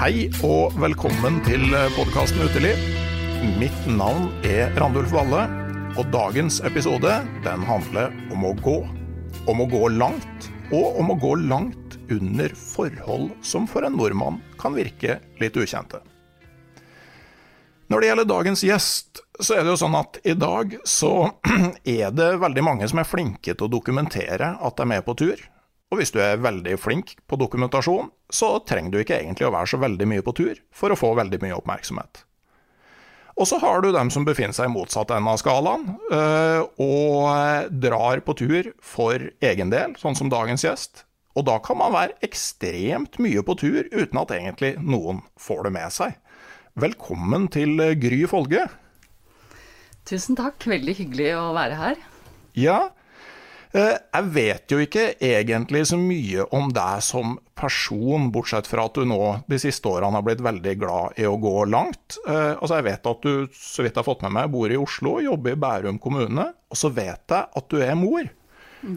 Hei og velkommen til podkasten Uteliv. Mitt navn er Randulf Valle, og dagens episode den handler om å gå. Om å gå langt, og om å gå langt under forhold som for en nordmann kan virke litt ukjente. Når det gjelder dagens gjest, så er det jo sånn at i dag så er det veldig mange som er flinke til å dokumentere at de er med på tur. Og hvis du er veldig flink på dokumentasjon, så trenger du ikke egentlig å være så veldig mye på tur for å få veldig mye oppmerksomhet. Og så har du dem som befinner seg i motsatt ende av skalaen, øh, og drar på tur for egen del, sånn som dagens gjest. Og da kan man være ekstremt mye på tur uten at egentlig noen får det med seg. Velkommen til Gry Folge. Tusen takk, veldig hyggelig å være her. Ja, eh, jeg vet jo ikke egentlig så mye om deg som person, bortsett fra at du nå de siste årene har blitt veldig glad i å gå langt. Eh, Altså, jeg vet at du, så vidt jeg har fått med meg, bor i Oslo, jobber i Bærum kommune. Og så vet jeg at du er mor.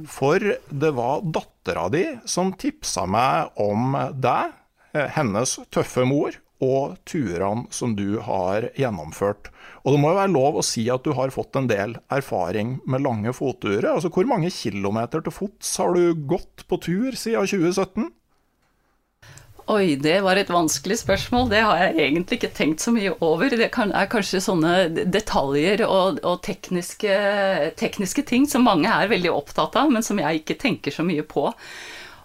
For det var dattera di som tipsa meg om deg, eh, hennes tøffe mor, og turene som du har gjennomført. Og det må jo være lov å si at du har fått en del erfaring med lange fotturer. Altså, hvor mange kilometer til fots har du gått på tur siden 2017? Oi, det var et vanskelig spørsmål. Det har jeg egentlig ikke tenkt så mye over. Det er kanskje sånne detaljer og, og tekniske, tekniske ting som mange er veldig opptatt av, men som jeg ikke tenker så mye på.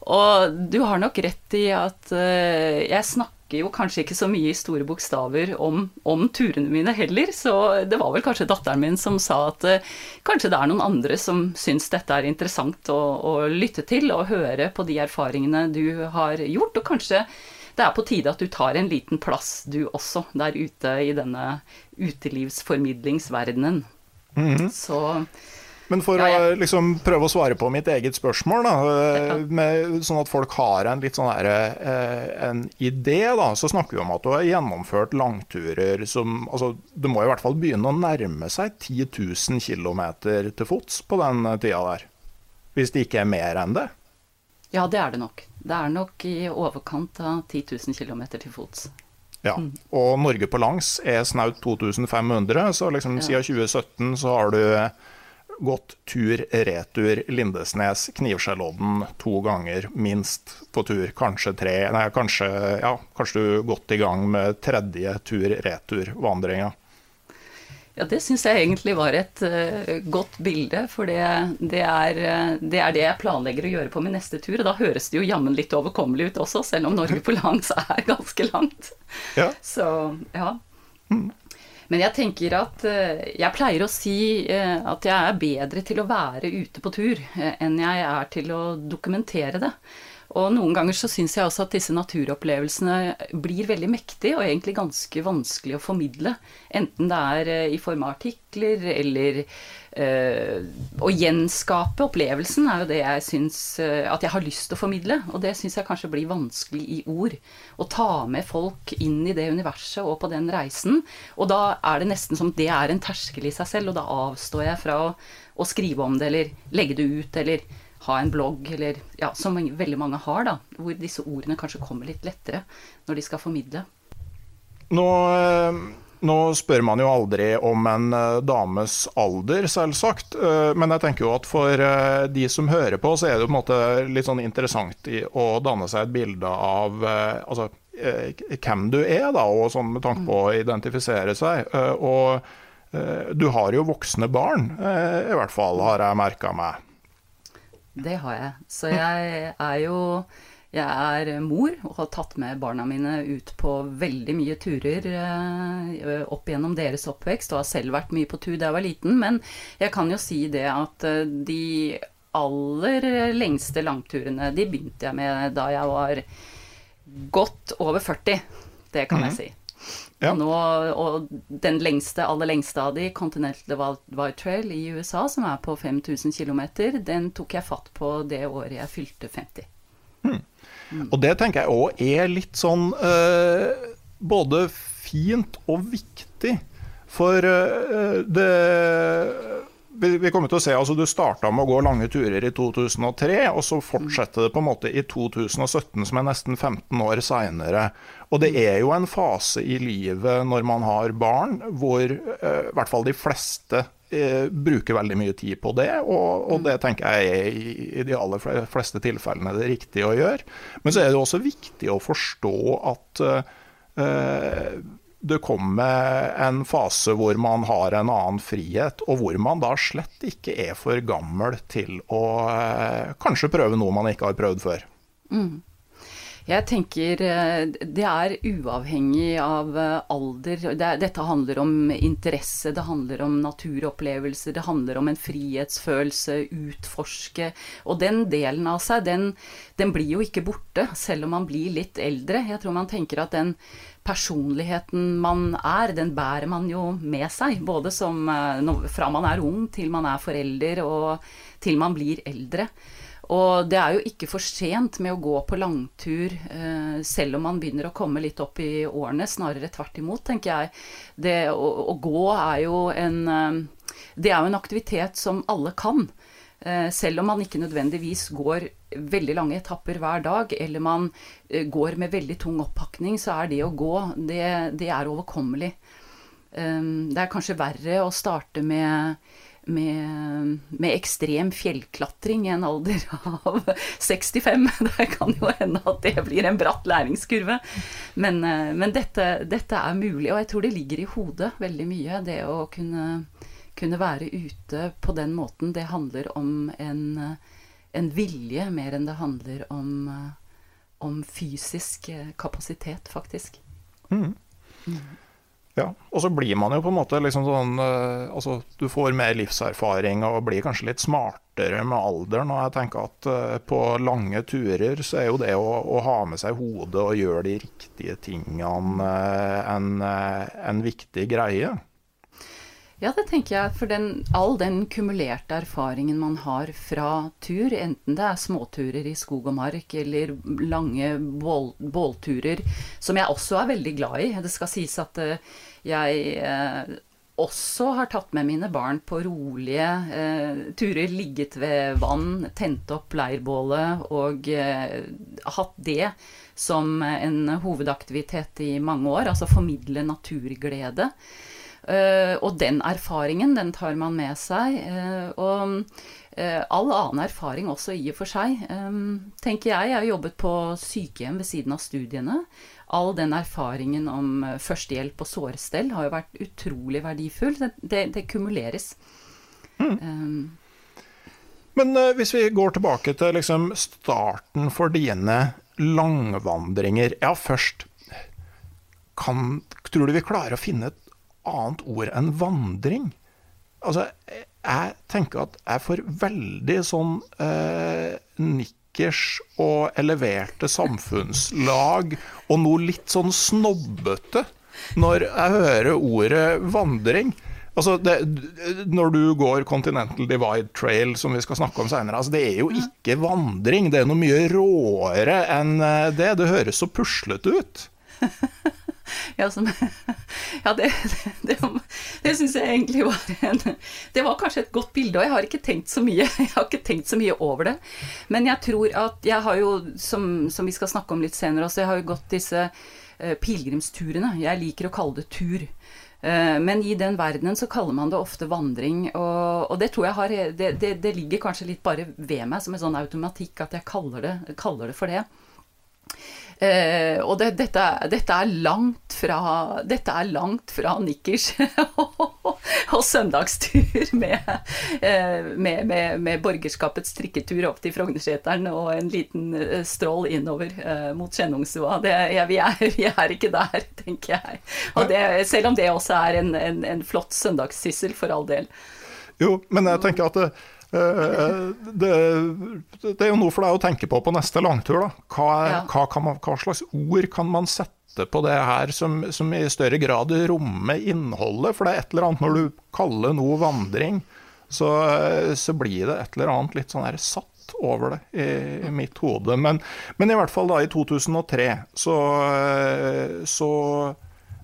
Og du har nok rett i at eh, jeg snakker jo kanskje ikke så mye i store bokstaver om, om turene mine heller, så det var vel kanskje datteren min som sa at eh, kanskje det er noen andre som syns dette er interessant å, å lytte til og høre på de erfaringene du har gjort, og kanskje det er på tide at du tar en liten plass, du også, der ute i denne utelivsformidlingsverdenen. Så Men for Ja, ja. å liksom prøve å svare på mitt eget spørsmål, da, eh, med, sånn at folk har en litt sånn der, eh, en idé, da, så snakker vi om at du har gjennomført langturer som altså, Det må i hvert fall begynne å nærme seg 10 000 km til fots på den tida der. Hvis det ikke er mer enn det. Ja, det er det nok. Det er nok i overkant av 10 000 km til fots. Ja. Og Norge på langs er snaut 2500, så liksom Ja. siden 2017 så har du gått tur-retur Lindesnes, Knivskjellodden to ganger minst på tur. Kanskje tre, nei kanskje, ja, kanskje du godt i gang med tredje tur-retur-vandringa. Ja, det syns jeg egentlig var et uh, godt bilde, for det, det, er, uh, det, er, det jeg planlegger å gjøre på min neste tur. Og da høres det jo jammen litt overkommelig ut også, selv om Norge på langs er ganske langt. Ja. Så ja. Mm. Men jeg tenker at uh, jeg pleier å si at jeg er bedre til å være ute på tur enn jeg er til å dokumentere det. Og noen ganger så syns jeg også at disse naturopplevelsene blir veldig mektige, og egentlig ganske vanskelig å formidle. Enten det er eh, i form av artikler eller Å gjenskape opplevelsen er jo det jeg syns øh, at jeg har lyst til å formidle. Og det syns jeg kanskje blir vanskelig i ord. Å ta med folk inn i det universet og på den reisen. Og da er det nesten som det er en terskel i seg selv, og da avstår jeg fra å, å skrive om det eller legge det ut eller ha en blogg, eller ja, som veldig mange har, da, hvor disse ordene kanskje kommer litt lettere når de skal formidle. Nå, eh, nå spør man jo aldri om en eh, dames alder, selvsagt. Eh, men jeg tenker jo at for de som hører på, så er det jo på en måte litt sånn interessant å danne seg et bilde av altså, hvem du er, da, og sånn med tanke på å identifisere seg. Og du har jo voksne barn, i hvert fall, har jeg merka meg. Det har jeg. Så jeg er jo jeg er mor og har tatt med barna mine ut på veldig mye turer eh, opp gjennom deres oppvekst, og har selv vært mye på tur da jeg var liten. Men jeg kan jo si det at eh, de aller lengste langturene, de begynte jeg med da jeg var godt over 40. Det kan jeg mhm. si. Ja. Nå, og den lengste, aller lengste av de, Continental White Trail i USA, som er på 5000 km, den tok jeg fatt på det året jeg fylte 50. Mm. Og det tenker jeg òg er litt sånn uh, både fint og viktig. For uh, det vi kommer til å se, altså Du starta med å gå lange turer i 2003, og så fortsetter det på en måte i 2017, som er nesten 15 år seinere. Og det er jo en fase i livet når man har barn, hvor eh, i hvert fall de fleste eh, bruker veldig mye tid på det, og, og, det tenker jeg er i, i de aller fleste tilfellene det riktige å gjøre. Men så er det også viktig å forstå at uh, det kommer en fase hvor man har en annen frihet, og hvor man da slett ikke er for gammel til å uh, kanskje prøve noe man ikke har prøvd før. Mm. Jeg tenker eh, det er uavhengig av eh, alder. dette handler om interesse, det handler om naturopplevelser, det handler om en frihetsfølelse, utforske. Og den delen av seg, den, den blir jo ikke borte, selv om man blir litt eldre. Jeg tror man tenker at den personligheten man er, den bærer man jo med seg. Både som, eh, fra man er ung til man er forelder, og til man blir eldre. Og det er jo ikke for sent med å gå på langtur, eh, selv om man begynner å komme litt opp i årene. Snarere tvert imot, tenker jeg. Det å, å gå er jo en eh, Det er jo en aktivitet som alle kan. Eh, selv om man ikke nødvendigvis går veldig lange etapper hver dag, eller man går med veldig tung oppakning, så er det å gå, det, det er overkommelig. Det er kanskje verre å starte med, med, med, ekstrem fjellklatring i en alder av 65. Det kan jo hende at det blir en bratt læringskurve. Men, eh, men dette, dette, er mulig, og jeg tror det ligger i hodet veldig mye, det å kunne kunne være ute på den måten, det handler om en, en vilje mer enn det handler om, om fysisk kapasitet, faktisk. Mm. Mm. Ja, og så blir man jo på en måte liksom sånn uh, Altså, du får mer livserfaring og blir kanskje litt smartere med alderen. Og jeg tenker at uh, på lange turer så er jo det å, å ha med seg hodet og gjøre de riktige tingene uh, en, en viktig greie. Ja, det tenker jeg. For den, all den kumulerte erfaringen man har fra tur, enten det er småturer i skog og mark eller lange bål, bålturer, som jeg også er veldig glad i. Det skal sies at uh, jeg uh, også har tatt med mine barn på rolige uh, turer, ligget ved vann, tent opp leirbålet og hatt det som en hovedaktivitet i mange år. Altså formidle naturglede. Uh, og den erfaringen, den tar man med seg. Uh, og eh, all annen erfaring også, i og for seg. Tenker jeg. Jeg har jobbet på sykehjem ved siden av studiene. All den erfaringen om eh, førstehjelp og sårestell har jo vært utrolig verdifull. Det, det, kumuleres. Mm. Um, Men hvis vi går tilbake til liksom, starten for dine langvandringer Ja, først kan, Tror du vi klarer å finne et annet ord enn vandring? Altså, jeg tenker at jeg får veldig sånn eh, nikkers og eleverte samfunnslag og noe litt sånn snobbete når jeg hører ordet vandring. Altså, det, når du går Continental Divide Trail, som vi skal snakke om senere, altså, det er jo ikke vandring. Det er noe mye råere enn eh, det. Det høres så puslete ut. Ja, som, ja det, det, det, det syns jeg egentlig var en Det var kanskje et godt bilde, og jeg har ikke tenkt så mye, jeg har ikke tenkt så mye over det. Men jeg tror at jeg har jo, som, som vi skal snakke om litt senere også, jeg har jo gått disse uh, pilegrimsturene. Jeg liker å kalle det tur. Uh, men i den verdenen så kaller man det ofte vandring, og, og det tror jeg har det, det, ligger kanskje litt bare ved meg som en sånn automatikk at jeg kaller det, kaller det for det. Eh, og det, dette, dette, er langt fra Dette er langt fra nikkers og søndagstur med, eh, med, med, med, borgerskapets trikketur opp til Frognerseteren og en liten eh, strål innover eh, mot Skjennungstua. Ja, vi, vi, er ikke der, tenker jeg. Det, selv om det også er en, en, en flott søndagssyssel, for all del. Jo, men jeg tenker at det, Eh, det, det, er jo noe for deg å tenke på på neste langtur. da. Hva, ja. hva, man, hva, slags ord kan man sette på det her som, som, i større grad rommer innholdet? For det er et eller annet når du kaller noe vandring, så, så blir det et eller annet litt sånn her satt over det i, i mitt hode. Men, men, i hvert fall da i 2003 så, så,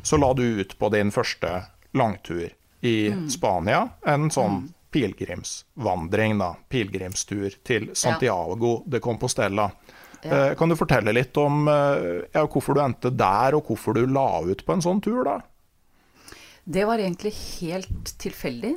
så la du ut på din første langtur i mm. Spania. En sånn mm pilegrimsvandring, da, pilegrimstur til Santiago ja. de Compostela. Ja. Eh, kan du fortelle litt om eh, ja, hvorfor du endte der, og hvorfor du la ut på en sånn tur, da? Det var egentlig helt tilfeldig.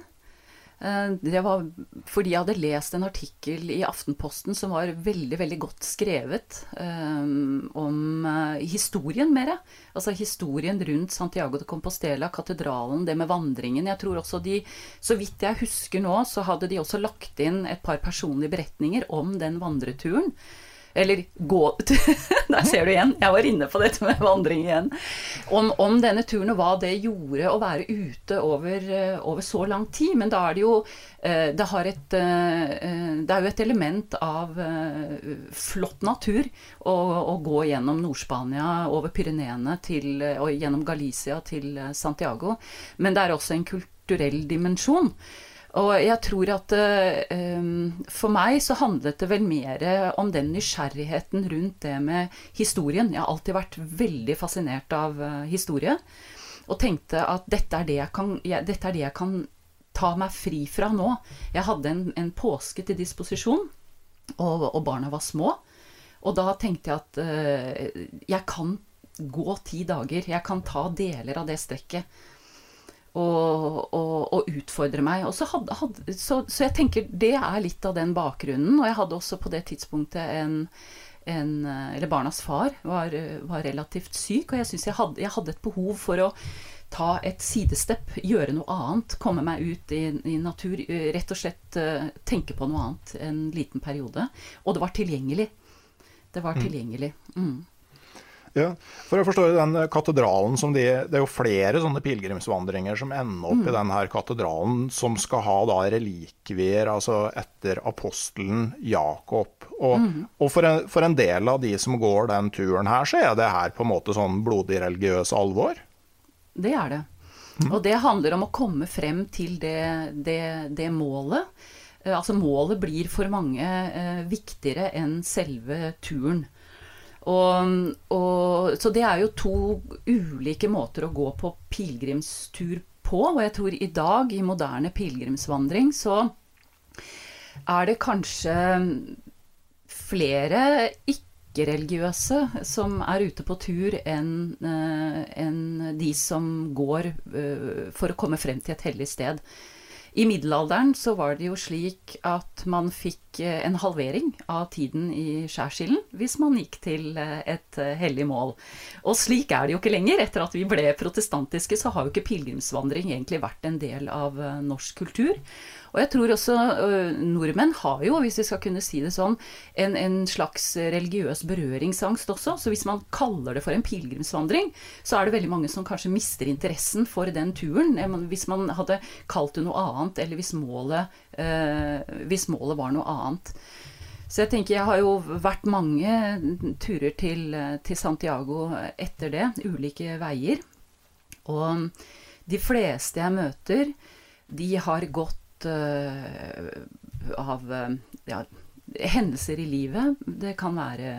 Eh, det var fordi jeg hadde lest en artikkel i Aftenposten som var veldig veldig godt skrevet um, om uh, historien mer. Altså historien rundt Santiago de Compostela, katedralen, det med vandringen. Jeg tror også de, Så vidt jeg husker nå, så hadde de også lagt inn et par personlige beretninger om den vandreturen. Eller gå Der ser du igjen. Jeg var inne på dette med vandring igjen. Om, om denne turen og hva det gjorde å være ute over, eh, over, så lang tid. Men da er det jo eh, det, et, eh, det er jo et element av flott natur å, å gå gjennom Nord-Spania, over Pyreneene og gjennom Galicia til Santiago. Men det er også en kulturell dimensjon. Og jeg tror at um, for meg så handlet det vel mer om den nysgjerrigheten rundt det med historien. Jeg har alltid vært veldig fascinert av uh, historie. Og tenkte at dette er, det jeg kan, jeg, dette er det jeg kan ta meg fri fra nå. Jeg hadde en, en påske til disposisjon, og, og, barna var små. Og da tenkte jeg at uh, jeg kan gå ti dager. Jeg kan ta deler av det strekket og, og, og utfordre meg. Og så, hadde, hadde, så, så, jeg tenker det er litt av den bakgrunnen. Og jeg hadde også på det tidspunktet en, en Eller barnas far var, var, relativt syk, og jeg syns jeg, jeg, hadde et behov for å ta et sidestepp, gjøre noe annet, komme meg ut i, i natur. Rett og slett tenke på noe annet en liten periode. Og det var tilgjengelig. Det var mm. tilgjengelig. Mm. Ja, for jeg forstår den katedralen som de, Det er jo flere sånne pilegrimsvandringer som ender opp mm. i denne katedralen, som skal ha da relikvier altså etter apostelen Jakob. Og, mm. og for, en, for, en, del av de som går den turen her, så er det her på en måte sånn blodig religiøs alvor? Det er det. Mm. Og det handler om å komme frem til det, det, det målet. Eh, altså målet blir for mange eh, viktigere enn selve turen. Og, og, så det er jo to ulike måter å gå på pilegrimstur på. Og jeg tror i dag, i moderne pilegrimsvandring, så er det kanskje flere ikke-religiøse som er ute på tur, enn uh, en de som går uh, for å komme frem til et hellig sted. I middelalderen så var det jo slik at man fikk eh, en halvering av tiden i skjærsilden hvis man gikk til eh, et eh, hellig mål. Og slik er det jo ikke lenger. Etter at vi ble protestantiske, så har jo ikke pilegrimsvandring egentlig vært en del av norsk kultur. Og jeg tror også uh, nordmenn har jo, hvis vi skal kunne si det sånn, en, en, slags religiøs berøringsangst også. Så hvis man kaller det for en pilegrimsvandring, så er det veldig mange som kanskje mister interessen for den turen. Hvis man hadde kalt det noe annet, eller hvis målet, uh, hvis målet var noe annet. Så jeg tenker jeg har jo vært mange turer til, til Santiago etter det. Ulike veier. Og de fleste jeg møter, de har gått uh, av uh, ja, hendelser i livet. Det kan være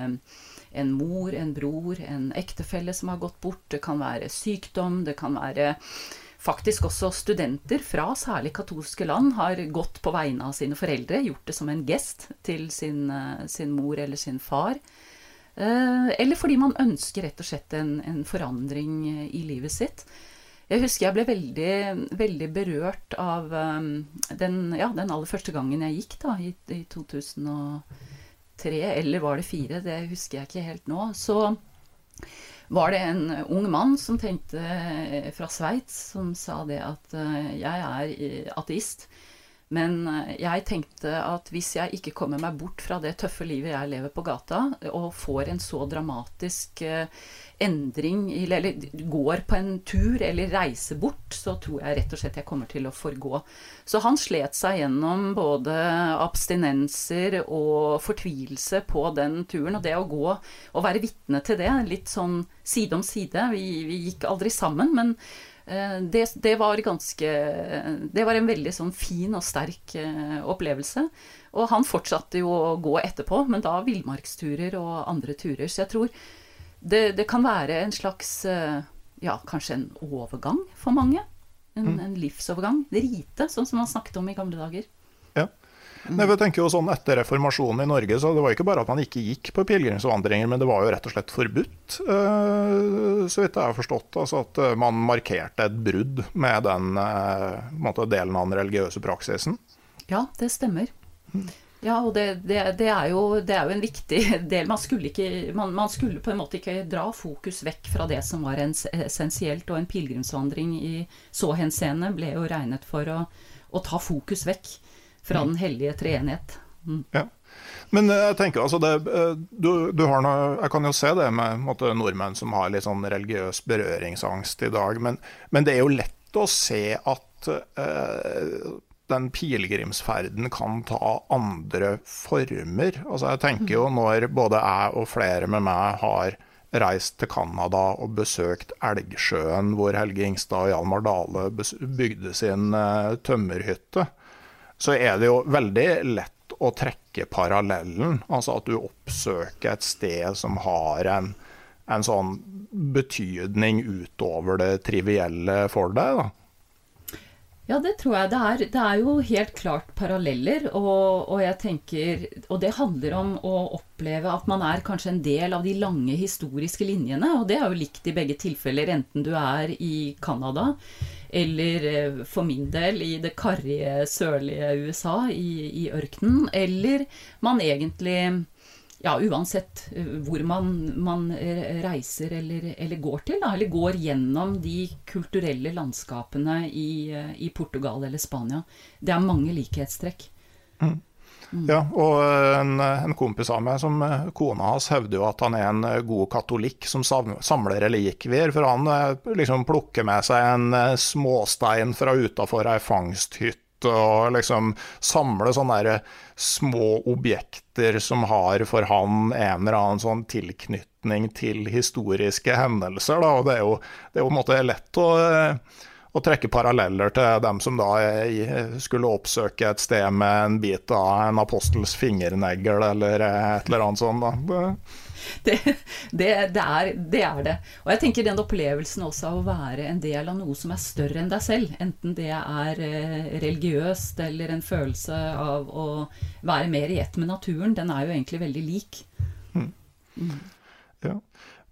en mor, en bror, en ektefelle som har gått bort. Det kan være sykdom. Det kan være faktisk også studenter fra særlig katolske land har gått på vegne av sine foreldre, gjort det som en gest til sin, uh, sin mor eller sin far. Eller fordi man ønsker rett og slett en, en forandring i livet sitt. Jeg husker jeg ble veldig, veldig berørt av um, den, ja, den, aller første gangen jeg gikk, da, i, i 2003, eller var det fire, det husker jeg ikke helt nå. Så var det en ung mann som tenkte fra Sveits, som sa det at uh, jeg er eh, ateist. Men jeg tenkte at hvis jeg ikke kommer meg bort fra det tøffe livet jeg lever på gata, og får en så dramatisk uh, endring eller går på en tur eller reiser bort, så tror jeg rett og slett jeg kommer til å forgå. Så han slet seg gjennom både abstinenser og fortvilelse på den turen. Og det å gå og være vitne til det, litt sånn side om side Vi, vi gikk aldri sammen, men eh, det, det, var ganske Det var en veldig sånn fin og sterk eh, opplevelse. Og han fortsatte jo å gå etterpå, men da villmarksturer og andre turer. Så jeg tror det, det, kan være en slags eh, Ja, kanskje en overgang for mange. En, mm. en livsovergang. Rite, sånn som man snakket om i gamle dager. Ja. Mm. Jeg tenker jo sånn Etter reformasjonen i Norge så det var ikke bare at man ikke gikk på pilegrimsvandringer, men det var jo rett og slett forbudt, uh, så vidt jeg har forstått. Altså at uh, man markerte et brudd med den uh, måte, delen av den religiøse praksisen. Ja, det stemmer. Mm. Ja, og det, det, det, er jo, det, er jo, en viktig del. Man skulle, ikke, man, man skulle, på en måte ikke dra fokus vekk fra det som var essensielt. Og en pilegrimsvandring i så henseende ble jo regnet for å, å ta fokus vekk fra mm. den hellige treenighet. Mm. Ja. Men eh, jeg tenker altså det, du, du, har noe, Jeg kan jo se det med måte, nordmenn som har litt sånn religiøs berøringsangst i dag, men, men det er jo lett å se at eh, den pilegrimsferden kan ta andre former. Altså jeg tenker jo når både jeg og flere med meg har reist til Canada og besøkt Elgsjøen, hvor Helge Ingstad og Hjalmar Dale bygde sin uh, tømmerhytte, så er det jo veldig lett å trekke parallellen. Altså at du oppsøker et sted som har en, en sånn betydning utover det trivielle for deg. da. Ja, det tror jeg. Det er, det er jo helt klart paralleller. Og, og, jeg tenker, og det handler om å oppleve at man er kanskje en del av de lange historiske linjene. Og det er jo likt i begge tilfeller, enten du er i Canada eller eh, for min del i det karrige sørlige USA, i, i ørkenen, eller man egentlig ja, uansett eh, hvor man, man eh, reiser eller, eller, går til, da, eller går gjennom de kulturelle landskapene i, i Portugal eller Spania. Det er mange likhetstrekk. Mm. Mm. Ja, og en, en, kompis av meg, som kona hans, hevder jo at han er en god katolikk som samler relikvier. For han liksom plukker med seg en småstein fra utafor ei fangsthytte og liksom samle sånne små objekter som har for han en eller annen sånn tilknytning til historiske hendelser. Da. Og det er jo, det er jo lett å, å trekke paralleller til dem som da skulle oppsøke et sted med en bit av en apostels fingernegl eller et eller annet sånt. Da. det, det, det, er, det, er, det Og jeg tenker den opplevelsen også av å være en del av noe som er større enn deg selv, enten det er eh, religiøst eller en følelse av å være mer i ett med naturen, den er jo egentlig veldig lik. Mm. Mm. Ja.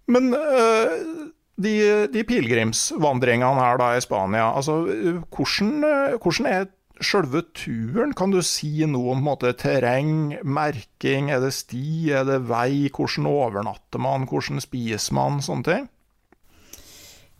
Men uh, de, de pilegrimsvandringene her da i Spania, altså hvordan, hvordan er sjølve turen, kan du si noe om måte, terreng, merking, er det sti, er det vei, hvordan overnatter man, hvordan spiser man, sånne ting?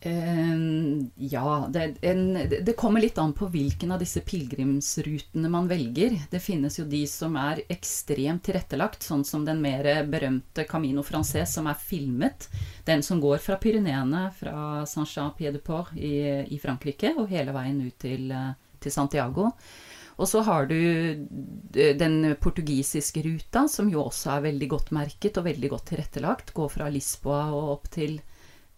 Uh, ja, det, en, det, kommer litt an på hvilken av disse pilegrimsrutene man velger. Det finnes jo de som er ekstremt tilrettelagt, sånn som den mer berømte Camino Francés som er filmet. Den som går fra Pyreneene, fra Saint-Jean-Pied-de-Port i, i, Frankrike, og hele veien ut til, til Santiago. Og så har du den portugisiske ruta, som jo også er veldig godt merket og veldig godt tilrettelagt. Går fra Lisboa og opp til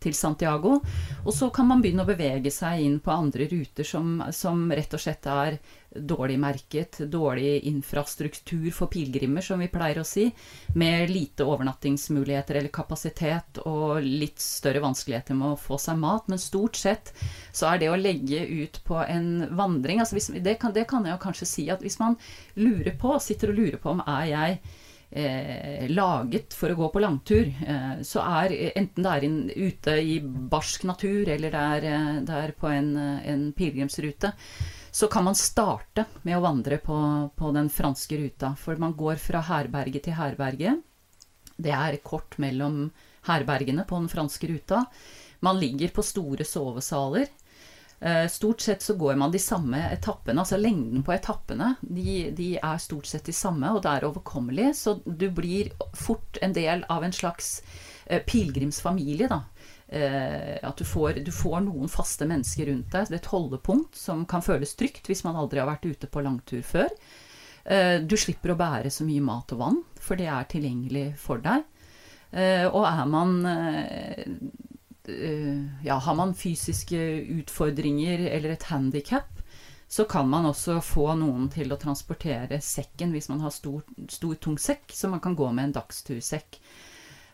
til Santiago. Og så kan man begynne å bevege seg inn på andre ruter som, som rett og slett er dårlig merket, dårlig infrastruktur for pilegrimer, som vi pleier å si, med lite overnattingsmuligheter eller kapasitet og litt større vanskeligheter med å få seg mat. Men stort sett så er det å legge ut på en vandring altså hvis, det, kan, det kan jeg jo kanskje si at hvis man lurer på, sitter og lurer på om er jeg eh, laget for å gå på langtur. Eh, så er enten det er in, ute i barsk natur, eller det er, eh, det er på en, en pilegrimsrute, så kan man starte med å vandre på, på, den franske ruta. For man går fra herberge til herberge. Det er kort mellom herbergene på den franske ruta. Man ligger på store sovesaler. Eh, stort sett så går man de samme etappene, altså lengden på etappene, de, de, er stort sett de samme, og det er overkommelig. Så du blir fort en del av en slags eh, pilegrimsfamilie, da. Eh, at du får, du får, noen faste mennesker rundt deg. Det er et holdepunkt som kan føles trygt hvis man aldri har vært ute på langtur før. Du slipper å bære så mye mat og vann, for det er tilgjengelig for deg. Og er man ja, har man fysiske utfordringer eller et handikap, så kan man også få noen til å transportere sekken hvis man har stor, stor tung sekk, så man kan gå med en dagstursekk.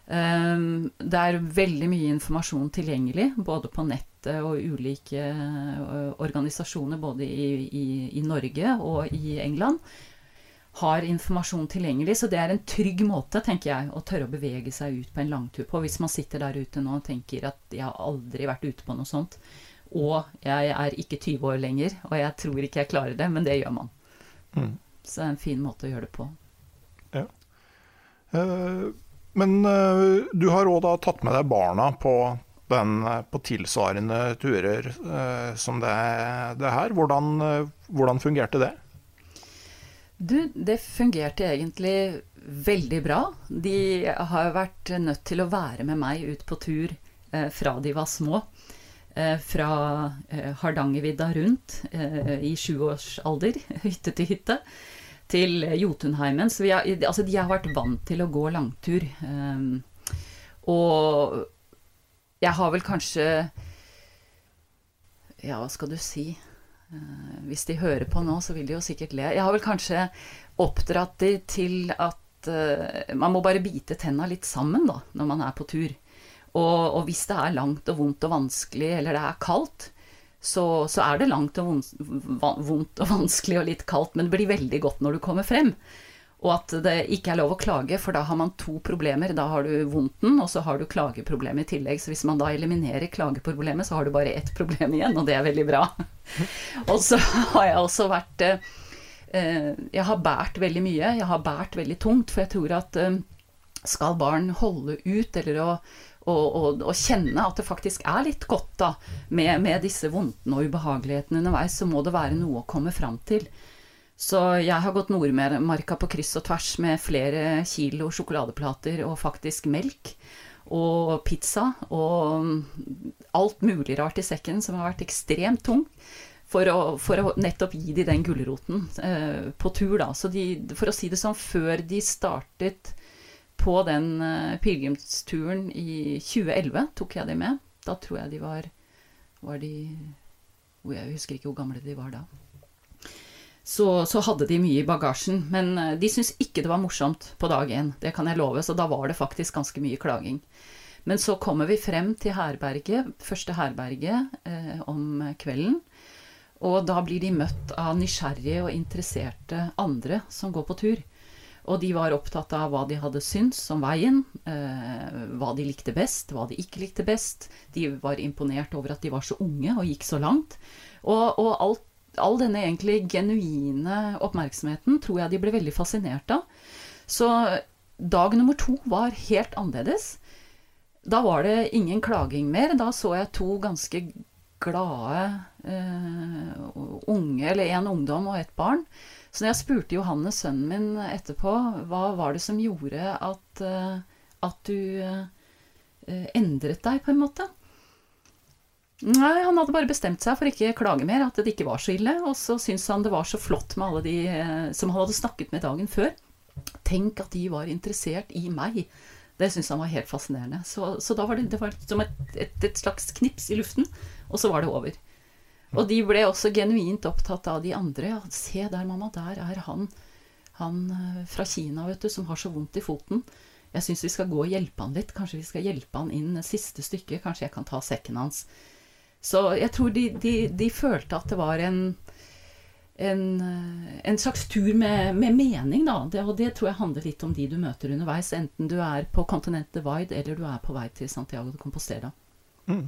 Um, det er veldig mye informasjon tilgjengelig, både på nettet og ulike uh, organisasjoner både i, i, i Norge og i England har informasjon tilgjengelig. Så det er en trygg måte, tenker jeg, å tørre å bevege seg ut på en langtur på. Hvis man sitter der ute nå og tenker at 'jeg har aldri vært ute på noe sånt', og jeg er ikke 20 år lenger, og jeg tror ikke jeg klarer det, men det gjør man. Mm. Så det er en fin måte å gjøre det på. Ja. Uh, men uh, du har òg da tatt med deg barna på, den, på tilsvarende turer uh, som det, det her. Hvordan, hvordan fungerte det? Du, det fungerte egentlig veldig bra. De har vært nødt til å være med meg ut på tur eh, fra de var små. Eh, fra eh, Hardangervidda rundt eh, i sjuårsalder, hytte til hytte, til Jotunheimen. Så har, altså, de har vært vant til å gå langtur. Eh, og jeg har vel kanskje Ja, hva skal du si? Uh, hvis de hører på nå, så vil de jo sikkert le. Jeg har vel kanskje oppdratt de til at uh, man må bare bite tenna litt sammen da, når man er på tur. Og, og, hvis det er langt og vondt og vanskelig, eller det er kaldt, så, så er det langt og vondt og vanskelig og litt kaldt, men det blir veldig godt når du kommer frem. Og at det ikke er lov å klage, for da har man to problemer. Da har du vondten, og så har du klageproblemet i tillegg. Så hvis man da eliminerer klageproblemet, så har du bare ett problem igjen, og det er veldig bra. og så har jeg også vært eh, Jeg har båret veldig mye. Jeg har båret veldig tungt, for jeg tror at eh, skal barn holde ut, eller å og, og, og, kjenne at det faktisk er litt godt da, med, med disse vondtene og ubehagelighetene underveis, så må det være noe å komme fram til. Så jeg har gått Nordmarka på kryss og tvers med flere kilo sjokoladeplater og faktisk melk. Og pizza og alt mulig rart i sekken som har vært ekstremt tung. For å, for å nettopp gi de den gulroten eh, på tur, da. Så de, for å si det sånn, før de startet på den eh, pilegrimsturen i 2011, tok jeg de med. Da tror jeg de var, var de Jeg husker ikke hvor gamle de var da så, så, hadde de mye i bagasjen. Men eh, de syntes ikke det var morsomt på dag én, det kan jeg love, så da var det faktisk ganske mye klaging. Men så kommer vi frem til herberget, første herberget eh, om kvelden. Og da blir de møtt av nysgjerrige og interesserte andre som går på tur. Og de var opptatt av hva de hadde syntes om veien, eh, hva de likte best, hva de ikke likte best. De var imponert over at de var så unge og gikk så langt. Og, og alt all denne egentlig genuine oppmerksomheten tror jeg de ble veldig fascinert av. Så dag nummer to var helt annerledes. Da var det ingen klaging mer. Da så jeg to ganske glade eh, unge, eller en ungdom og et barn. Så når jeg spurte Johannes, sønnen min, etterpå hva var det som gjorde at, uh, at du uh, endret deg, på en måte Nei, han hadde bare bestemt seg for ikke klage mer, at det ikke var så ille. Og så syntes han det var så flott med alle de uh, som han hadde snakket med dagen før. Tenk at de var interessert i meg. Det syntes han var helt fascinerende. Så, så da var det, det var som et, et, et slags knips i luften, og så var det over. Og de ble også genuint opptatt av de andre. Ja, se der, mamma, der er han, han eh, fra Kina, vet du, som har så vondt i foten. Jeg syns vi skal gå og hjelpe han litt. Kanskje vi skal hjelpe han inn siste stykke. Kanskje jeg kan ta sekken hans. Så jeg tror de, de, de følte at det var en, en, en slags tur med, med mening, da. Det, og det tror jeg handler litt om de du møter underveis, enten du er på kontinentet Wide eller du er på vei til Santiago de Compostela. Mm.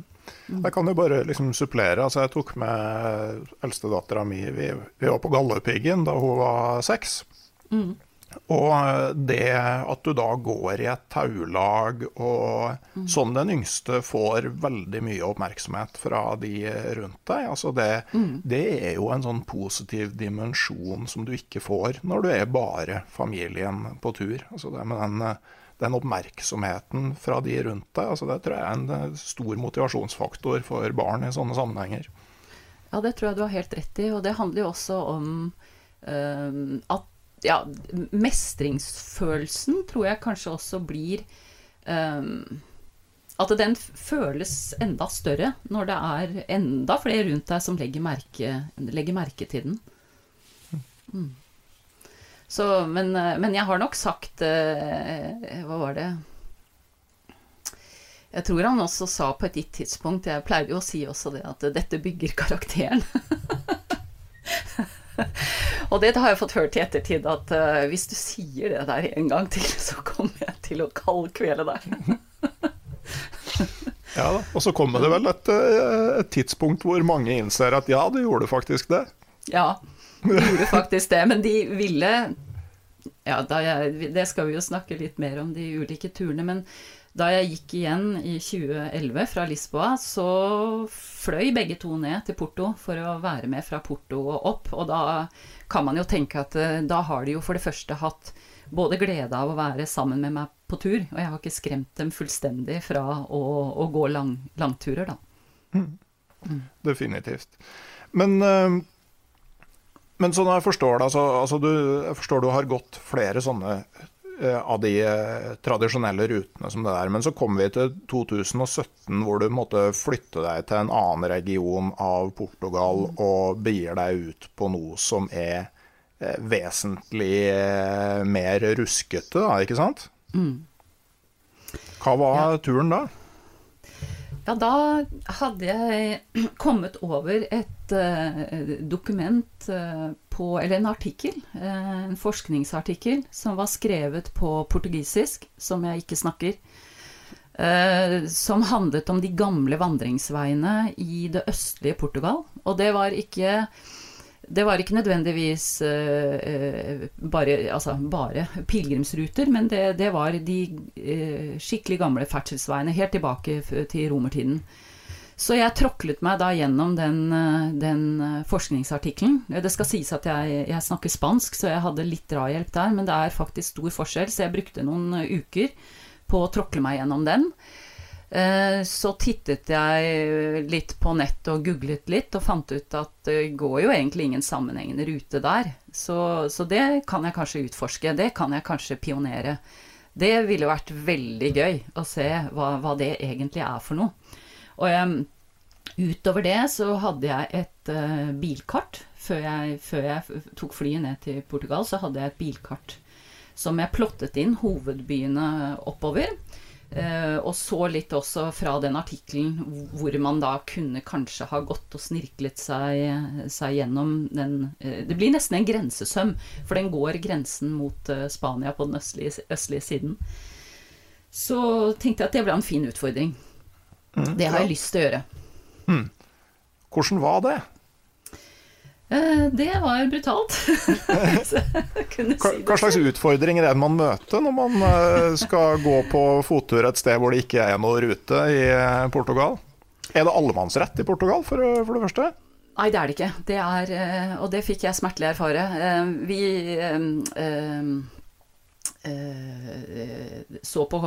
Jeg kan jo bare liksom supplere. altså Jeg tok med eldstedattera mi. Vi, vi, var på Galdhøpiggen da hun var seks. Mm. Og det at du da går i et taulag, og mm. som den yngste får veldig mye oppmerksomhet fra de rundt deg, altså det, mm. det, er jo en sånn positiv dimensjon som du ikke får når du er bare familien på tur. Altså det med den den oppmerksomheten fra de rundt deg, altså det tror jeg er en eh, stor motivasjonsfaktor for barn i sånne sammenhenger. Ja, det tror jeg du har helt rett i. Og det handler jo også om um, at ja, mestringsfølelsen tror jeg kanskje også blir um, At den føles enda større når det er enda flere rundt deg som legger merke, legger merke til den. Mm. Så, men, men, jeg har nok sagt uh, Hva var det Jeg tror han også sa på et gitt tidspunkt Jeg pleide jo å si også det at dette bygger karakteren. og det har jeg fått hørt i ettertid, at uh, hvis du sier det der en gang til, så kommer jeg til å kaldkvele deg. ja da, og så kommer det vel et, et, tidspunkt hvor mange innser at ja, det gjorde faktisk det. Ja, du gjorde faktisk det, men de ville Ja, jeg, det skal vi jo snakke litt mer om, de ulike turene. Men da jeg gikk igjen i 2011 fra Lisboa, så fløy begge to ned til Porto for å være med fra Porto og opp. Og da kan man jo tenke at eh, da har de jo for det første hatt både glede av å være sammen med meg på tur, og jeg har ikke skremt dem fullstendig fra å, å gå lang, langturer, da. Mm. Mm. Definitivt. Men uh men sånn jeg forstår det, altså, altså du, jeg forstår du har gått flere sånne eh, av de eh, tradisjonelle rutene som det der. Men så kom vi til 2017 hvor du måtte flytte deg til en annen region av Portugal mm. og begir deg ut på noe som er eh, vesentlig eh, mer ruskete, da, ikke sant? Mm. Hva var ja. turen da? Ja, da hadde jeg kommet over et uh, dokument uh, på Eller en artikkel, uh, en forskningsartikkel, som var skrevet på portugisisk, som jeg ikke snakker. som handlet om de gamle vandringsveiene i det østlige Portugal. Og det var ikke det var ikke nødvendigvis uh, bare, altså, bare, pilegrimsruter, men det, det var de uh, skikkelig gamle ferdselsveiene helt tilbake til romertiden. Så jeg tråklet meg da gjennom den, den forskningsartikkelen. Det skal sies at jeg, jeg, snakker spansk, så jeg hadde litt drahjelp der, men det er faktisk stor forskjell, så jeg brukte noen uker på å tråkle meg gjennom den. Eh, så tittet jeg litt på nettet og googlet litt, og fant ut at det går jo egentlig ingen sammenhengende rute der. Så, så det kan jeg kanskje utforske. Det kan jeg kanskje pionere. Det ville vært veldig gøy å se hva, hva det egentlig er for noe. Og um, utover det så hadde jeg et uh, bilkart. Før jeg, før jeg tok flyet ned til Portugal, så hadde jeg et bilkart som jeg plottet inn hovedbyene oppover. Uh, og så litt også fra den artikkelen hvor man da kunne kanskje ha gått og snirklet seg, seg gjennom den uh, Det blir nesten en grensesøm, for den går grensen mot uh, Spania på den østlige, østlige, siden. Så tenkte jeg at det ble en fin utfordring. Mm, det har ja. jeg lyst til å gjøre. Mm. Hvordan var det? Eh, det var brutalt. Hva, hva slags utfordringer er det man møter når man eh, skal gå på fottur et sted hvor det ikke er noe rute i eh, Portugal? Er det allemannsrett i Portugal, for, for det første? Nei, det er det ikke. Det er, og det fikk jeg smertelig erfare. Vi så på,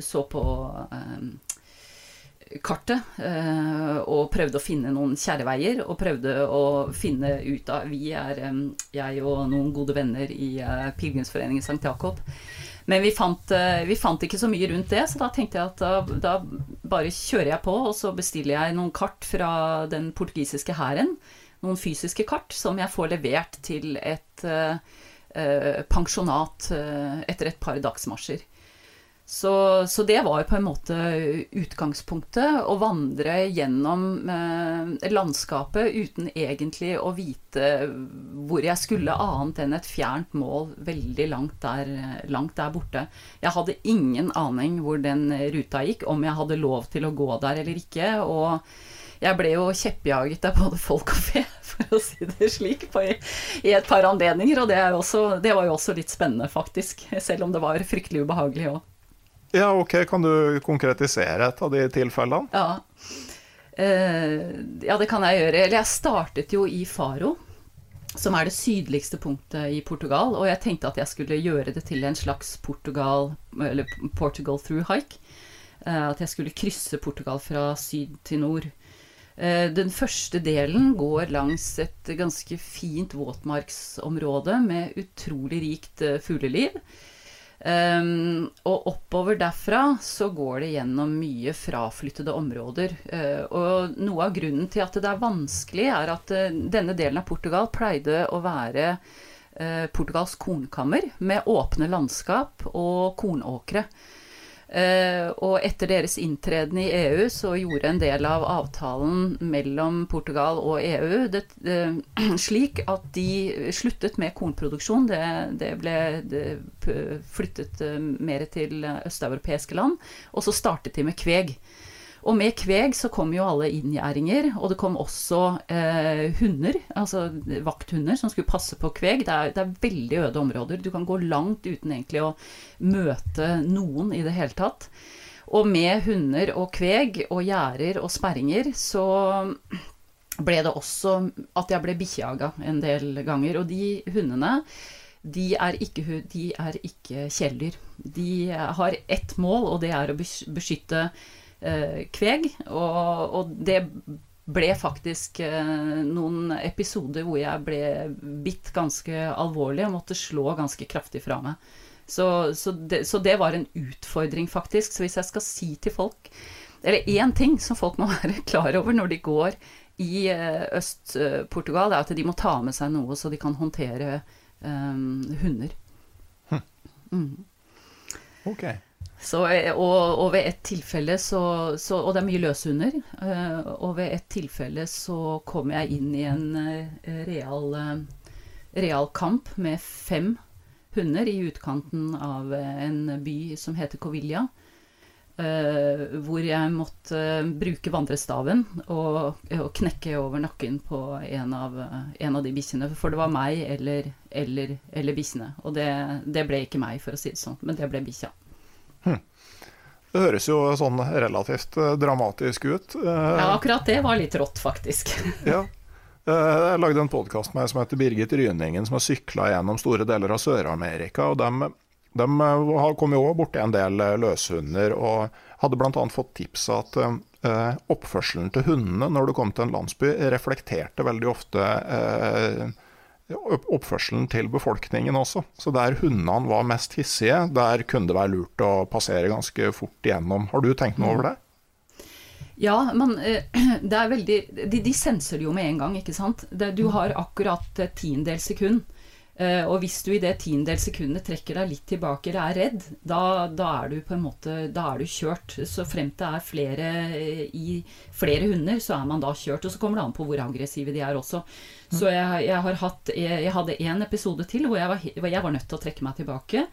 så på kartet eh, og prøvde å finne noen kjerreveier. Og prøvde å finne ut av Vi er, jeg og noen gode venner i eh, Pilegrimsforeningen St. Jakob. Men vi fant, eh, vi fant ikke så mye rundt det, så da tenkte jeg at da, da bare kjører jeg på, og så bestiller jeg noen kart fra den portugisiske hæren. Noen fysiske kart som jeg får levert til et eh, pensjonat uh, etter et par dagsmarsjer. Så, så det var jo på en måte utgangspunktet. Å vandre gjennom eh, landskapet uten egentlig å vite hvor jeg skulle, annet enn et fjernt mål veldig langt der, langt der borte. Jeg hadde ingen aning hvor den ruta gikk, om jeg hadde lov til å gå der eller ikke. Og jeg ble jo kjeppjaget av både folk og fe, for å si det slik, på, i et par anledninger. Og det, også, det var jo også litt spennende, faktisk. Selv om det var fryktelig ubehagelig òg. Ja, ok, Kan du konkretisere et av de tilfellene? Ja. Eh, ja, det kan jeg gjøre. Eller jeg startet jo i Faro, som er det sydligste punktet i Portugal. Og jeg tenkte at jeg skulle gjøre det til en slags Portugal, eller Portugal through hike. Eh, at jeg skulle krysse Portugal fra syd til nord. Eh, Den første delen går langs et ganske fint våtmarksområde med utrolig rikt fugleliv. Um, og oppover derfra så går det gjennom mye fraflyttede områder. Uh, og noe av grunnen til at det er vanskelig, er at uh, denne delen av Portugal pleide å være uh, Portugals kornkammer, med åpne landskap og kornåkre. Eh, og etter deres inntreden i EU så gjorde en del av avtalen mellom Portugal og EU det, eh, slik at de sluttet med kornproduksjon. Det, det ble det flyttet eh, mer til østeuropeiske land. Og så startet de med kveg. Og med kveg så kom jo alle inngjerdinger, og det kom også eh, hunder, altså vakthunder, som skulle passe på kveg. Det er, det er veldig øde områder. Du kan gå langt uten egentlig å møte noen i det hele tatt. Og med hunder og kveg og gjerder og sperringer så ble det også at jeg ble bikkjejaga en del ganger. Og de hundene de er ikke, de ikke kjæledyr. De har ett mål, og det er å beskytte kveg. Og, og det ble faktisk eh, noen episoder hvor jeg ble bitt ganske alvorlig og måtte slå ganske kraftig fra meg. Så, så, det, så det var en utfordring, faktisk. Så hvis jeg skal si til folk Eller én ting som folk må være klar over når de går i eh, Øst-Portugal, er at de må ta med seg noe så de kan håndtere um, hunder. Ok. Så, eh, og, og ved et tilfelle så, så Og det er mye løshunder. eh, og ved et tilfelle så kom jeg inn i en eh, real, real kamp med fem hunder i utkanten av en by som heter Covilla. hvor jeg måtte bruke vandrestaven og, og knekke over nakken på en av, en av de bikkjene. For det var meg eller, eller, eller bikkjene. Og det, det ble ikke meg, for å si det sånn, men det ble bikkja. Det høres jo sånn relativt eh, dramatisk ut. Eh, Ja, akkurat det var litt rått, faktisk. Ja. Eh, Jeg lagde en podkast med som heter Birgit Ryningen, som har sykla gjennom store deler av Sør-Amerika. og De, de kom jo også borti en del løshunder, og hadde bl.a. fått tips av at oppførselen til hundene når du kom til en landsby, reflekterte veldig ofte oppførselen til befolkningen også. Så der hundene var mest hissige, der kunne det være lurt å passere ganske fort igjennom. Har du tenkt noe over det? Ja, men eh, det er veldig De, de senser det jo med en gang, ikke sant. Du har akkurat et tiendedels sekund. Eh, og hvis du i det tiendedels sekundet trekker deg litt tilbake eller er redd, da, da er du på en måte Da er du kjørt. Så fremt det er flere eh, i flere hunder, så er man da kjørt. Og så kommer det an på hvor aggressive de er også. Så jeg, jeg har hatt Jeg, jeg hadde en episode til hvor jeg var, jeg var nødt til å trekke meg tilbake.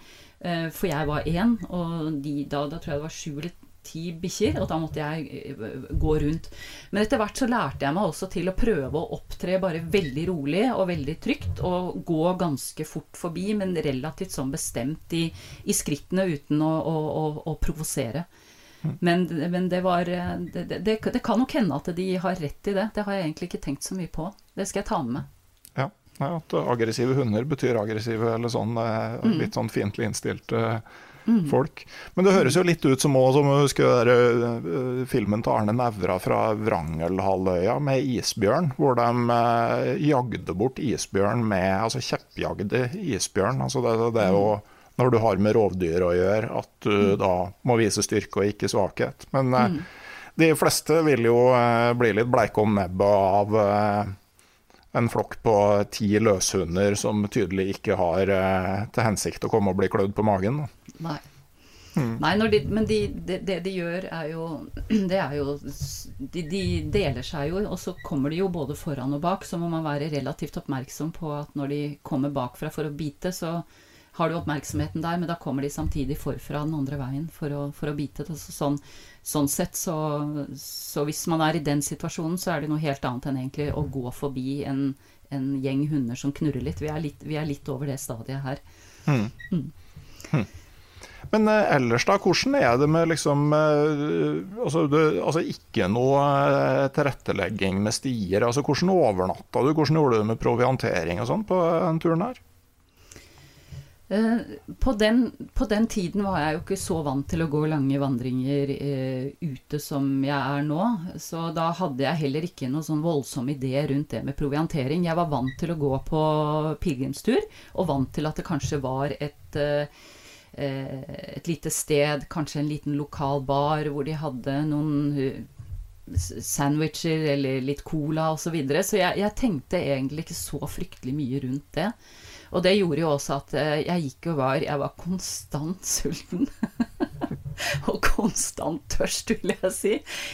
Uh, for jeg var én, og de, da, da tror jeg det var sju eller ti bikkjer, og da måtte jeg eh, gå rundt. Men etter hvert så lærte jeg meg også til å prøve å opptre bare veldig rolig og veldig trygt, og gå ganske fort forbi, men relativt sånn bestemt i, i skrittene uten å, å, å, å provosere. Men, men, det var det, det, det, kan nok hende at de har rett i det. Det har jeg egentlig ikke tenkt så mye på. Det skal jeg ta med meg. Ja, at aggressive hunder betyr aggressive eller sånn mm. litt sånn fiendtlig innstilte mm. folk. Men det høres jo litt ut som også, som jeg husker uh, filmen til Arne Nævra fra Wrangelhalvøya med isbjørn, hvor de uh, jagde bort isbjørn med Altså kjeppjagde isbjørn. Altså det, det jo når du har med rovdyr å gjøre, at du mm. da må vise styrke og ikke svakhet. Men uh, mm. de fleste vil jo bli litt bleike om nebbet av en flokk på ti løshunder som tydelig ikke har eh, til hensikt å komme og bli klødd på magen. Nei. Mm. Nei de, men de, det, det de gjør, er jo Det er jo de, de, deler seg jo, og så kommer de jo både foran og bak. Så må man være relativt oppmerksom på at når de kommer bakfra for å bite, så har du oppmerksomheten der, men da kommer de samtidig forfra den andre veien for å, for å bite. Så sånn, sånn, sett så, så, hvis man er i den situasjonen, så er det noe helt annet enn egentlig å gå forbi en, en gjeng hunder som knurrer litt. Vi er litt, vi er litt over det stadiet her. Mm. Mm. Men eh, ellers, da, hvordan er det med liksom eh, altså, du, altså, ikke noe eh, tilrettelegging med stier? Altså, hvordan overnatta du? Hvordan gjorde du det med proviantering og sånn på den turen her? Eh, på den, på den, tiden var jeg jo ikke så vant til å gå lange vandringer eh, ute som jeg er nå. Så da hadde jeg heller ikke noen sånn voldsom idé rundt det med proviantering. Jeg var vant til å gå på pilegrimstur, og vant til at det kanskje var et, eh, et lite sted, kanskje en liten lokal bar, hvor de hadde noen sandwicher eller litt cola osv. Så, videre. så jeg, jeg tenkte egentlig ikke så fryktelig mye rundt det. Og det gjorde jo også at eh, jeg gikk og var Jeg var konstant sulten. og konstant tørst, vil jeg si.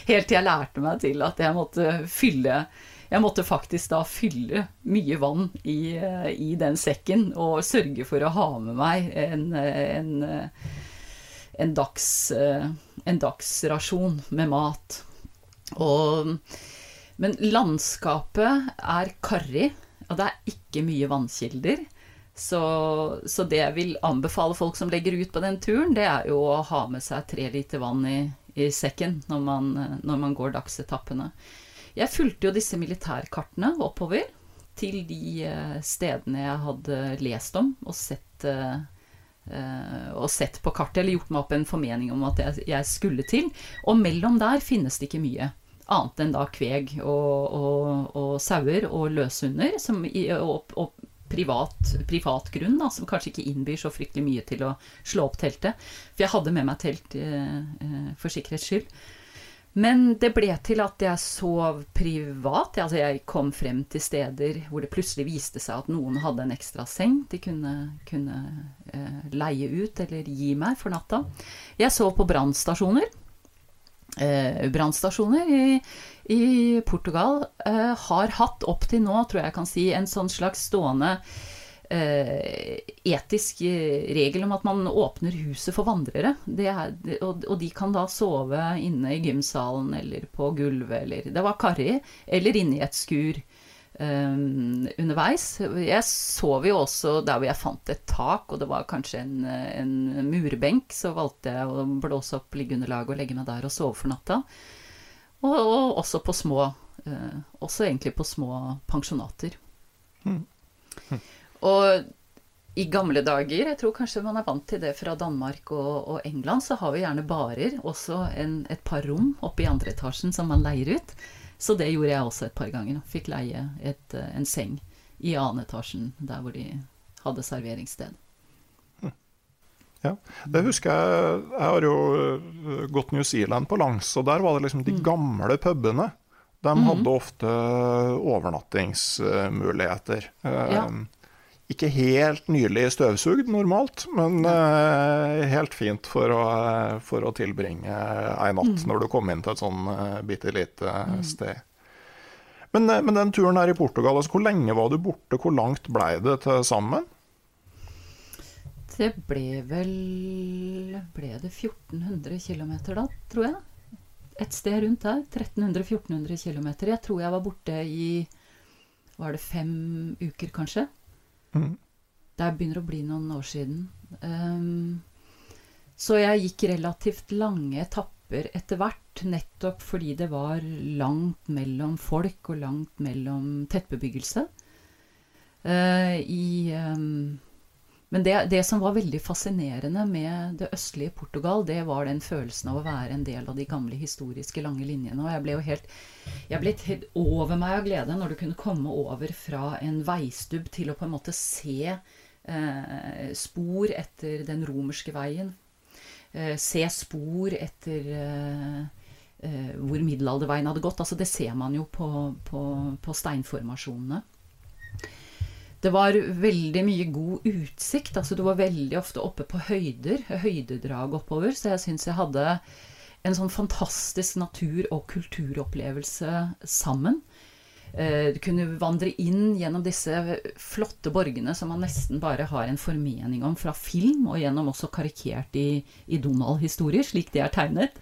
Helt til jeg lærte meg til at jeg måtte fylle jeg måtte faktisk da fylle mye vann i, eh, i den sekken og sørge for å ha med meg en, en, en, dags, en dagsrasjon med mat. Og, men landskapet er karrig, og det er ikke mye vannkilder. Så, så, det jeg vil anbefale folk som legger ut på den turen, det er jo å ha med seg tre liter vann i, i sekken når man, når man, går dagsetappene. Jeg fulgte jo disse militærkartene oppover til de eh, stedene jeg hadde lest om og sett, uh, og sett på kartet, eller gjort meg opp en formening om at jeg, skulle til. Og mellom der finnes det ikke mye. Annet enn da kveg og, og, og sauer og løshunder, som, og, og privat, privat grunn, da, som kanskje ikke innbyr så fryktelig mye til å slå opp teltet. For jeg hadde med meg telt eh, eh, for sikkerhets skyld. Men det ble til at jeg sov privat. Altså jeg kom frem til steder hvor det plutselig viste seg at noen hadde en ekstra seng de kunne, kunne eh, leie ut eller gi meg for natta. Jeg sov på brannstasjoner. Eh, brannstasjoner i, i Portugal eh, har hatt opp til nå, tror jeg jeg kan si, en sånn slags stående eh, etisk regel om at man åpner huset for vandrere. Er, og, og, de kan da sove inne i gymsalen eller på gulvet eller Det var karri. Eller inne i et skur. Um, underveis. Jeg sov jo også der hvor jeg fant et tak, og det var kanskje en, en murbenk. Så valgte jeg å blåse opp liggeunderlaget og legge meg der og sove for natta. Og, og også på små eh, Også egentlig på små pensjonater. Mm. Mm. Og i gamle dager, jeg tror kanskje man er vant til det fra Danmark og, og England, så har vi gjerne barer, også en, et par rom oppe i andre etasjen som man leier ut. Så det gjorde jeg også et par ganger. Fikk leie et, en seng i annen etasjen der hvor de hadde serveringssted. Ja, det husker jeg. Jeg har jo eh, gått New Zealand på langs, og der var det liksom de mm. gamle pubene. De mm. hadde ofte overnattingsmuligheter. Eh, ja. Ikke helt nylig støvsugd normalt, men uh, helt fint for å, for å tilbringe ei natt mm. når du kom inn til et sånn bitte lite mm. sted. Men, men, den turen her i Portugal, altså, hvor lenge var du borte? Hvor langt blei det til sammen? Det ble vel ble det 1400 km da, tror jeg. Et sted rundt der. 1300-1400 km. Jeg tror jeg var borte i Var det fem uker, kanskje? Mm. Det begynner å bli noen år siden. Um, så jeg gikk relativt lange etapper etter hvert, nettopp fordi det var langt mellom folk og langt mellom tettbebyggelse. Uh, i um, men det, det, som var veldig fascinerende med det østlige Portugal, det var den følelsen av å være en del av de gamle historiske lange linjene. Og jeg ble jo helt, jeg ble helt over meg av glede når du kunne komme over fra en veistubb til å på en måte se eh, spor etter den romerske veien. Eh, se spor etter eh, eh hvor middelalderveien hadde gått. Altså det ser man jo på, på, på steinformasjonene. Det var veldig mye god utsikt. altså Du var veldig ofte oppe på høyder, høydedrag oppover. Så jeg syns jeg hadde en sånn fantastisk natur- og kulturopplevelse sammen. Eh, kunne vandre inn gjennom disse flotte borgene som man nesten bare har en formening om fra film, og gjennom også karikert i, i Donald-historier, slik de er tegnet.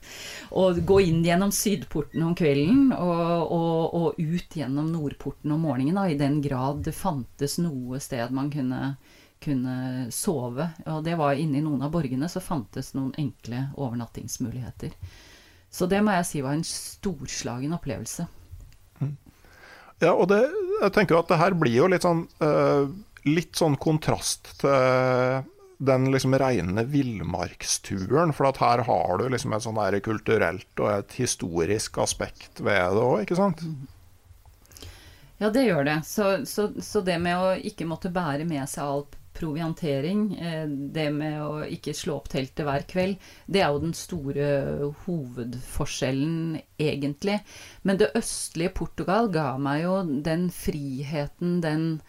Og gå inn gjennom Sydporten om kvelden og, og, og ut gjennom Nordporten om morgenen, da, i den grad det fantes noe sted man kunne, kunne sove. Og det var inni noen av borgene så fantes noen enkle overnattingsmuligheter. Så det må jeg si var en storslagen opplevelse. Ja, og det, jeg tenker jo at det her blir jo litt sånn, uh, litt sånn kontrast til den liksom reine villmarksturen. For at her har du liksom et sånn kulturelt og et historisk aspekt ved det òg, ikke sant? Ja, det gjør det. Så, så, så, det med å ikke måtte bære med seg alt proviantering, eh, det med å ikke slå opp teltet hver kveld, det er jo den store hovedforskjellen, egentlig. Men det østlige Portugal ga meg jo den friheten, den,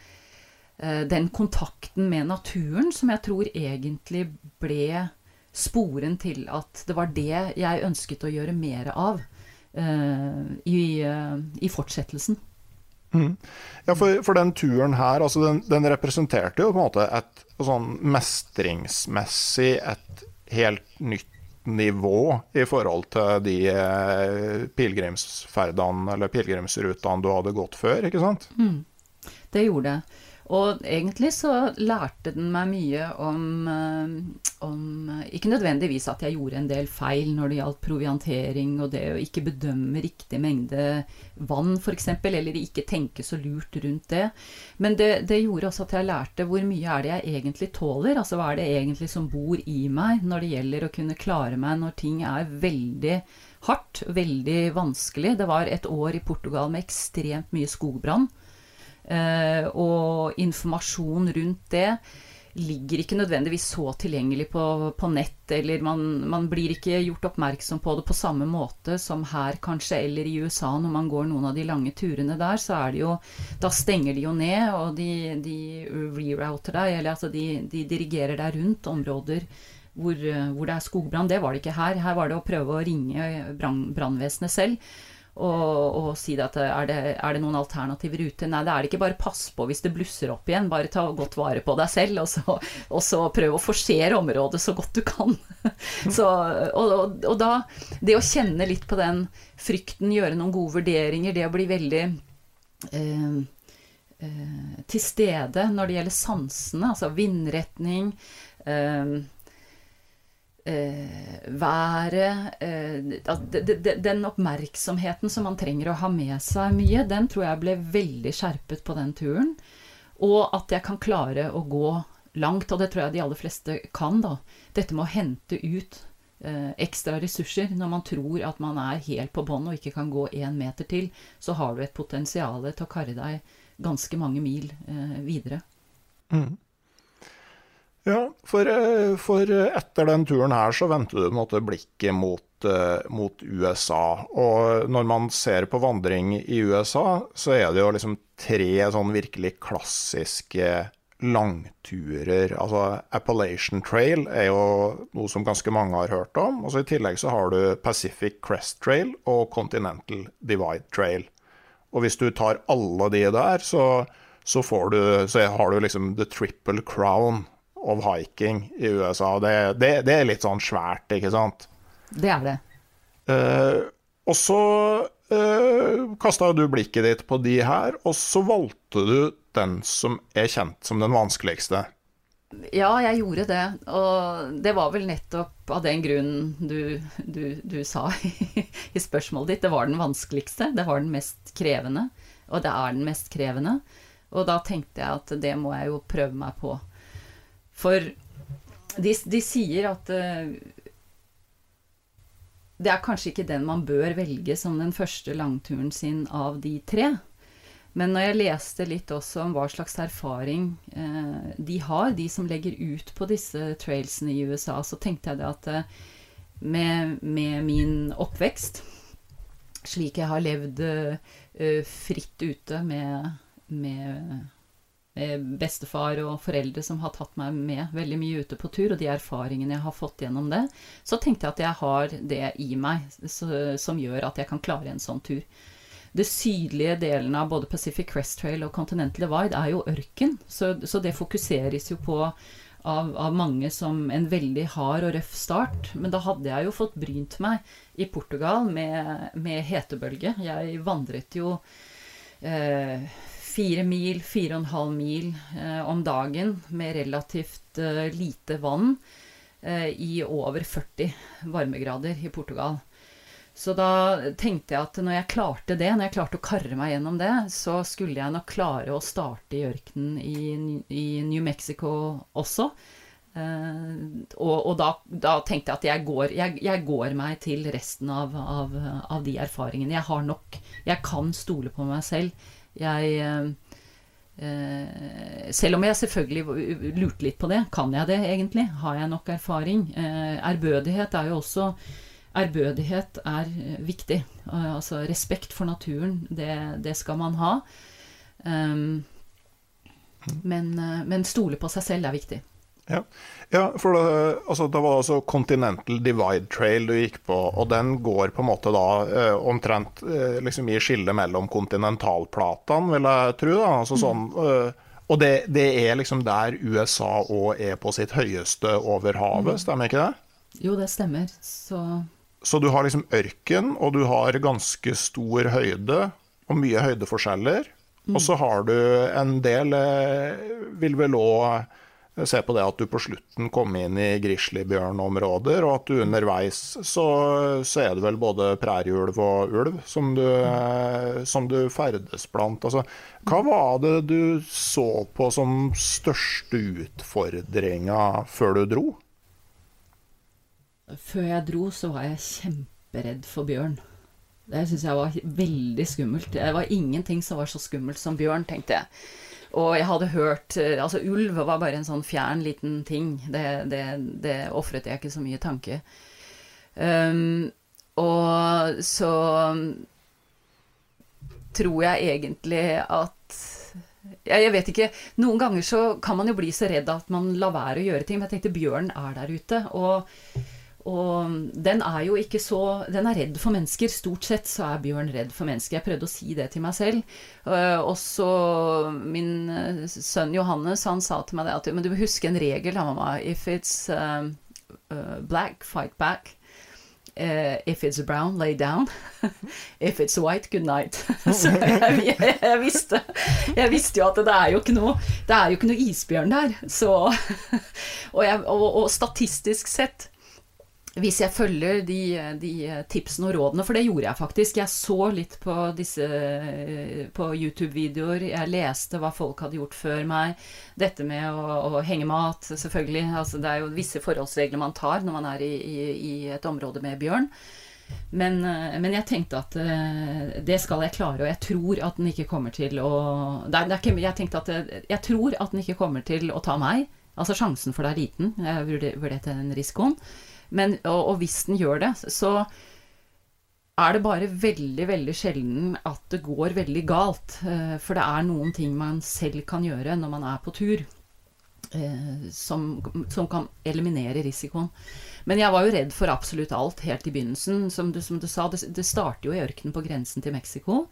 eh, den kontakten med naturen, som jeg tror egentlig ble sporen til at det var det jeg ønsket å gjøre mer av uh, i, i fortsettelsen. Mm. Ja, for, for, den turen her, altså den, den, representerte jo på en måte et sånn mestringsmessig et helt nytt nivå i forhold til de eh, pilegrimsferdene eller pilegrimsrutene du hadde gått før, ikke sant? Mm. Det gjorde det. Og egentlig så lærte den meg mye om, eh, om, Ikke nødvendigvis at jeg gjorde en del feil når det gjaldt proviantering og det å ikke bedømme riktig mengde vann f.eks., eller ikke tenke så lurt rundt det. Men det, det, gjorde også at jeg lærte hvor mye er det jeg egentlig tåler. Altså hva er det egentlig som bor i meg når det gjelder å kunne klare meg når ting er veldig hardt, veldig vanskelig. Det var et år i Portugal med ekstremt mye skogbrann. Eh, og informasjon rundt det ligger ikke nødvendigvis så tilgjengelig på, på nett, eller man, man, blir ikke gjort oppmerksom på det på samme måte som her kanskje, eller i USA når man går noen av de lange turene der, så er det jo Da stenger de jo ned, og de, de rerouter deg, eller altså de, de dirigerer deg rundt områder hvor, hvor det er skogbrann. Det var det ikke her. Her var det å prøve å ringe brannvesenet selv og, og si at er det, er det, noen alternativ rute? Nei, det er det ikke. Bare pass på hvis det blusser opp igjen. Bare ta godt vare på deg selv, og så, og så prøv å forsere området så godt du kan. så, og, og, da Det å kjenne litt på den frykten, gjøre noen gode vurderinger, det å bli veldig eh, eh, til stede når det gjelder sansene, altså vindretning eh, eh, været eh, Den oppmerksomheten som man trenger å ha med seg mye, den tror jeg ble veldig skjerpet på den turen. Og at jeg kan klare å gå langt, og det tror jeg de aller fleste kan, da. Dette med å hente ut eh, ekstra ressurser. Når man tror at man er helt på bånn og ikke kan gå én meter til, så har du et potensial til å karre deg ganske mange mil eh, videre. Mm. Ja, for, eh, for, etter den turen her så vendte du måte, blikket mot, uh, mot, USA. Og når man ser på vandring i USA, så er det jo liksom tre sånn virkelig klassiske langturer. Altså Appalachian Trail er jo noe som ganske mange har hørt om. Og så I tillegg så har du Pacific Crest Trail og Continental Divide Trail. Og hvis du tar alle de der, så, så, du, så har du liksom the triple crown of hiking i USA. Det, det, det er litt sånn svært, ikke sant? Det er det. Eh, og så eh, kasta du blikket ditt på de her, og så valgte du den som er kjent som den vanskeligste. Ja, jeg gjorde det. Og det var vel nettopp av den grunnen du, du, du sa i, i spørsmålet ditt. Det var den vanskeligste. Det var den mest krevende. Og det er den mest krevende. Og da tenkte jeg at det må jeg jo prøve meg på. For de, de sier at uh, det er kanskje ikke den man bør velge som den første langturen sin av de tre. Men når jeg leste litt også om hva slags erfaring eh, de har, de som legger ut på disse trailsene i USA, så tenkte jeg det at eh, med, med, min oppvekst, slik jeg har levd eh, fritt ute med, med, bestefar og foreldre som har tatt meg med veldig mye ute på tur, og de erfaringene jeg har fått gjennom det, så tenkte jeg at jeg har det i meg som gjør at jeg kan klare en sånn tur det sydlige delen av både Pacific Crest Trail og Continental Divide er jo ørken. Så, så det fokuseres jo på av, av, mange som en veldig hard og røff start. Men da hadde jeg jo fått brynt meg i Portugal med, med hetebølge. Jeg vandret jo eh, fire mil, fire og en halv mil eh, om dagen med relativt eh, lite vann eh, i over 40 varmegrader i Portugal. Så da tenkte jeg at når jeg klarte det, når jeg klarte å karre meg gjennom det, så skulle jeg nok klare å starte i ørkenen i, i New Mexico også. Uh, og, og da, da, tenkte jeg at jeg går, jeg, jeg går meg til resten av, av, av, de erfaringene. Jeg har nok. Jeg kan stole på meg selv. Jeg uh, Selv om jeg selvfølgelig lurte litt på det. Kan jeg det egentlig? Har jeg nok erfaring? ærbødighet er jo også ærbødighet er eh, viktig. Altså respekt for naturen, det, det skal man ha. Um, men, eh, men, stole på seg selv er viktig. Ja, ja for det, altså, det, var altså Continental Divide Trail du gikk på, og den går på en måte da eh, omtrent eh, liksom i skillet mellom kontinentalplatene, vil jeg tro. da, altså mm. sånn eh, og det, det, er liksom der USA òg er på sitt høyeste over havet, mm. stemmer ikke det? Jo, det stemmer. Så så du har liksom ørken, og du har ganske stor høyde og mye høydeforskjeller. Mm. Og så har du en del Vil vel òg se på det at du på slutten kom inn i grizzlybjørnområder, og at du underveis så, så er det vel både prærieulv og ulv som du, som du ferdes blant. Altså, hva var det du så på som største utfordringa før du dro? Før jeg dro, så var jeg kjemperedd for bjørn. Det syns jeg var veldig skummelt. Det var ingenting som var så skummelt som bjørn, tenkte jeg. Og jeg hadde hørt eh, Altså, ulv var bare en sånn fjern, liten ting. Det, det, det ofret jeg ikke så mye tanke. Um, og så tror jeg egentlig at jeg vet ikke Noen ganger så kan man jo bli så redd at man lar være å gjøre ting. Men jeg tenkte bjørn er der ute. Og og den er jo ikke så Den er redd for mennesker. Stort sett så er bjørn redd for mennesker. Jeg prøvde å si det til meg selv. Uh, og så min uh, sønn Johannes, han sa til meg det at Men du må huske en regel, da, mamma. If it's uh, black, fight back. if it's brown, lay down. if it's white, good night. så jeg, jeg, jeg, visste Jeg visste jo at det er jo ikke noe Det er jo ikke noe isbjørn der. Så og, og, og statistisk sett hvis jeg følger de, de, tipsene og rådene, for det gjorde jeg faktisk. Jeg så litt på disse på YouTube-videoer, jeg leste hva folk hadde gjort før meg. Dette med å, å henge mat, selvfølgelig. Altså, det er jo visse forholdsregler man tar når man er i, i, i et område med bjørn. Men, men, jeg tenkte at uh, det skal jeg klare, og jeg tror at den ikke kommer til å det er, det er jeg tenkte at jeg tror at den ikke kommer til å ta meg. Altså sjansen for det er liten. Jeg vurderte den risikoen. Men, og, og, hvis den gjør det, så er det bare veldig, veldig sjelden at det går veldig galt. Eh, for det er noen ting man selv kan gjøre når man er på tur, eh, som, som kan eliminere risikoen. Men jeg var jo redd for absolutt alt helt i begynnelsen. Som du, som du sa, det, det, starter jo i ørkenen på grensen til Mexico.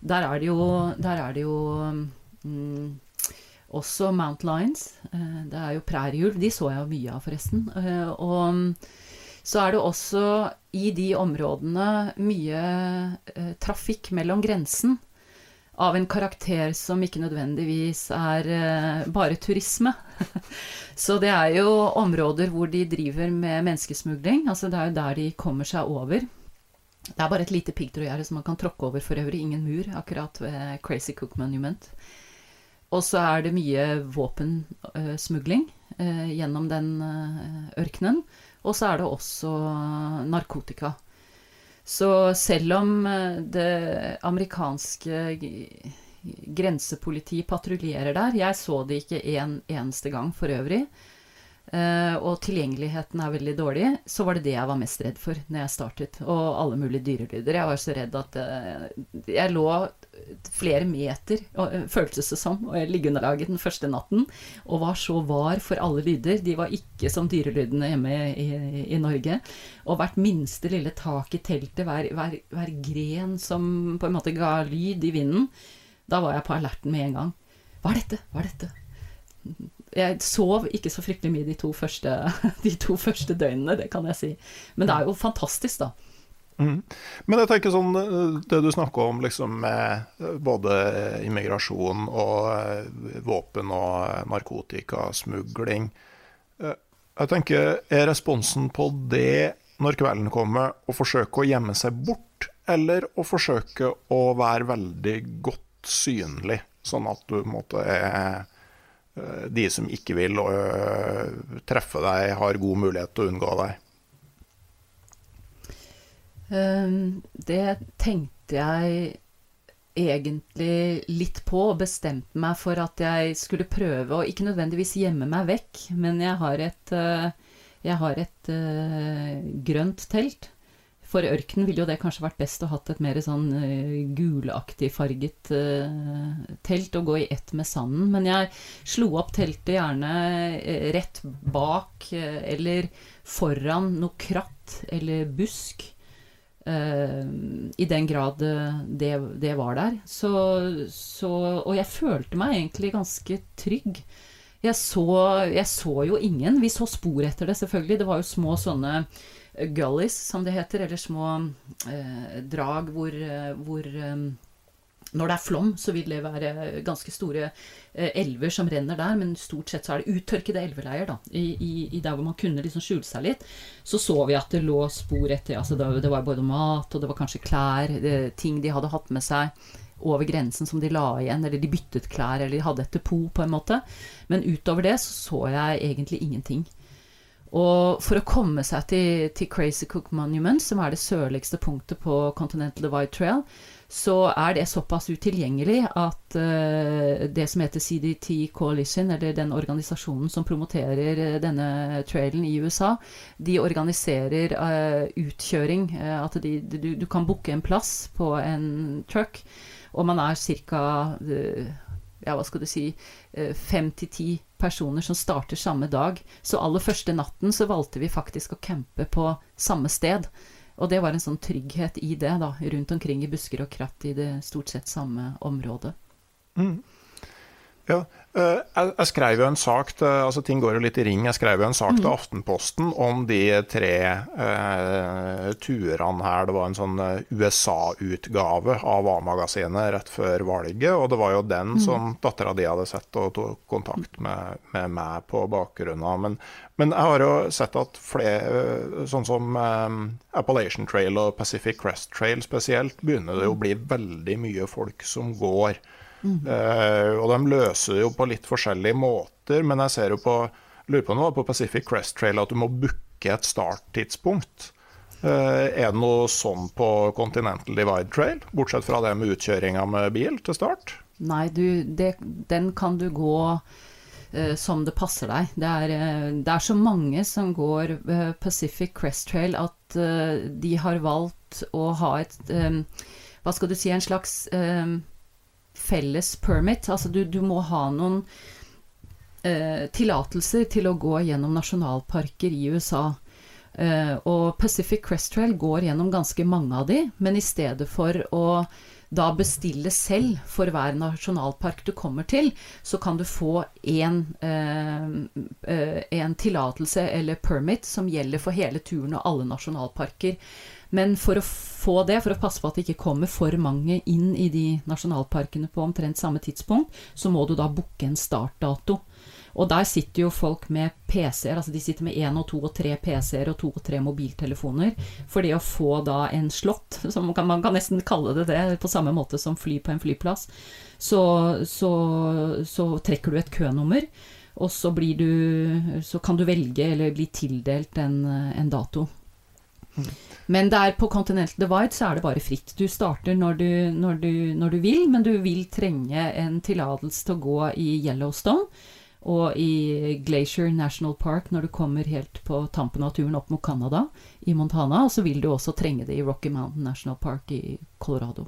Der er det jo, der er det jo mm, også Mount Lions. Det er jo prærieulv. De så jeg jo mye av, forresten. Og så er det også i de områdene mye eh, trafikk mellom grensen av en karakter som ikke nødvendigvis er eh, bare turisme. så det er jo områder hvor de driver med menneskesmugling. Altså det er jo der de kommer seg over. Det er bare et lite piggtrådgjerde som man kan tråkke over for øvrig. Ingen mur akkurat ved Crazy Cook Monument. Og så er det mye våpensmugling eh, gjennom den eh, ørkenen. Og så er det også narkotika. Så selv om eh, det amerikanske grensepolitiet patruljerer der Jeg så det ikke en eneste gang for øvrig. Uh, og tilgjengeligheten er veldig dårlig, så var det det jeg var mest redd for når jeg startet. Og alle mulige dyrelyder. Jeg var så redd at uh, jeg lå flere meter, uh, føltes det som, og jeg liggeunderlaget den første natten, og var så var for alle lyder. De var ikke som dyrelydene hjemme i, i, i Norge. Og hvert minste lille tak i teltet, hver, hver, hver gren som på en måte ga lyd i vinden, da var jeg på alerten med en gang. Hva er dette? Hva er dette? Jeg sov ikke så fryktelig mye de to, første, de to første døgnene, det kan jeg si. Men det er jo fantastisk, da. Mm. Men jeg tenker sånn, det du snakker om liksom med både immigrasjon og eh, våpen og narkotikasmugling eh, Jeg tenker, er responsen på det når kvelden kommer, å forsøke å gjemme seg bort, eller å forsøke å være veldig godt synlig, sånn at du på en måte er Eh, de som ikke vil eh, treffe deg, har god mulighet til å unngå deg? Ehm, det tenkte jeg egentlig litt på, og bestemte meg for at jeg skulle prøve å ikke nødvendigvis gjemme meg vekk, men jeg har et, eh, jeg har et grønt telt for ørken ville jo det kanskje vært best å hatt et mer sånn uh, gulaktig farget uh, telt og gå i ett med sanden. Men jeg slo opp teltet gjerne uh, rett bak eller foran noe kratt eller busk. I den grad det, det var der. Så, så, og jeg følte meg egentlig ganske trygg. Jeg så, jeg så jo ingen. Vi så spor etter det, selvfølgelig. Det var jo små sånne gullies, som det heter, eller små eh, drag hvor, eh, hvor eh, når det er flom, så vil det være ganske store eh, elver som renner der, men stort sett så er det uttørkede elveleier. da, i, i, i, der hvor man kunne liksom skjule seg litt. Så så vi at det lå spor etter altså det, det var både mat, og det var kanskje klær, det, ting de hadde hatt med seg over grensen som de la igjen, eller de byttet klær, eller de hadde et depot, på en måte. Men utover det så så jeg egentlig ingenting. Og for å komme seg til, til, Crazy Cook Monument, som er det sørligste punktet på Continental Divide Trail, så er det såpass utilgjengelig at uh, det som heter CDT Coalition, eller den organisasjonen som promoterer uh, denne trailen i USA, de organiserer uh, utkjøring. at de, du, du, kan booke en plass på en truck, og man er ca. ja, hva skal du si fem til ti personer som starter samme dag. Så aller første natten så valgte vi faktisk å campe på samme sted. Og det var en sånn trygghet i det, da, rundt omkring i busker og kratt i det stort sett samme området. Mm. Ja, eh, jeg, skrev jo en sak til, altså Ting går jo litt i ring. Jeg skrev jo en sak til mm. Aftenposten om de tre eh, turene her. Det var en sånn eh, USA-utgave av A-magasinet rett før valget. Og det var jo den mm. som dattera di hadde sett og tok kontakt med, med meg på bakgrunn av. Men, men, jeg har jo sett at flere, eh, sånn som eh, Appalachian Trail og Pacific Crest Trail spesielt, begynner det å bli veldig mye folk som går. Uh, og de løser det jo på litt forskjellige måter, men jeg ser jo på lurer på noe på Pacific Crest Trail at du må booke et starttidspunkt. Uh, er det noe sånn på Continental Divide Trail, bortsett fra det med utkjøringa med bil til start? Nei, du, det, den kan du gå uh, som det passer deg. Det er, det er, så mange som går Pacific Crest Trail at de har valgt å ha et Hva skal du si, en slags felles permit. Altså du, du må ha noen eh, tillatelser til å gå gjennom nasjonalparker i USA. Eh, og Pacific Crest Trail går gjennom ganske mange av de, men i stedet for å da bestille selv for hver nasjonalpark du kommer til, så kan du få en, eh, tillatelse eller permit som gjelder for hele turen og alle nasjonalparker. Men for å få det, for å passe på at det ikke kommer for mange inn i de nasjonalparkene på omtrent samme tidspunkt, så må du da booke en startdato. Og der sitter jo folk med PC-er, altså de sitter med én og to og tre PC-er og to og tre mobiltelefoner. For det å få da en slott, som man kan, man kan nesten kalle det det, på samme måte som fly på en flyplass, så, så, så trekker du et kønummer. Og så, du, så kan du velge eller bli tildelt en, en dato. Men der på Continental Divide så er det bare fritt. Du starter når du, når du, når du vil, men du vil trenge en tillatelse til å gå i Yellowstone. Og i Glacier National Park, når du kommer helt på tampen av turen opp mot Canada, i Montana, så vil du også trenge det i Rocky Mountain National Park i Colorado.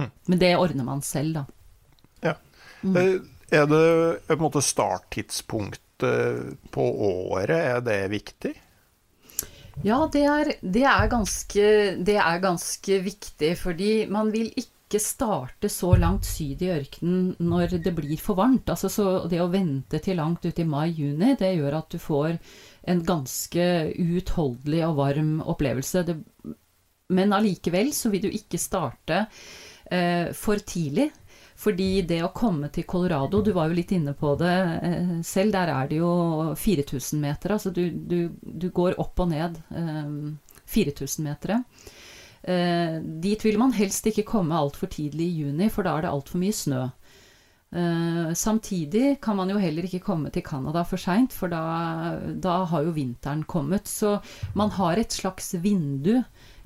Hm. Men det ordner man selv, da. Ja. Mm. Er det på en måte starttidspunktet på året, er det viktig? Ja, det er, det er, ganske, det er ganske viktig, fordi man vil ikke starte så langt syd i ørkenen når det blir for varmt. Altså, så det å vente til langt ut i mai-juni, det gjør at du får en ganske uutholdelig og varm opplevelse. Det, men allikevel så vil du ikke starte eh, for tidlig. Fordi det å komme til Colorado, du var jo litt inne på det eh, selv, der er det jo 4000 meter. Altså du, du, du går opp og ned eh, 4000 meter. Eh, dit vil man helst ikke komme altfor tidlig i juni, for da er det altfor mye snø. Eh, samtidig kan man jo heller ikke komme til Canada for seint, for da, da, har jo vinteren kommet. Så man har et slags vindu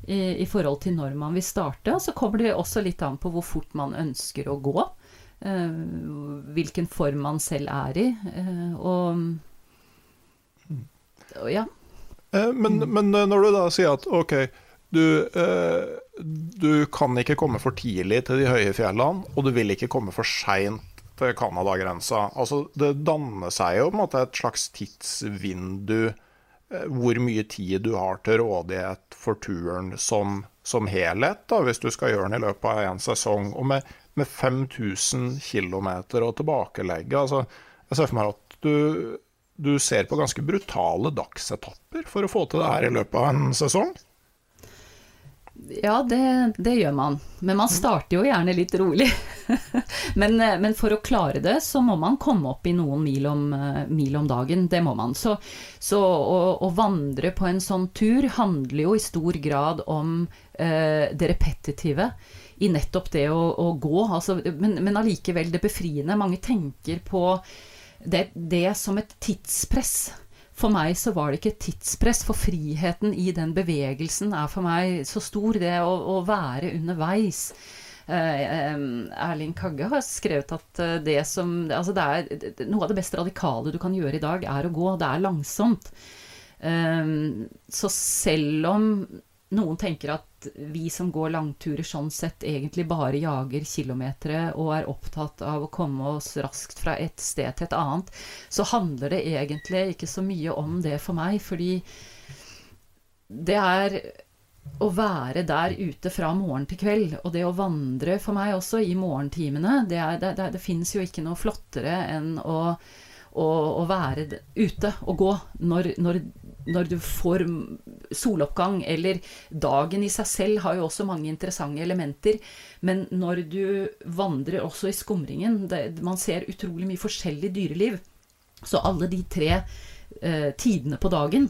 i, i, forhold til når man vil starte. Så kommer det også litt an på hvor fort man ønsker å gå. Eh, hvilken form man selv er i. Eh, og, og ja. Eh, men, men, når du da sier at ok, du, du, kan ikke komme for tidlig til de høye fjellene, og du vil ikke komme for seint til Canada-grensa. Altså, det danner seg jo på en måte et slags tidsvindu hvor mye tid du har til rådighet for turen som, som helhet, da, hvis du skal gjøre den i løpet av én sesong. Og med, med 5000 km å tilbakelegge. Altså, jeg ser for meg at du, du ser på ganske brutale dagsetapper for å få til det her i løpet av en sesong. Ja, det, det, gjør man. Men man starter jo gjerne litt rolig. men, eh, men, for å klare det, så må man komme opp i noen mil om, eh, mil om dagen. Det må man. Så, så å, å, vandre på en sånn tur handler jo i stor grad om eh, det repetitive. I nettopp det å, å gå. Altså, men, men allikevel det befriende. Mange tenker på det, det som et tidspress. For meg så var det ikke tidspress, for friheten i den bevegelsen er for meg så stor. Det å, å være underveis. Um, Erling Kagge har skrevet at uh, det som altså det er, Noe av det mest radikale du kan gjøre i dag, er å gå. Det er langsomt. Så selv om noen tenker at vi som går langturer sånn sett, egentlig bare jager kilometer og er opptatt av å komme oss raskt fra et sted til et annet, så handler det egentlig ikke så mye om det for meg. Fordi det er å være der ute fra morgen til kveld, og det å vandre for meg også i morgentimene Det, er, det, det, det finnes jo ikke noe flottere enn å, å, å være ute og gå når, når når du får soloppgang, eller dagen i seg selv har jo også mange interessante elementer, men når du vandrer også i skumringen det, Man ser utrolig mye forskjellig dyreliv. Så alle de tre eh, tidene på dagen,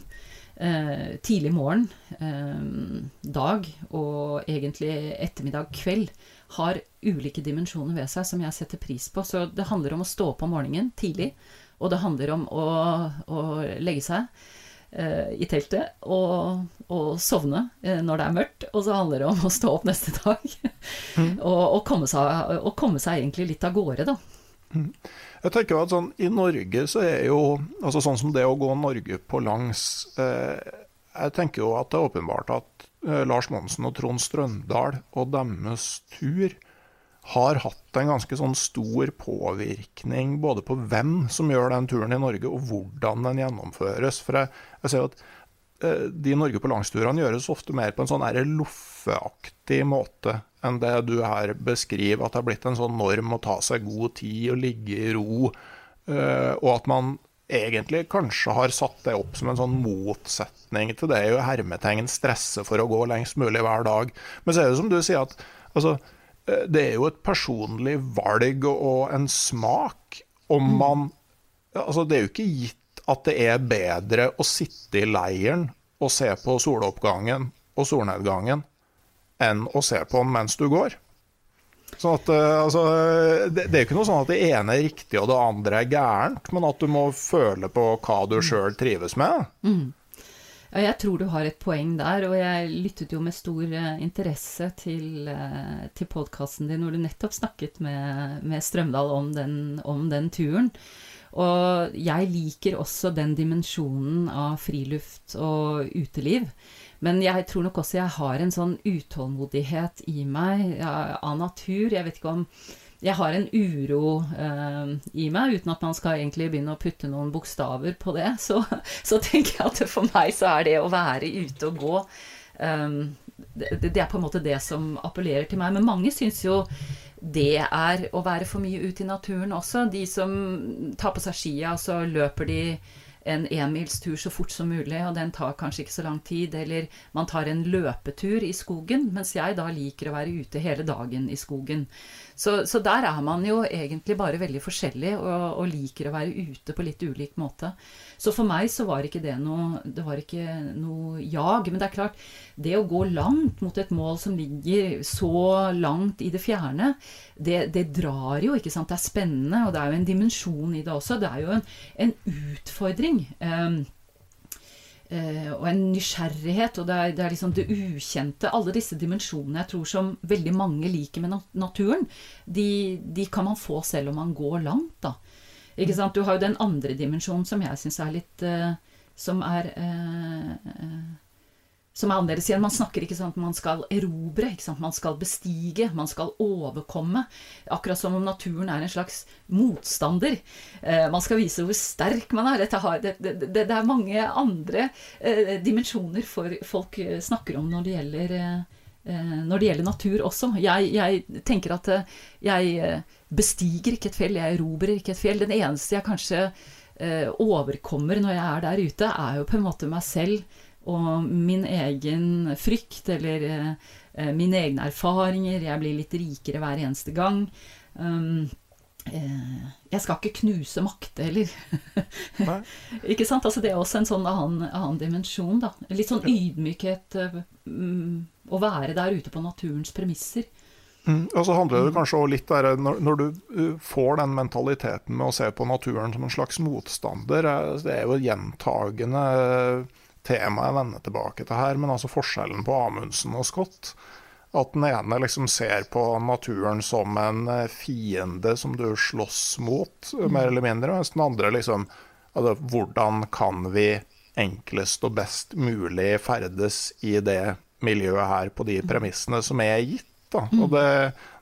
eh, tidlig morgen, eh, dag og egentlig ettermiddag, kveld, har ulike dimensjoner ved seg som jeg setter pris på. Så det handler om å stå opp om morgenen tidlig, og det handler om å, å legge seg i teltet og, og, sovne eh, når det er mørkt. Og så handler det om å stå opp neste dag mm. og, og, komme seg, og, komme seg, egentlig litt av gårde, da. Mm. Jeg tenker at sånn, I Norge så er jo altså Sånn som det å gå Norge på langs eh, Jeg tenker jo at det er åpenbart at eh, Lars Monsen og Trond Strøndal og deres tur har hatt en ganske sånn stor påvirkning både på hvem som gjør den turen i Norge, og hvordan den gjennomføres. For jeg, jeg ser at de de Norge på langs-turene gjøres ofte mer på en sånn loffeaktig måte enn det du her beskriver, at det har blitt en sånn norm å ta seg god tid og ligge i ro, eh, og at man egentlig kanskje har satt det opp som en sånn motsetning til det jo hermetegn stresse for å gå lengst mulig hver dag. Men så er det som du sier, at altså, eh, det er jo et personlig valg og en smak om mm. man Altså, det er jo ikke gitt at det er bedre å sitte i leiren og se på soloppgangen og solnedgangen enn å se på den mens du går. Sånn at, eh, altså, det, det, er ikke noe sånn at det ene er riktig og det andre er gærent, men at du må føle på hva du sjøl trives med. Mm. Jeg tror du har et poeng der, og jeg lyttet jo med stor uh, interesse til, uh, til podkasten din hvor du nettopp snakket med, med Strømdal om den, om den, turen. Og jeg liker også den dimensjonen av friluft og uteliv. Men jeg tror nok også jeg har en sånn utålmodighet i meg av natur. Jeg vet ikke om jeg har en uro uh, i meg, uten at man skal egentlig begynne å putte noen bokstaver på det. Så, så tenker jeg at for meg så er det å være ute og gå um, det, det, er på en måte det som appellerer til meg. Men mange syns jo det er å være for mye ute i naturen også. De som tar på seg skia, så løper de en enmilstur så fort som mulig, og den tar kanskje ikke så lang tid. Eller man tar en løpetur i skogen, mens jeg da liker å være ute hele dagen i skogen. Så, så der er man jo egentlig bare veldig forskjellig, og, og, liker å være ute på litt ulik måte. Så for meg så var ikke det noe Det var ikke noe jag. Men det er klart, det å gå langt mot et mål som ligger så langt i det fjerne, det, det drar jo, ikke sant. Det er spennende, og det er jo en dimensjon i det også. Det er jo en, en utfordring. Um, og en nysgjerrighet, og det er, det er, liksom det ukjente. Alle disse dimensjonene jeg tror som veldig mange liker med naturen, de, de, kan man få selv om man går langt, da. Ikke sant? Du har jo den andre dimensjonen som jeg syns er litt uh, Som er uh, som er annerledes igjen. Man snakker ikke sånn at man skal erobre, man skal bestige, man skal overkomme. Akkurat som om naturen er en slags motstander. Eh, man skal vise hvor sterk man er. Har, det, det, det, er mange andre eh, dimensjoner folk snakker om når det gjelder, eh, når det gjelder natur også. Jeg, jeg tenker at jeg bestiger ikke et fjell, jeg erobrer ikke et fjell. Den eneste jeg kanskje eh, overkommer når jeg er der ute, er jo på en måte meg selv og min egen frykt, eller eh, mine egne erfaringer. Jeg blir litt rikere hver eneste gang. Um, eh, jeg skal ikke knuse makt heller. ikke sant? Altså, det er også en sånn annen, annen dimensjon. Da. Litt sånn ydmykhet. Um, å være der ute på naturens premisser. Mm, og så handler det kanskje også litt der, når, når, du uh, får den mentaliteten med å se på naturen som en slags motstander eh, Det er jo gjentagende tema jeg vender tilbake til her, men altså forskjellen på Amundsen og Scott. At den ene liksom ser på naturen som en eh, fiende som du slåss mot, mm. mer eller mindre. Mens den andre liksom altså, Hvordan kan vi enklest og best mulig ferdes i det miljøet her på de premissene som er gitt? Da. Og det,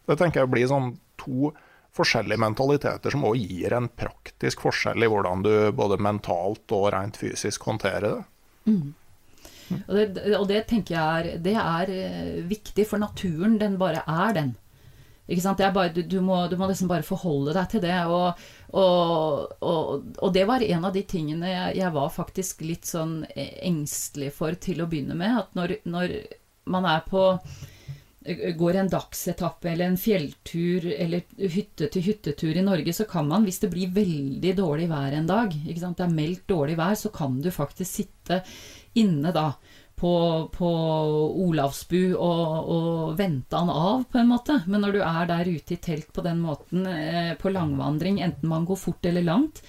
det tenker jeg blir sånn to forskjellige mentaliteter som òg gir en praktisk forskjell i hvordan du både mentalt og rent fysisk håndterer det. Mm. Og, det, og det, tenker jeg er, det er eh, viktig, for naturen, den bare er den. Ikke sant? Bare, du, du, må, du, må, liksom bare forholde deg til det. Og, og, og, og det var en av de tingene jeg, jeg, var faktisk litt sånn engstelig for til å begynne med. At når, når man er på går en dagsetappe eller en fjelltur eller hytte til hyttetur i Norge, så kan man, hvis det blir veldig dårlig vær en dag, det er meldt dårlig vær, så kan du faktisk sitte inne da på, på Olavsbu og, og, vente han av, på en måte. Men når du er der ute i telt på den måten, eh, på langvandring, enten man går fort eller langt,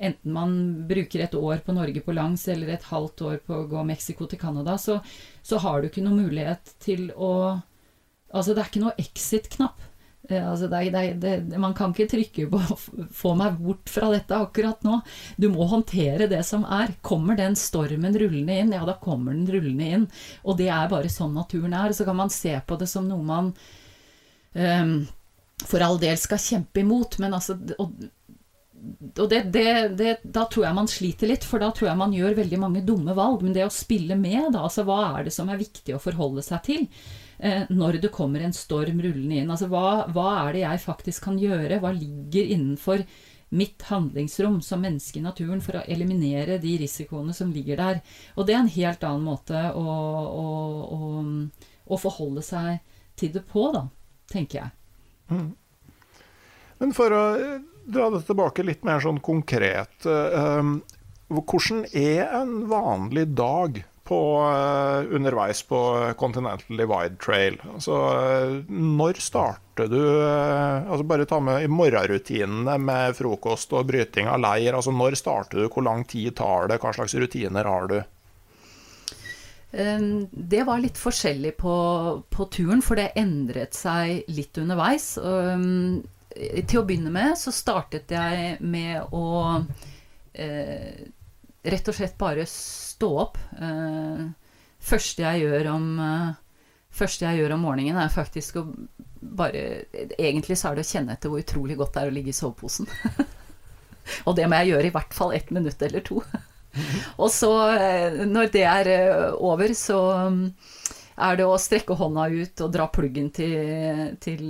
enten man bruker et år på Norge på langs eller et halvt år på å gå Mexico til Canada, så, så har du ikke noen mulighet til å Altså, det er ikke noe exit-knapp. Eh, det, man kan ikke trykke på 'få meg bort fra dette' akkurat nå. Du må håndtere det som er. Kommer den stormen rullende inn, ja, da kommer den rullende inn. Og det er bare sånn naturen er. Så kan man se på det som noe man um, for all del skal kjempe imot, men altså og, og det, det, det, da tror jeg man sliter litt, for da tror jeg man gjør veldig mange dumme valg. Men det å spille med, da, altså hva er det som er viktig å forholde seg til? Eh, når det kommer en storm rullende inn. Altså hva, hva er det jeg faktisk kan gjøre? Hva ligger innenfor mitt handlingsrom som menneske i naturen for å eliminere de risikoene som ligger der? Og det er en helt annen måte å, å, å, å forholde seg til det på, da, tenker jeg. Mm. Men for å dra det tilbake litt mer sånn konkret. Eh, hvordan er en vanlig dag på, eh, underveis på Continental Divide Trail? Altså, når starter du altså Bare ta med morgenrutinene med frokost og bryting av leir. Altså, når starter du, hvor lang tid tar det, hva slags rutiner har du? Det var litt forskjellig på, på turen, for det endret seg litt underveis til å begynne med så startet jeg med å eh, rett og slett bare stå opp. Eh, første jeg gjør om eh, første jeg gjør om morgenen, er faktisk å bare Egentlig så er det å kjenne etter hvor utrolig godt det er å ligge i soveposen. og det må jeg gjøre i hvert fall ett minutt eller to. og så, eh, når det er over, så mm, er det å strekke hånda ut og dra pluggen til, til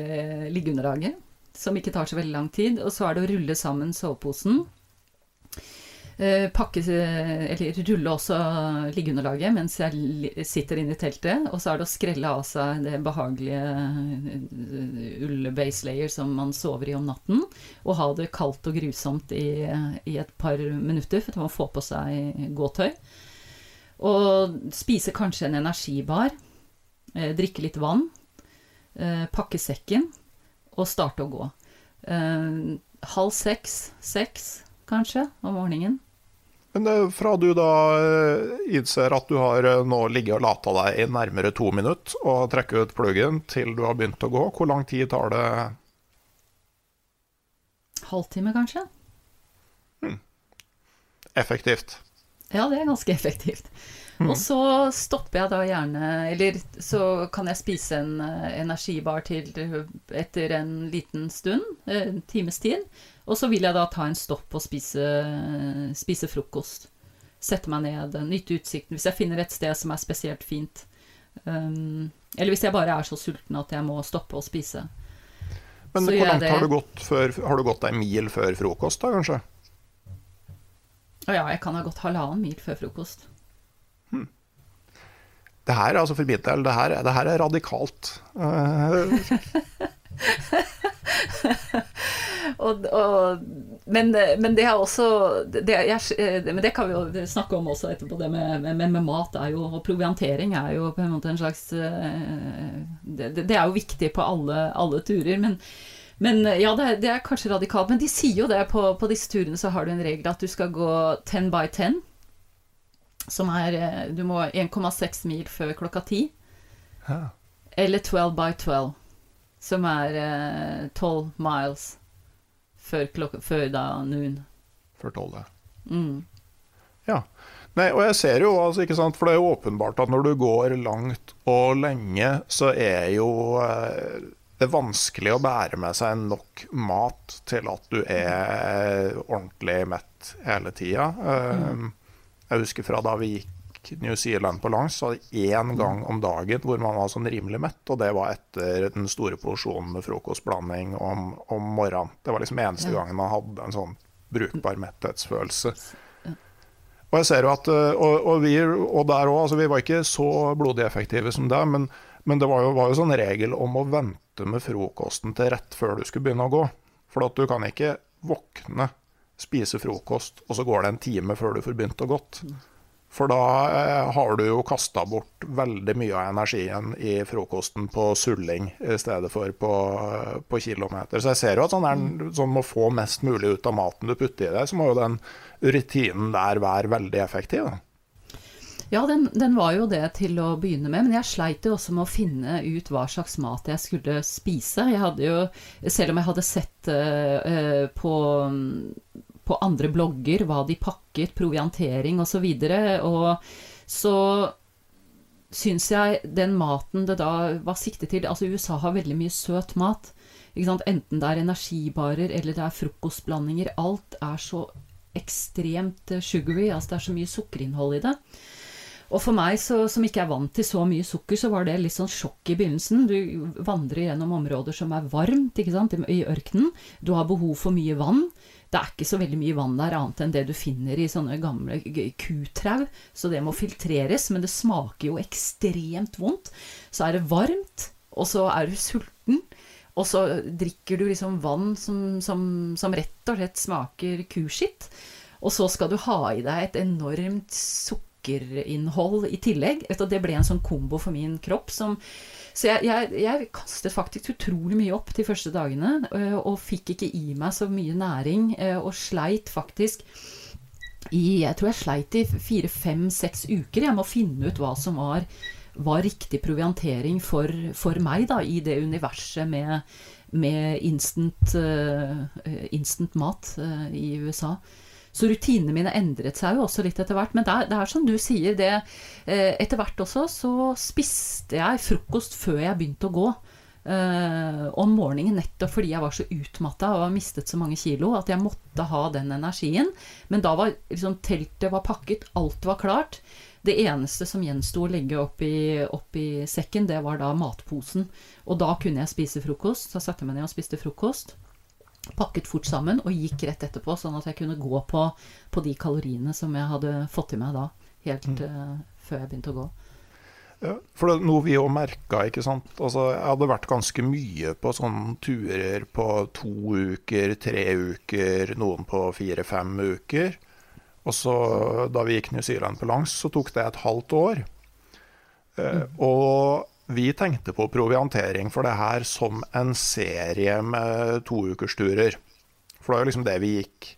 liggeunderlaget som ikke tar så veldig lang tid. Og så er det å rulle sammen soveposen. Eh, pakke, eller rulle også liggeunderlaget mens jeg sitter inne i teltet. Og så er det å skrelle av seg det behagelige eh, ull-base layer som man sover i om natten. Og ha det kaldt og grusomt i, i et par minutter for å få på seg gåtøy. Og spise kanskje en energibar. Eh, drikke litt vann. Pakke sekken og starte å gå. Halv seks, seks kanskje, om morgenen. Men fra du da uh, innser at du har uh, nå ligget og lata deg i nærmere to minutter og trekker ut pluggen til du har begynt å gå, hvor lang tid tar det? Halvtime, kanskje. Hmm. Effektivt. Ja, det er ganske effektivt. Mm. Og så stopper jeg da gjerne Eller så kan jeg spise en energibar til etter en liten stund, eh, en times tid. Og så vil jeg da ta en stopp og spise, spise frokost. Sette meg ned, nyte utsikten. Hvis jeg finner et sted som er spesielt fint. Um, eller hvis jeg bare er så sulten at jeg må stoppe å spise. Men hvor langt har du gått før Har du gått ei mil før frokost, da, kanskje? Å ja, jeg kan ha gått halvannen mil før frokost. Det her, altså for min del, det her, det her er radikalt. og, og, men, men, det er også det, jeg, Men det kan vi jo snakke om også etterpå. Det med, med, med, mat jo, og proviantering er jo på en måte en slags Det, det er jo viktig på alle, alle turer. Men, men ja, det er, det er, kanskje radikalt. Men de sier jo det på, på disse turene, så har du en regel at du skal gå 10 by 10. Som er eh, Du må 1,6 mil før klokka ti. Ja. Eller 12 by 12, som er eh, 12 miles før, klokka, før da noon. Før tolv, ja. Mm. ja. Nei, og jeg ser jo, altså, ikke sant, for det er jo åpenbart at når du går langt og lenge, så er jo eh, det er vanskelig å bære med seg nok mat til at du er ordentlig mett hele tida. Mm. Um, jeg husker fra da vi gikk New Zealand på langs, så var det én gang om dagen hvor man var sånn rimelig mett, og det var etter den store porsjonen med frokostblanding om, om morgenen. Det var liksom eneste gangen man hadde en sånn brukbar metthetsfølelse. Og jeg ser jo at, eh, og, og, vi, og der òg, altså vi var ikke så blodig effektive som det, men, men det var jo, var jo sånn regel om å vente med frokosten til rett før du skulle begynne å gå. For at du kan ikke våkne spise frokost, og så går det en time før du får begynt å gått. For da eh, har du jo kasta bort veldig mye av energien i frokosten på sulling i stedet for på, på kilometer. Så jeg ser jo at sånn, er, sånn å få mest mulig ut av maten du putter i deg, så må jo den rutinen der være veldig effektiv. Da. Ja, den, den, var jo det til å begynne med, men jeg sleit jo også med å finne ut hva slags mat jeg skulle spise. Jeg hadde jo, selv om jeg hadde sett uh, på på andre blogger hva de pakket, proviantering osv. Og, så, og så syns jeg den maten det da var siktet til Altså USA har veldig mye søt mat. Enten det er energibarer eller det er frokostblandinger. Alt er så ekstremt eh, sugary. Altså det er så mye sukkerinnhold i det. Og for meg så, som ikke er vant til så mye sukker, så var det litt sånn sjokk i begynnelsen. Du vandrer gjennom områder som er varmt i ørkenen. Du har behov for mye vann. Det er ikke så veldig mye vann der annet enn det du finner i sånne gamle kutrau. Så det må filtreres, men det smaker jo ekstremt vondt. Så er det varmt, og så er du sulten. Og så drikker du liksom vann som, som, som rett og slett smaker kuskitt. Og så skal du ha i deg et enormt sukkerinnhold i tillegg. Det ble en sånn kombo for min kropp som Så jeg, jeg, jeg, kastet faktisk utrolig mye opp de første dagene, øh, og fikk ikke i meg så mye næring, øh, og sleit faktisk i Jeg tror jeg sleit i fire, fem, seks uker jeg må finne ut hva som var, var riktig proviantering for, for, meg da, i det universet med, med instant, uh, instant mat uh, i USA. Så rutinene mine endret seg jo også litt etter hvert. Men det er, det er som du sier, det eh, Etter hvert også så spiste jeg frokost før jeg begynte å gå. Uh, om morgenen nettopp fordi jeg var så utmatta og mistet så mange kilo at jeg måtte ha den energien. Men da var liksom, teltet var pakket, alt var klart. Det eneste som gjensto å legge opp i, opp sekken, det var da matposen. Og da kunne jeg spise frokost. Så satte jeg meg ned og spiste frokost pakket fort sammen og gikk rett etterpå, sånn at jeg kunne gå på, på de kaloriene som jeg hadde fått i meg da, helt mm. uh, før jeg begynte å gå. Ja, for det er noe vi òg merka, ikke sant. Altså, jeg hadde vært ganske mye på sånne turer på to uker, tre uker, noen på fire-fem uker. Og så da vi gikk New Zealand på langs, så tok det et halvt år. Eh, mm. Og vi tenkte på proviantering for det her som en serie med toukersturer. For det er jo liksom det vi gikk.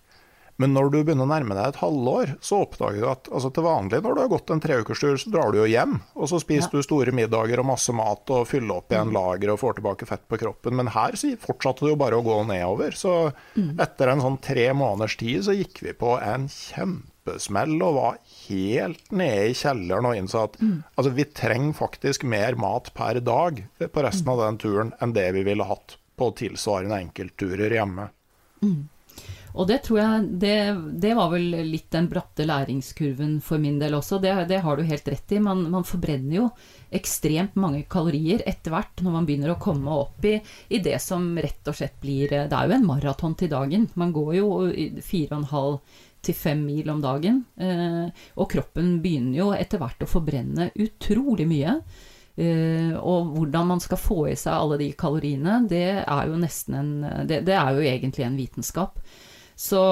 Men når du begynner å nærme deg et halvår, så oppdager du at altså til vanlig når du har gått en treukerstur, så drar du jo hjem. Og så spiser ja. du store middager og masse mat og fyller opp igjen lageret lager og får tilbake fett på kroppen. Men her fortsatte det jo bare å gå nedover. Så mm. etter en sånn tre måneders tid så gikk vi på en kjempe kjempesmell og var helt nede i kjelleren og innså at mm. altså, vi trenger faktisk mer mat per dag på resten av den turen enn det vi ville hatt på tilsvarende enkeltturer hjemme. Mm. Og det tror jeg det, det, var vel litt den bratte læringskurven for min del også. Det, det har du helt rett i. Man, man, forbrenner jo ekstremt mange kalorier etter hvert når man begynner å komme opp i, i, det som rett og slett blir Det er jo en maraton til dagen. Man går jo fire og en halv til fem mil om dagen. Eh, og kroppen begynner jo etter hvert å forbrenne utrolig mye. Eh, og hvordan man skal få i seg alle de kaloriene, det er jo nesten en Det, det er jo egentlig en vitenskap. Så,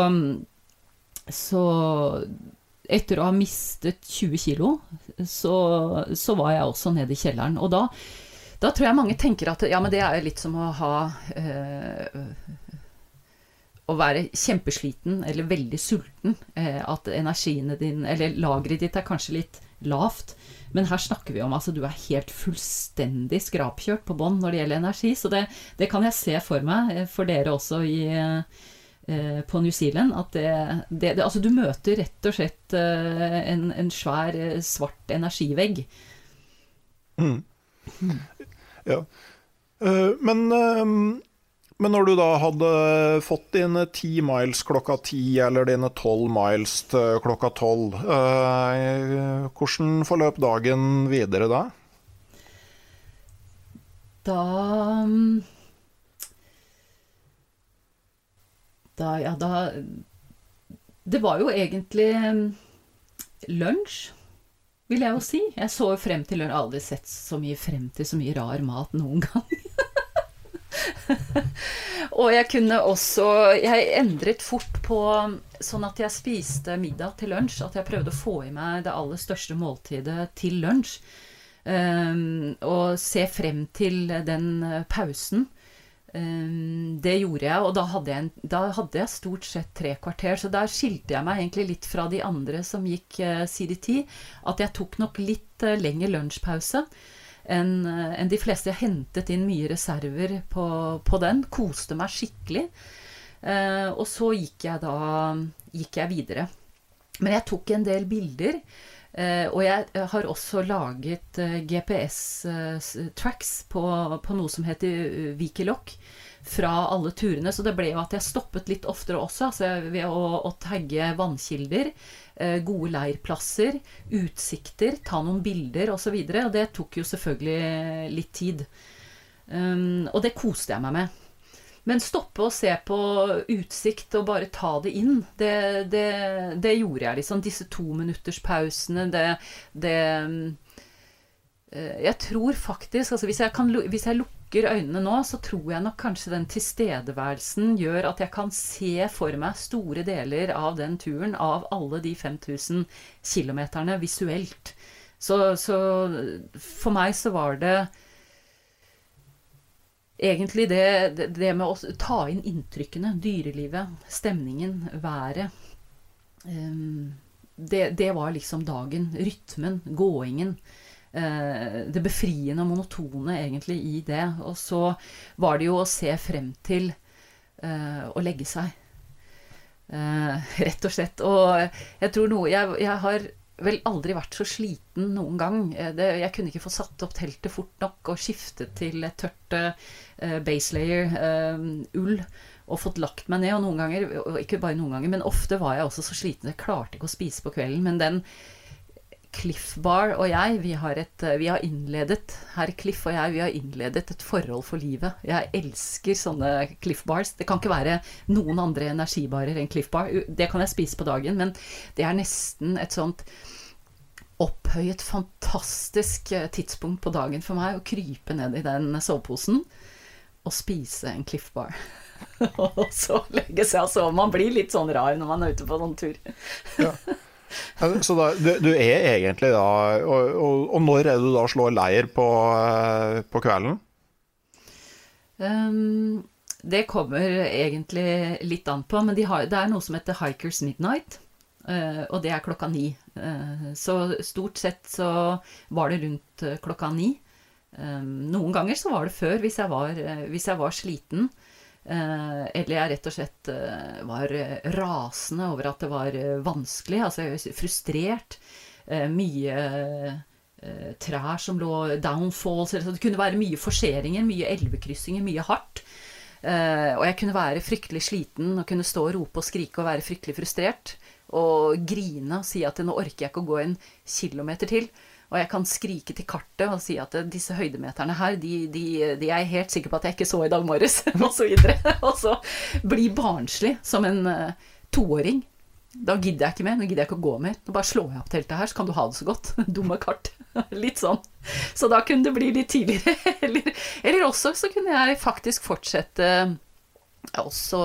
så etter å ha mistet 20 kilo, så, så, var jeg også nede i kjelleren. Og da, da, tror jeg mange tenker at ja, men det er litt som å ha øh, å være kjempesliten eller veldig sulten. Eh, at energiene dine, eller lageret ditt er kanskje litt lavt. Men her snakker vi om altså du er helt fullstendig skrapkjørt på bånn når det gjelder energi. Så det, det, kan jeg se for meg, eh, for dere også i, eh, på New Zealand. At det, det, Altså du møter rett og slett en, en, svær, svart energivegg. Mm. Ja. Uh, men men når du da hadde fått dine ti miles klokka ti, eller dine tolv miles klokka tolv, eh, hvordan forløp dagen videre da? Da Da, ja, da Det var jo egentlig lunsj, vil jeg jo si. Jeg så frem til lunsj. Aldri sett så mye frem til så mye rar mat noen gang. og jeg kunne også Jeg endret fort på sånn at jeg spiste middag til lunsj. At jeg prøvde å få i meg det aller største måltidet til lunsj. Um, og se frem til den pausen. Um, det gjorde jeg, og da hadde jeg, en, da hadde jeg, stort sett tre kvarter. Så der skilte jeg meg egentlig litt fra de andre som gikk uh, CDT. At jeg tok nok litt uh, lengre lunsjpause enn en de fleste. Jeg hentet inn mye reserver på, på den. Koste meg skikkelig. Eh, og så gikk jeg da gikk jeg videre. Men jeg tok en del bilder. Eh, og jeg har også laget eh, GPS-tracks eh, på, på, noe som heter Wikiloc fra alle turene. Så det ble jo at jeg stoppet litt oftere også, altså ved å, å tagge vannkilder, gode leirplasser, utsikter, ta noen bilder osv. Og, så og det tok jo selvfølgelig litt tid. Um, og det koste jeg meg med. Men stoppe og se på utsikt og bare ta det inn, det, det, det gjorde jeg, liksom. Disse tominutterspausene, det, det eh, Jeg tror faktisk altså hvis jeg, kan, hvis jeg lukker øynene nå, så tror jeg nok kanskje den tilstedeværelsen gjør at jeg kan se for meg store deler av den turen, av alle de 5000 kilometerne, visuelt. Så, så for meg så var det egentlig det, det, med å ta inn inntrykkene, dyrelivet, stemningen, været um, det, det, var liksom dagen. Rytmen, gåingen. Uh, det befriende og monotone egentlig i det. Og så var det jo å se frem til uh, å legge seg. Uh, rett og slett. Og jeg tror noe Jeg, jeg har vel aldri vært så sliten noen gang. Eh, det, jeg kunne ikke få satt opp teltet fort nok og skiftet til et tørt uh, base layer uh, ull og fått lagt meg ned. Og noen ganger, ikke bare noen ganger, men ofte var jeg også så sliten jeg klarte ikke å spise på kvelden. Men den Cliff Bar og jeg, vi har, et, vi har innledet Herr Cliff og jeg, vi har innledet et forhold for livet. Jeg elsker sånne Cliff Bars. Det kan ikke være noen andre energibarer enn Cliff Bar. Det kan jeg spise på dagen, men det er nesten et sånt opphøyet, fantastisk eh, tidspunkt på dagen for meg å krype ned i den soveposen og spise en Cliff Bar. og så legge seg og sove. Man blir litt sånn rar når man er ute på sånn tur. ja. Så da, du, du, er egentlig da og, og, og, når er du da slår leir på, eh, på kvelden? Um, det kommer egentlig litt an på, men de har, det er noe som heter Hikers Midnight. Uh, og det er klokka ni. Uh, så stort sett så var det rundt klokka ni. Um, noen ganger så var det før, hvis jeg var, hvis jeg var sliten. Eller jeg rett og slett var rasende over at det var vanskelig. Altså frustrert. mye trær som lå downfalls. Det kunne være mye forseringer, mye elvekryssinger, mye hardt. og jeg kunne være fryktelig sliten og kunne stå og rope og skrike og være fryktelig frustrert og grine og si at nå orker jeg ikke å gå en kilometer til. Og jeg kan skrike til kartet og si at disse høydemeterne her, de, de, de er jeg helt sikker på at jeg ikke så i dag morges, og så videre. Og så bli barnslig som en uh, toåring. Da gidder jeg ikke mer. Nå gidder jeg ikke å gå mer. Nå bare slår jeg opp teltet her, så kan du ha det så godt. Dumme kart. Litt sånn. Så da kunne det bli litt tidligere. Eller, eller også så kunne jeg faktisk fortsette også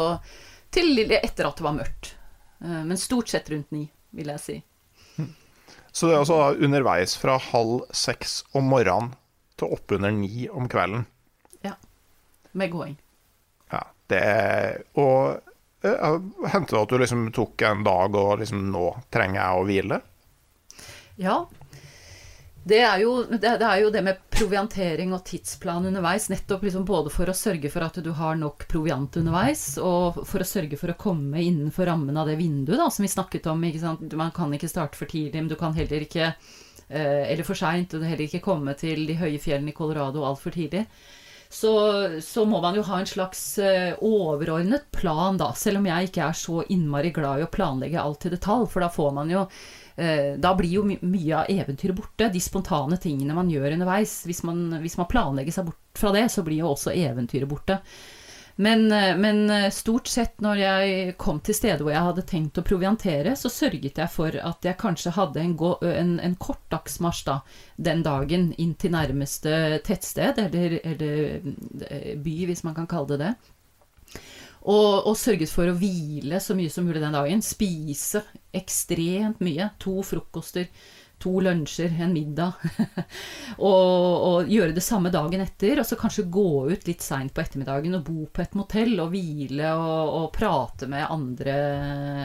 til etter at det var mørkt. Eh, men stort sett rundt ni, vil jeg si. Så det er altså underveis fra halv seks om morgenen til oppunder ni om kvelden? Ja. Med gåing. Ja, det er Og uh, hendte det at du liksom tok en dag og liksom Nå trenger jeg å hvile? Ja, det er, jo, det, er, jo, det, med proviantering og tidsplan underveis. Nettopp liksom både for å sørge for at du har nok proviant underveis, og for å sørge for å komme innenfor rammen av det vinduet da, som vi snakket om. Man kan ikke starte for tidlig, men du kan heller ikke eh, Eller for seint. Og heller ikke komme til de høye fjellene i Colorado altfor tidlig. Så, så, må man jo ha en slags eh, overordnet plan, da. Selv om jeg ikke er så innmari glad i å planlegge alt i detalj. For da får man jo da blir jo mye av eventyret borte. De spontane tingene man gjør underveis. Hvis man, hvis man planlegger seg bort fra det, så blir jo også eventyret borte. Men, eh, men, eh, stort sett når jeg kom til stedet hvor jeg hadde tenkt å proviantere, så sørget jeg for at jeg kanskje hadde en, en, en kort dagsmarsj da, den dagen inn til nærmeste tettsted, eller, eller by, hvis man kan kalle det det. Og, og, sørget for å hvile så mye som mulig den dagen. Spise ekstremt mye. To frokoster, to lunsjer, en middag. og, og, gjøre det samme dagen etter. Og så kanskje gå ut litt seint på ettermiddagen og bo på et motell og hvile og, og prate med andre,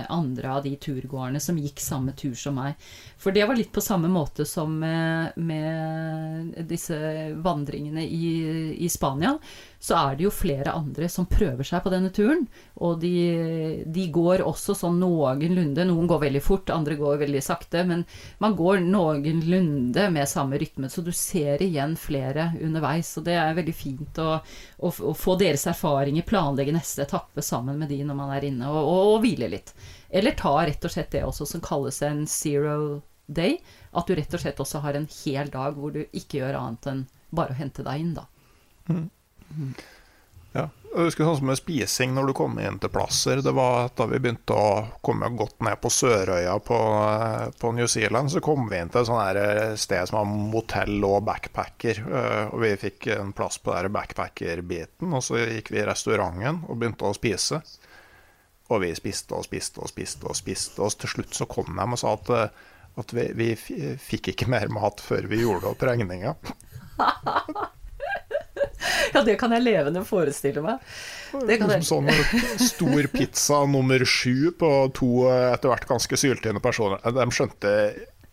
andre, av de turgåerne som gikk samme tur som meg. For det var litt på samme måte som med, med disse vandringene i, i Spania så er det jo flere andre som prøver seg på denne turen. Og de, de går også sånn noenlunde. Noen går veldig fort, andre går veldig sakte. Men man går noenlunde med samme rytme, så du ser igjen flere underveis. Og det er veldig fint å, å, å få deres erfaringer, planlegge neste etappe sammen med de når man er inne, og, og, og hvile litt. Eller ta rett og slett det også som kalles en zero day. At du rett og slett også har en hel dag hvor du ikke gjør annet enn bare å hente deg inn, da. Mm. Ja. Jeg husker sånn som med spising når du kom inn til plasser. Det var Da vi begynte å komme godt ned på Sørøya på, på New Zealand, så kom vi inn til et eh, sted som var motell og backpacker. Eh, og vi fikk en plass på backpacker-biten, og så gikk vi i restauranten og begynte å spise. Og vi spiste og spiste og spiste og spiste, og til slutt så kom de og sa at, eh, at vi, vi fikk ikke mer mat før vi gjorde opp regninga. Ja, det kan jeg levende forestille meg. Det kan jeg. Sånn stor pizza nummer sju på to etter hvert ganske syltynne personer. De skjønte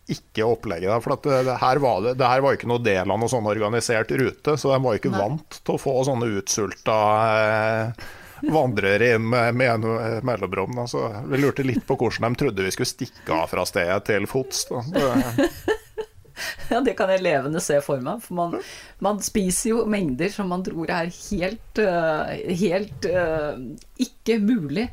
ikke opplegget der. For det, det, her var det, det, her var ikke noe del av noe sånn organisert rute, så de var ikke Nei. vant til å få sånne utsulta eh, vandrere inn med, med mellomrom. Så vi lurte litt på hvordan de trodde vi skulle stikke av fra stedet til fots. Ja, det kan jeg levende se for meg. For man, man spiser jo mengder som man tror er helt, uh, helt uh, ikke mulig.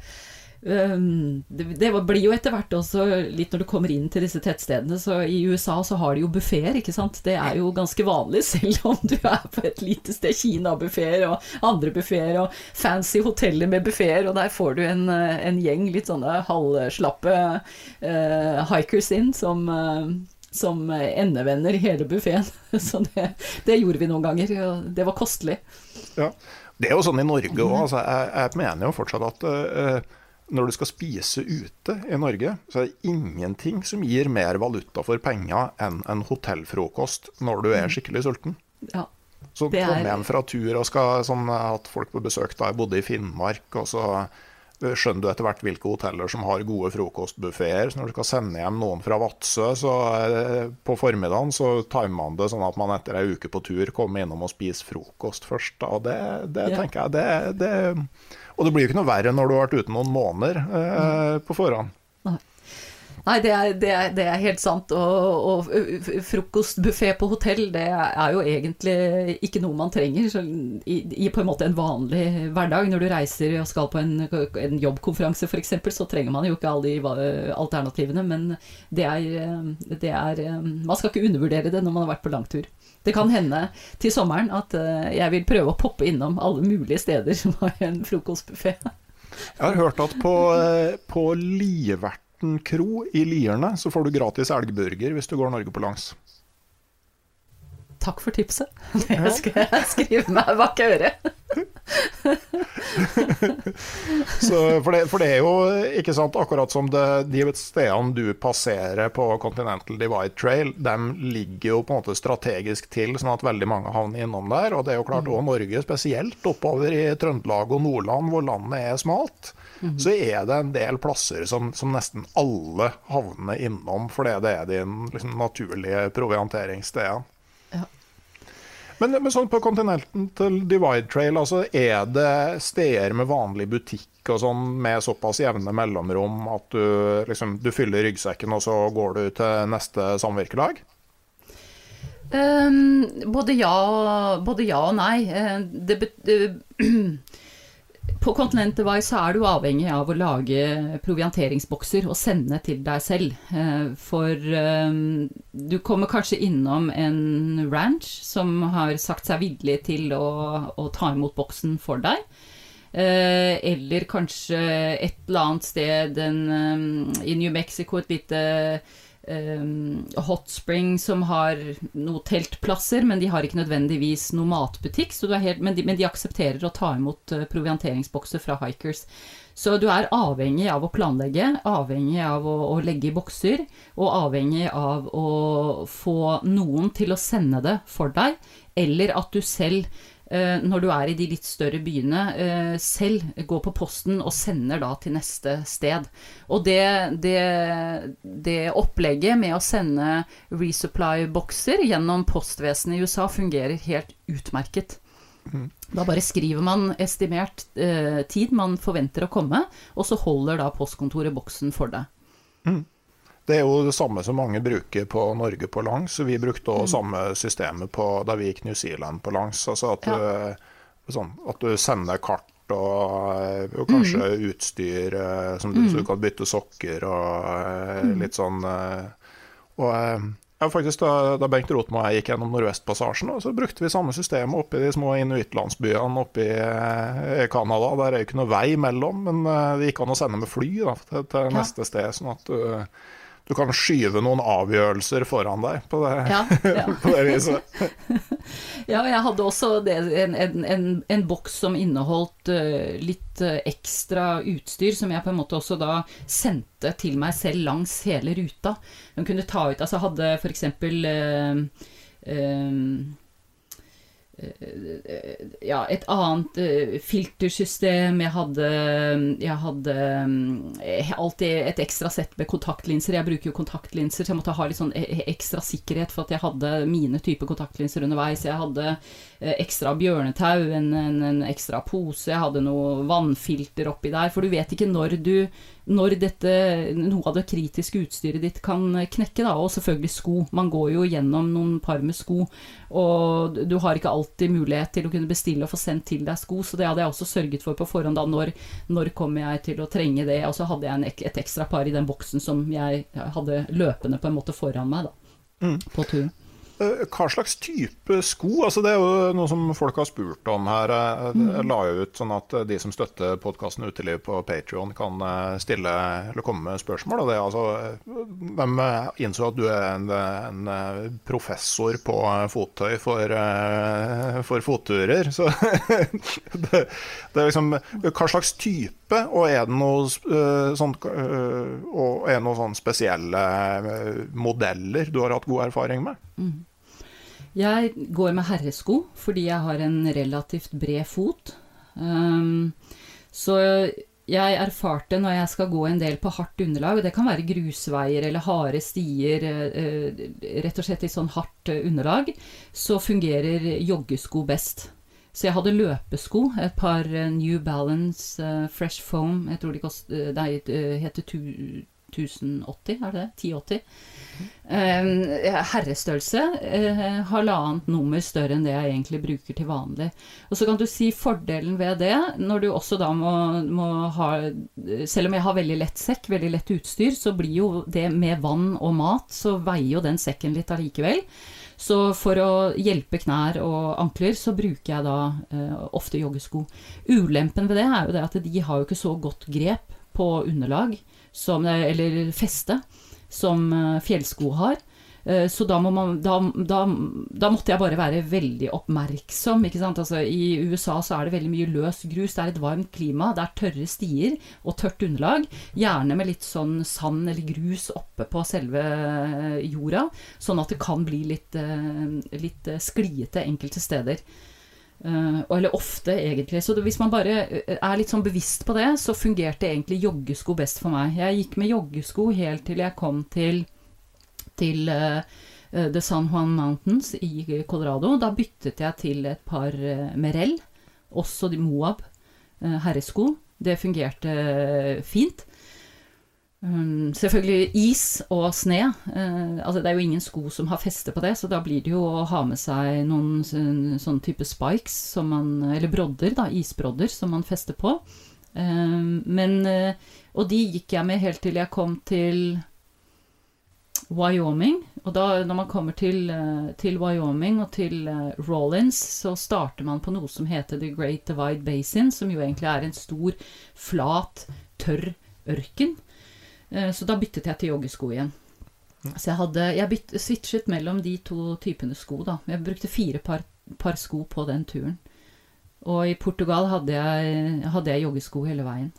Um, det, blir jo etter hvert også litt når du kommer inn til disse tettstedene. Så I USA så har de jo buffeer, ikke sant. Det er jo ganske vanlig, selv om du er på et lite sted. Kina-buffeer og andre buffeer og fancy hoteller med buffeer, og der får du en, en gjeng litt sånne halvslappe uh, hikers inn som som endevenner hele buffeen. Så det, det, gjorde vi noen ganger, og det var kostelig. Ja, Det er jo sånn i Norge òg. Altså, jeg, jeg, mener jo fortsatt at uh, når du skal spise ute i Norge, så er det ingenting som gir mer valuta for penger enn en hotellfrokost når du er mhm. skikkelig sulten. Ja. Så kom hjem fra tur og skal sånn, hatt folk på besøk da jeg bodde i Finnmark, og så skjønner du etter hvert hvilke hoteller som har gode frokostbuffeer. Så når du skal sende hjem noen fra Vadsø så på formiddagen, så timer man det sånn at man etter ei uke på tur kommer innom og spiser frokost først. Og det, det ja. tenker jeg det, det, Og det blir jo ikke noe verre når du har vært ute noen måneder eh, på forhånd. Nei, det er, det er, det er helt sant. Og, og frokostbuffé på hotell, det er jo egentlig ikke noe man trenger i, i, på en måte en vanlig hverdag. Når du reiser og skal på en, en jobbkonferanse f.eks., så trenger man jo ikke alle de alternativene. Men det er, det er Man skal ikke undervurdere det når man har vært på langtur. Det kan hende til sommeren at jeg vil prøve å poppe innom alle mulige steder som har en frokostbuffé. Jeg har hørt at på, på Livert Morten kro i Lierne, så får du gratis elgburger hvis du går Norge på langs. Takk for tipset. Det skal jeg skrive meg bak øret. for, det, for, det, er jo ikke sant, akkurat som det, de stedene du passerer på Continental Divide Trail, de ligger jo på en måte strategisk til, sånn at veldig mange havner innom der. Og det er jo klart òg mm. Norge, spesielt oppover i Trøndelag og Nordland, hvor landet er smalt. Mm. Så er det en del plasser som, som, nesten alle havner innom, fordi det er de liksom, naturlige provianteringsstedene. Men, men, sånn på kontinenten til Divide Trail, altså, er det steder med vanlig butikk og sånn med såpass jevne mellomrom at du, liksom, du fyller ryggsekken, og så går du til neste samvirkelag? Um, både, ja, både, ja, og nei. Uh, det, det På Continental Wise er du avhengig av å lage provianteringsbokser og sende til deg selv. Eh, for eh, du kommer kanskje innom en ranch som har sagt seg villig til å, å ta imot boksen for deg. Eh, eller kanskje et eller annet sted en, i New Mexico, et lite um, Hot Spring som har noen teltplasser, men de har ikke nødvendigvis noen matbutikk. Helt, men, de, men, de, aksepterer å ta imot uh, provianteringsbokser fra hikers. Så du er avhengig av å planlegge, avhengig av å, å, legge i bokser, og avhengig av å få noen til å sende det for deg, eller at du selv når du er i de litt større byene, eh, selv går på posten og sender da til neste sted. Og det, det, det opplegget med å sende resupply-bokser gjennom postvesenet i USA fungerer helt utmerket. Da bare skriver man estimert eh, tid man forventer å komme, og så holder da postkontoret boksen for deg. Det er jo det samme som mange bruker på Norge på langs. Vi brukte også samme systemet på, da vi gikk New Zealand på langs. Altså at, du, sånn, at du sender kart og, og kanskje utstyr eh, som du, så du kan bytte sokker og eh, litt sånn eh, Og eh, ja, faktisk da, da Bengt Rotmo og jeg gikk gjennom Nordvestpassasjen, så brukte vi samme system oppe i de små inuittlandsbyene oppe i Canada. Der er jo ikke noe vei mellom, men eh, det gikk an å sende med fly da, til, til Ja. neste sted. sånn at du, du kan skyve noen avgjørelser foran deg på det, Ja, ja. på det viset. Ja, jeg hadde også det, en, en, en, en boks som inneholdt uh, litt uh, ekstra utstyr, som jeg på en måte også da sendte til meg selv langs hele ruta. Den kunne ta ut Altså hadde for eksempel eh, eh, ja, et annet eh, filtersystem. Jeg hadde, jeg hadde eh, alltid et ekstra sett med kontaktlinser. Jeg bruker jo kontaktlinser, så jeg måtte ha litt sånn eh, ekstra sikkerhet for at jeg hadde mine typer kontaktlinser underveis. Jeg hadde eh, ekstra bjørnetau, en, en, en ekstra pose, jeg hadde noe vannfilter oppi der. For du vet ikke når du når dette, noe av det kritiske utstyret ditt kan knekke, da, og selvfølgelig sko. Man går jo gjennom noen par med sko, og du har ikke alltid mulighet til å kunne bestille og få sendt til deg sko, så det hadde jeg også sørget for på forhånd. da, Når, når kommer jeg til å trenge det? Og så hadde jeg en, et ekstra par i den boksen som jeg hadde løpende på en måte foran meg da, på turen. Eh, Hva slags type sko? Altså, det er jo noe som folk har spurt om her. Jeg jeg la jo ut sånn at de som støtter podkasten Uteliv på Patrion, kan eh, stille eller komme med spørsmål. Og det altså, hvem innså at du er en, en eh, professor på eh, fottøy for, eh, for fotturer. Så det, det er liksom Hva slags type, og er det noe eh, sånn eh, Og er det noen sånn spesielle eh, modeller du har hatt god erfaring med? Jeg går med herresko fordi jeg har en relativt bred fot. Um, så jeg erfarte når jeg skal gå en del på hardt underlag, det kan være grusveier eller harde stier, rett og slett i sånn hardt underlag, så fungerer joggesko best. Så jeg hadde løpesko, et par eh, New Balance uh, Fresh Foam, jeg tror de kost, eh, nei, heter tu- 1080, er det det? 1080. Uh, herrestørrelse, Uh, halvannet nummer større enn det jeg egentlig bruker til vanlig. Og så kan du si fordelen ved det, når du også da må, må ha Selv om jeg har veldig lett sekk, veldig lett utstyr, så blir jo det med vann og mat, så veier jo den sekken litt allikevel. Så for å hjelpe knær og ankler, så bruker jeg da eh, ofte joggesko. Ulempen ved det er jo det at de har jo ikke så godt grep på underlag, som, eller feste, som eh, fjellsko har. Eh, Så da, må man, da, da, da måtte jeg bare være veldig oppmerksom. Ikke sant? Altså, I USA så er det veldig mye løs grus. Det er et varmt klima. Det er tørre stier og tørt underlag. Gjerne med litt sånn sand eller grus oppe på selve eh, jorda. Sånn at det kan bli litt, eh, litt skliete enkelte steder. Eller ofte, egentlig. Så hvis man bare er litt sånn bevisst på det, så fungerte egentlig joggesko best for meg. Jeg gikk med joggesko helt til jeg kom til til eh, eh, The San Juan Mountains i Colorado. Da byttet jeg til et par uh, Merell, også de Moab eh, herresko. Det fungerte eh, fint. Um, selvfølgelig is og sne. eh, altså det er jo ingen sko som har feste på det, så da blir det jo å ha med seg noen sånn, sånn type spikes, som man, eller brodder, da, isbrodder, som man fester på. Um, men, eh, og de gikk jeg med helt til jeg kom til Wyoming. Og da, når man kommer til, eh, til Wyoming og til eh, Rollins, så starter man på noe som heter The Great Divide Basin, som jo egentlig er en stor, flat, tørr ørken. Eh, Så da byttet jeg til joggesko igjen. Så jeg, hadde, jeg bytt, switchet mellom de to typene sko, da. Jeg brukte fire par, par sko på den turen. Og i Portugal hadde jeg, hadde jeg joggesko hele veien.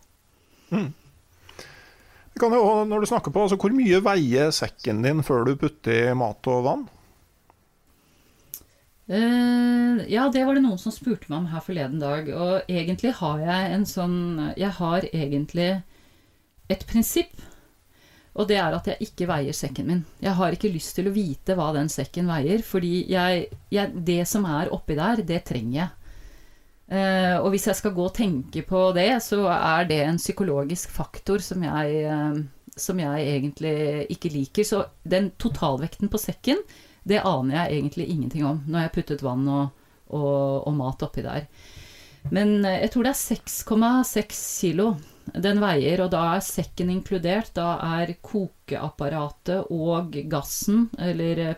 Kan jo, når du snakker på, altså, Hvor mye veier sekken din før du putter mat og vann? Uh, ja, det var det noen som spurte meg om her forleden dag. Og egentlig har jeg en sånn Jeg har egentlig et prinsipp. Og det er at jeg ikke veier sekken min. Jeg har ikke lyst til å vite hva den sekken veier, fordi jeg, jeg, det som er oppi der, det trenger jeg. Eh, og hvis jeg skal gå og tenke på det, så er det en psykologisk faktor som jeg, uh, som jeg egentlig ikke liker. Så den totalvekten på sekken, det aner jeg egentlig ingenting om når jeg har puttet vann og, og, og mat oppi der. Men uh, jeg tror det er 6,6 kilo den veier, og da er sekken inkludert. Da er kokeapparatet og gassen, eller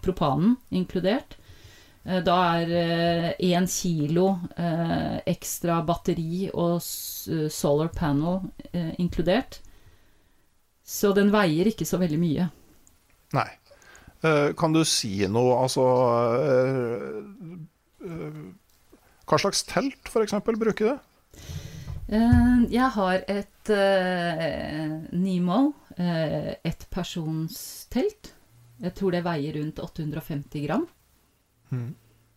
propanen, inkludert. Eh, da er én kilo ekstra batteri og solar panel inkludert. Så den veier ikke så veldig mye. Nei. Kan du si noe, altså hva slags telt f.eks. bruker du? Uh, jeg har et uh, ettpersonstelt. Jeg tror det veier rundt 850 gram. Mm.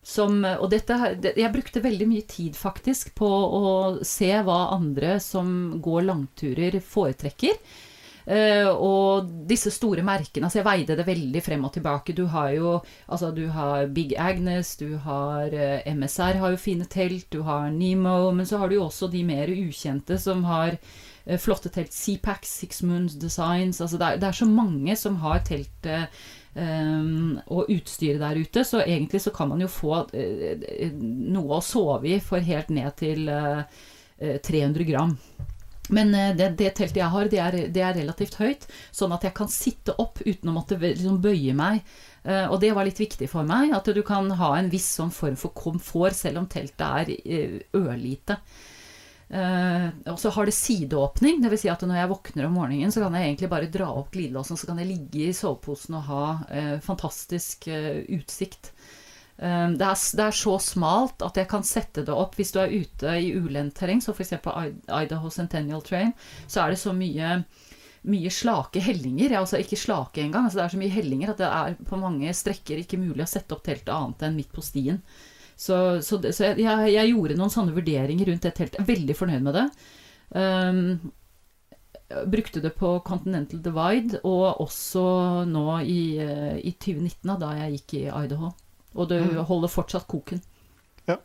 Som, og dette, jeg brukte veldig mye tid faktisk på å se hva andre som går langturer, foretrekker. Uh, og disse store merkene altså Jeg veide det veldig frem og tilbake. Du har jo altså du har Big Agnes, du har uh, eh, MSR har jo fine telt, du har Nemo, men så har du jo også de mer ukjente som har uh, flotte telt. Seapack, Six Moons Designs altså det er, det er så mange som har telt og utstyret der ute, så egentlig så kan man jo få noe å sove i for helt ned til 300 gram. Men eh, det, det, teltet jeg har, det er, det er, relativt høyt, sånn at jeg kan sitte opp uten å måtte liksom bøye meg. Og det var litt viktig for meg, at du kan ha en viss sånn form for komfort, selv om teltet er ørlite. Uh, og så har det sideåpning, dvs. Si at når jeg våkner om morgenen, så kan jeg egentlig bare dra opp glidelåsen, så kan jeg ligge i soveposen og ha fantastisk utsikt. Ehm, det er, det er, så smalt at jeg kan sette det opp hvis du er ute i ulendt terreng, så f.eks. Idaho Centennial Train, så er det så mye, mye slake hellinger. Altså ikke slake engang. Altså det er så mye hellinger at det er på mange strekker ikke mulig å sette opp teltet annet enn midt på stien. Så, så, det, så jeg, jeg, gjorde noen sånne vurderinger rundt det teltet. Jeg er veldig fornøyd med det. Um, brukte det på Continental Divide, og også nå i, eh, i 2019, da jeg gikk i Idaho. Og du mm. holder fortsatt koken. Ja.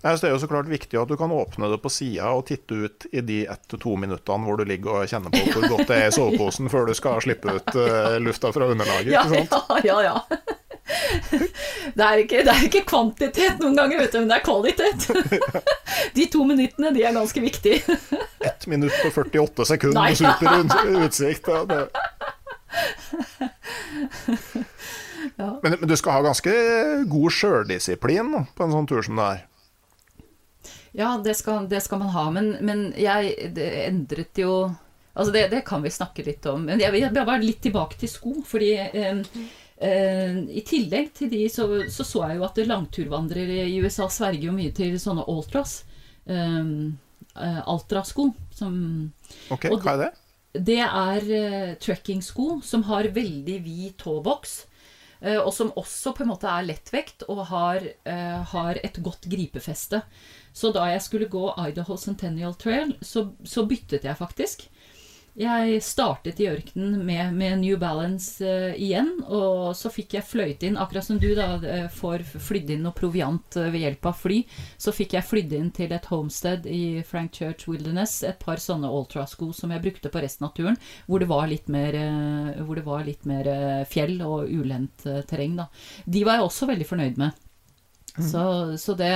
Det er jo så klart viktig at du kan åpne det på sida og titte ut i de ett til to minuttene hvor du ligger og kjenner på hvor godt det er i soveposen før du skal slippe ut uh, lufta fra underlaget. Ja, ja, ja, ja. Det er, ikke, det er, ikke, kvantitet noen ganger, vet du, men det er kvalitet. De to minuttene, de er ganske viktige. Ett minutt og 48 sekunder med super utsikt. Ja. Ja. Men, men, du skal ha ganske god sjøldisiplin på en sånn tur som det er? Ja, det skal, det skal man ha. Men, men jeg endret jo Altså, det, det, kan vi snakke litt om. Men jeg vil bare litt tilbake til sko. Fordi eh, i tillegg til de, så, så, så jeg jo at langturvandrere i USA sverger jo mye til sånne ultras. Eh, Altra-sko. Ok, hva er det? Det er uh, trekkingsko som har veldig vid tåboks. Eh, og som også på en måte er lettvekt og har, uh, har, et godt gripefeste. Så da jeg skulle gå Idaho Centennial Trail, så, så byttet jeg faktisk. Jeg startet i ørkenen med, med New Balance uh, igjen, og så fikk jeg fløyte inn, akkurat som du da uh, får flydd inn noe proviant uh, ved hjelp av fly, så fikk jeg flydd inn til et homestead i Frank Church Wilderness et par sånne ultrasko som jeg brukte på resten av turen, hvor det var litt mer, hvor det var litt mer fjell og ulendt terreng. Da. De var jeg også veldig fornøyd med. Mm. Så, så det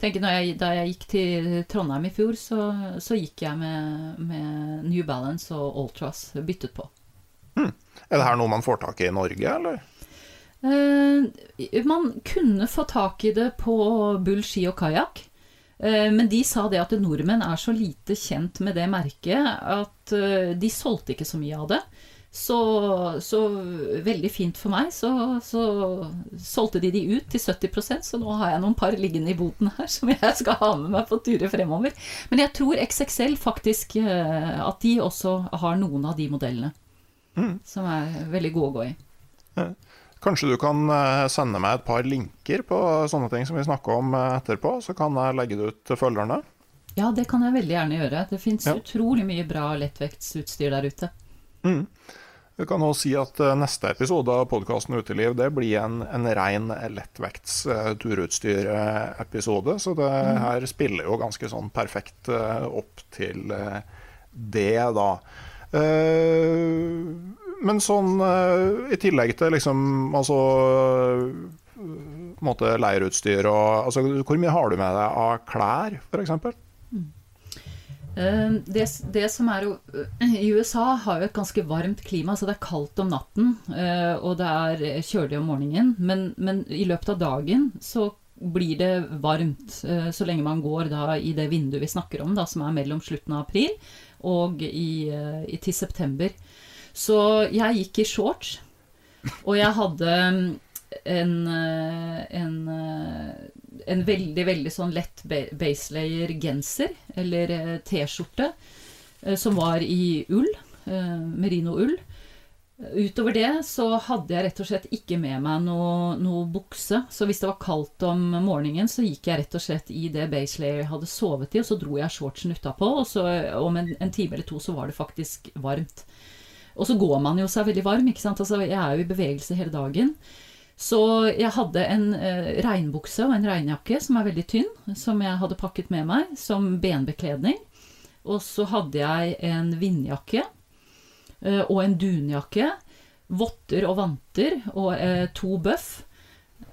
tenker jeg, Da jeg gikk til Trondheim i fjor, så, så gikk jeg med, med, New Balance og Ultras byttet på. Mm. Er det her noe man får tak i i Norge, eller? Eh, man kunne få tak i det på Bull ski og kajakk. Eh, men de sa det at nordmenn er så lite kjent med det merket at eh, de solgte ikke så mye av det. Så, så, veldig fint for meg. Så, så, solgte de de ut til 70% så nå har jeg noen par liggende i boten her som jeg skal ha med meg på turer fremover. Men jeg tror XXL faktisk eh, at de også har noen av de modellene. Mm. Som er veldig gode å gå i. Kanskje du kan eh, sende meg et par linker på sånne ting som vi snakker om eh, etterpå, så kan jeg legge det ut til følgerne? Ja, det kan jeg veldig gjerne gjøre. Det fins ja. utrolig mye bra lettvektsutstyr der ute. Mm. Vi kan også si at uh, neste episode av podkasten Uteliv det blir en, en ren lettvekts uh, turutstyr-episode. Så det mm. her spiller jo ganske sånn perfekt uh, opp til det, da. men sånn i tillegg til liksom altså måte leirutstyr og altså, Hvor mye har du med deg av klær, f.eks.? Eh, det, det, som er jo I USA har jo et ganske varmt klima, så det er kaldt om natten. Eh, og det er kjølig om morgenen. Men, men i løpet av dagen så blir det varmt eh, så lenge man går da i det vinduet vi snakker om, da, som er mellom slutten av april og i, i, til september. Så jeg gikk i shorts, og jeg hadde en, en en veldig, veldig sånn lett baselayer-genser, eller eh, T-skjorte, eh, som var i ull. Eh, merino-ull. Utover det så hadde jeg rett og slett ikke med meg noe, noe, bukse. Så hvis det var kaldt om morgenen, så gikk jeg rett og slett i det baselayer jeg hadde sovet i, og så dro jeg shortsen utapå, og så om en, en, time eller to så var det faktisk varmt. Og så går man jo seg veldig varm, ikke sant. Altså, jeg er jo i bevegelse hele dagen. Så jeg hadde en eh, regnbukse og en regnjakke som er veldig tynn, som jeg hadde pakket med meg som benbekledning. Og så hadde jeg en vindjakke eh, og en dunjakke, votter og vanter og eh, to bøff.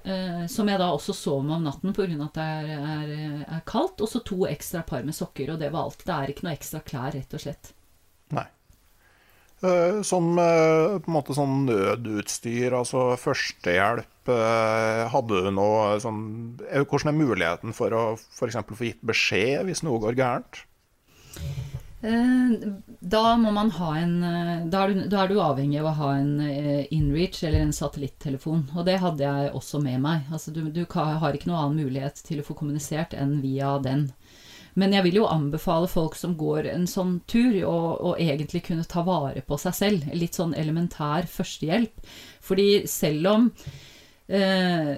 Eh, som jeg da også sov med om natten pga. at det er, er, er kaldt. Og så to ekstra par med sokker, og det var alt. Det er ikke noe ekstra klær, rett og slett. Eh, som eh, på en måte sånn nødutstyr, altså førstehjelp. Eh, hadde du noe sånn Hvordan er muligheten for å f.eks. få gitt beskjed hvis noe går gærent? Da må man ha en da er, du, da er, du, avhengig av å ha en inreach eller en satellittelefon. Og det hadde jeg også med meg. Altså, du, du har ikke noen annen mulighet til å få kommunisert enn via den. Men jeg vil jo anbefale folk som går en sånn tur, å, egentlig kunne ta vare på seg selv. Litt sånn elementær førstehjelp. Fordi selv om eh,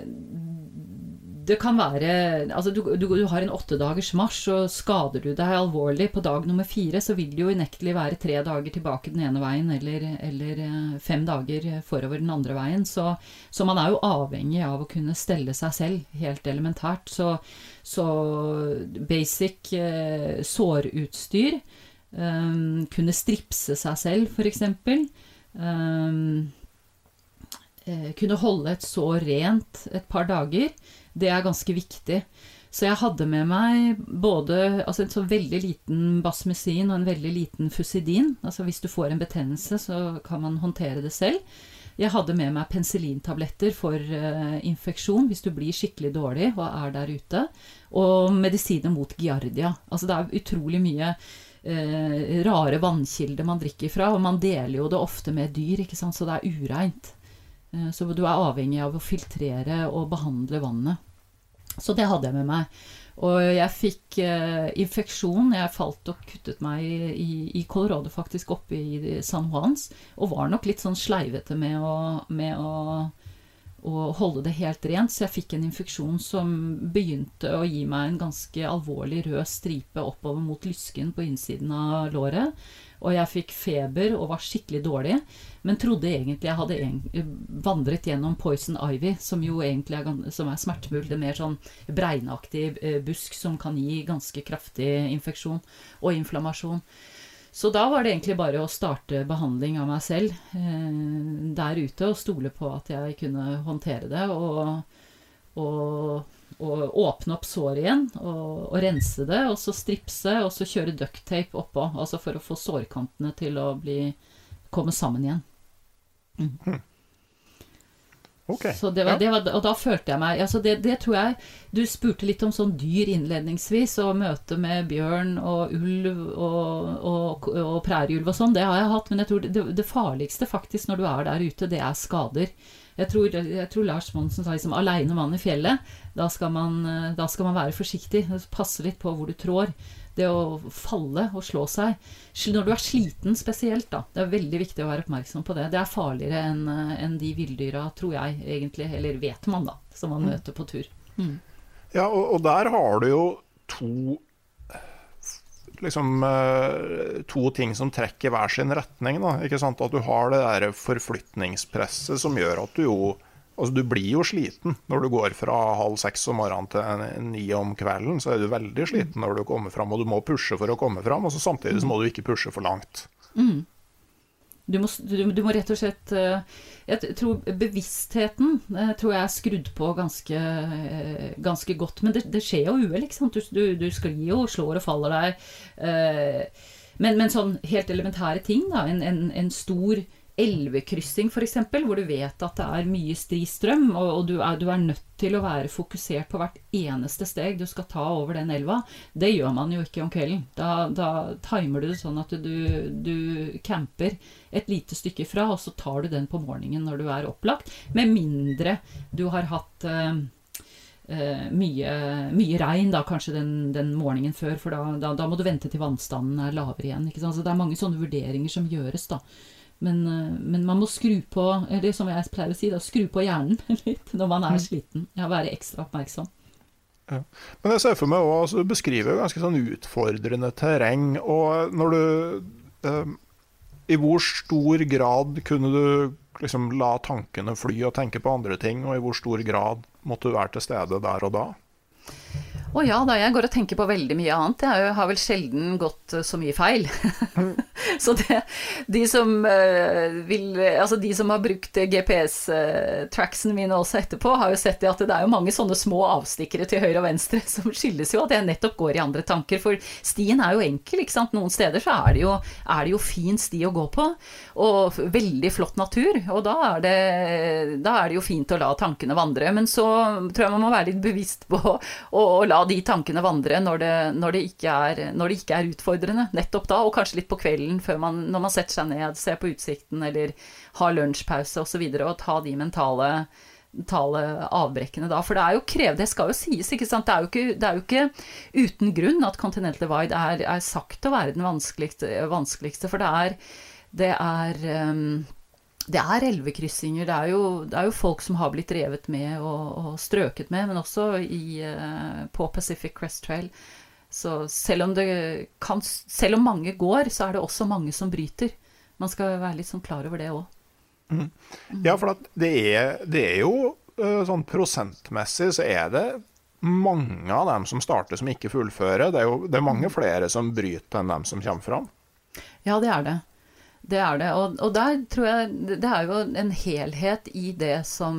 det kan være Altså, du, du, du har en åttedagers marsj, og skader du deg alvorlig på dag nummer fire, så vil det jo unektelig være tre dager tilbake den ene veien, eller, eller eh, fem dager forover den andre veien. Så, så, man er jo avhengig av å kunne stelle seg selv, helt elementært. Så, så basic eh, sårutstyr, um, kunne stripse seg selv, f.eks. Um, kunne holde et sår rent et par dager. Det er ganske viktig. Så jeg hadde med meg både altså en så veldig liten basmesin og en veldig liten fusidin. Altså hvis du får en betennelse, så kan man håndtere det selv. Jeg hadde med meg penicillintabletter for uh, infeksjon hvis du blir skikkelig dårlig og er der ute. Og medisiner mot giardia. Altså det er utrolig mye uh, rare vannkilder man drikker fra, og man deler jo det ofte med dyr, ikke sant? så det er ureint. Eh, så du er avhengig av å filtrere og behandle vannet. Så det hadde jeg med meg. Og jeg fikk eh, infeksjon. Jeg falt og kuttet meg i, i Colorado, faktisk, oppe i San Juans. Og var nok litt sånn sleivete med å, med å, å holde det helt rent. Så jeg fikk en infeksjon som begynte å gi meg en ganske alvorlig rød stripe oppover mot lysken på innsiden av låret. Og jeg fikk feber og var skikkelig dårlig, men trodde egentlig jeg hadde vandret gjennom poison ivy, som jo egentlig er, som er smertefull. Det er mer sånn bregnaktig eh, busk som kan gi ganske kraftig infeksjon og inflammasjon. Så da var det egentlig bare å starte behandling av meg selv eh, der ute og stole på at jeg kunne håndtere det. Og, og og åpne opp såret igjen og, og, rense det, og så stripse, og så kjøre ducktape oppå. Altså for å få sårkantene til å bli, komme sammen igjen. Mm. Hm. Okay. Det var, det var, og da følte jeg meg altså det, det, tror jeg Du spurte litt om sånn dyr innledningsvis, og møte med bjørn og ulv og, og, og prærieulv og sånn. Det har jeg hatt, men jeg tror det, det farligste faktisk når du er der ute, det er skader. Jeg tror, jeg tror Lars Monsen sa liksom 'aleine mann i fjellet'. Da skal, man, eh, da skal man være forsiktig. Passe litt på hvor du trår. Det å falle og slå seg. Når du er sliten spesielt, da. Det er veldig viktig å være oppmerksom på det. Det er farligere enn eh, en de villdyra, tror jeg egentlig. Eller vet man, da. Som man mm. møter på tur. Mm. Ja, og, og, der har du jo to liksom eh, to ting som trekker hver sin retning. Da, ikke sant? At du har det der forflytningspresset som gjør at du jo Altså, du blir jo sliten når du går fra halv seks om morgenen til ni om kvelden. Så er du veldig sliten når du kommer fram, og du må pushe for å komme fram. Og så samtidig så må du ikke pushe for langt. Mm. Du må, du, du må, rett og slett eh, Jeg tror bevisstheten eh, tror jeg er skrudd på ganske, eh, ganske godt. Men det, det skjer jo uhell, ikke sant. Du, du, sklir jo, slår og faller deg. Men, men sånn helt elementære ting, da. En, en, en stor elvekryssing f.eks., hvor du vet at det er mye stri strøm, og, og du, er, du, er, nødt til å være fokusert på hvert eneste steg du skal ta over den elva, det gjør man jo ikke om kvelden. Da, da timer du det sånn at du, du, camper et lite stykke fra, og så tar du den på morgenen når du er opplagt, med mindre du har hatt uh, Uh, mye, mye, regn da, kanskje den, den morgenen før, for da, da, da, må du vente til vannstanden er lavere igjen. Så det er mange sånne vurderinger som gjøres. da. Men, eh, men, man må skru på eller som jeg pleier å si, da, skru på hjernen litt når man er mm. sliten. Ja, være ekstra oppmerksom. Ja. Men jeg ser for meg også, altså, Du beskriver jo ganske sånn utfordrende terreng. og når du eh, I hvor stor grad kunne du liksom la tankene fly og tenke på andre ting, og i hvor stor grad måtte du være til stede der og da? Å ja da, jeg går og tenker på veldig mye annet. Jeg har vel sjelden gått eh, så mye feil. så det, de som uh, vil Altså de som har brukt GPS-tracksene mine også etterpå, har jo sett at det er jo mange sånne små avstikkere til høyre og venstre som skyldes jo at jeg nettopp går i andre tanker. For stien er jo enkel, ikke sant. Noen steder så er det jo, er det jo fin sti å gå på, og veldig flott natur. Og da er, det, da er det jo fint å la tankene vandre. Men så tror jeg man må være litt bevisst på å, å la de tankene vandre når det, når, det er, når det, ikke er, utfordrende. Nettopp da, og kanskje litt på kvelden før man, når man setter seg ned, ser på utsikten eller har lunsjpause osv., og, så videre, og ta de mentale, mentale avbrekkene da. For det er jo krevende, det skal jo sies, ikke sant. Det er jo ikke, er jo ikke uten grunn at Continental Divide er, er, sagt å være den vanskeligste, vanskeligste for det er, det er um, det er elvekryssinger. Det, det, er jo folk som har blitt revet med og, og strøket med, men også i, uh, på Pacific Crest Trail. Så selv om, kan, selv om, mange går, så er det også mange som bryter. Man skal være litt sånn klar over det òg. Mm. Ja, for det er, det, er, jo uh, sånn prosentmessig så er det mange av dem som starter som ikke fullfører. Det er jo det er mange mm. flere som bryter enn dem som kommer fram. Ja, det er det. Det er det. Og, og, der tror jeg Det er jo en helhet i det som,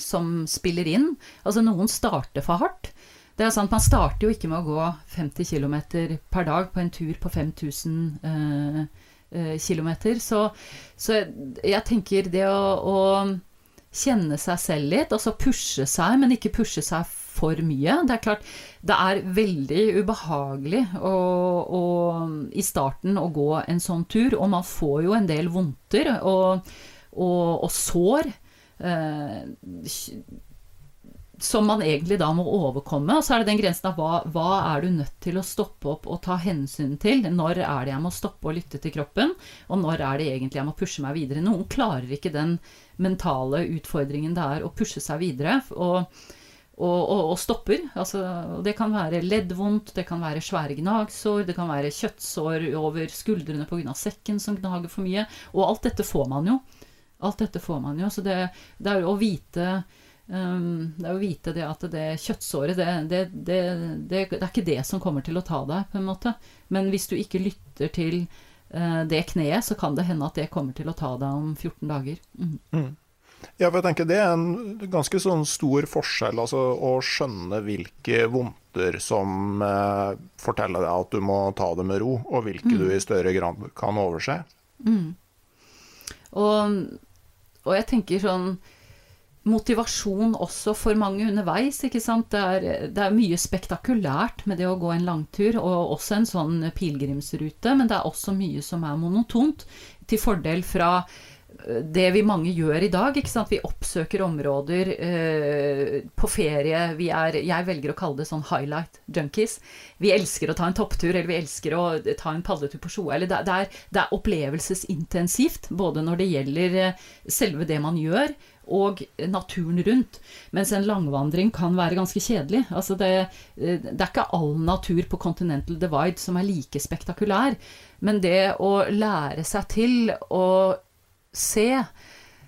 som, spiller inn. Altså, noen starter for hardt. Det er sant, Man starter jo ikke med å gå 50 km per dag på en tur på 5000 eh, eh, km. Så, så, jeg tenker det å, å kjenne seg selv litt, altså pushe seg, men ikke pushe seg for mye. Det er klart, det er veldig ubehagelig å, å, i starten å gå en sånn tur, og man får jo en del vondter og, og, og sår. Eh, som man egentlig da må overkomme. Og så er det den grensen av hva, hva, er du nødt til å stoppe opp og ta hensyn til? Når er det jeg må stoppe og lytte til kroppen? Og når er det egentlig jeg må pushe meg videre? Noen klarer ikke den mentale utfordringen det er å pushe seg videre. Og og, og, og stopper. Altså, det kan være leddvondt, det kan være svære gnagsår, det kan være kjøttsår over skuldrene pga. sekken som gnager for mye. Og alt dette får man jo. Alt dette får man jo. Så det, det er å vite um, det er å vite det at det kjøttsåret, det, det, det, det, er ikke det som kommer til å ta deg, på en måte. Men hvis du ikke lytter til uh, det kneet, så kan det hende at det kommer til å ta deg om 14 dager. Mm. Mm. Ja, for jeg tenker Det er en ganske sånn stor forskjell altså, å skjønne hvilke vondter som uh, forteller deg at du må ta det med ro, og hvilke mm. du i større grad kan overse. Mm. Og, og, jeg tenker sånn Motivasjon også for mange underveis. ikke sant? Det er, det er, mye spektakulært med det å gå en langtur, og også en sånn pilegrimsrute, men det er også mye som er monotont, til fordel fra det vi mange gjør i dag. ikke sant? Vi oppsøker områder eh, på ferie. Vi er, jeg velger å kalle det sånn highlight junkies. Vi elsker å ta en topptur, eller vi elsker å ta en padletur på Sjoa. Det, det, det, er opplevelsesintensivt, både når det gjelder eh, selve det man gjør, og naturen rundt. Mens en langvandring kan være ganske kjedelig. Altså det, det, er ikke all natur på Continental Divide som er like spektakulær. Men det å lære seg til å se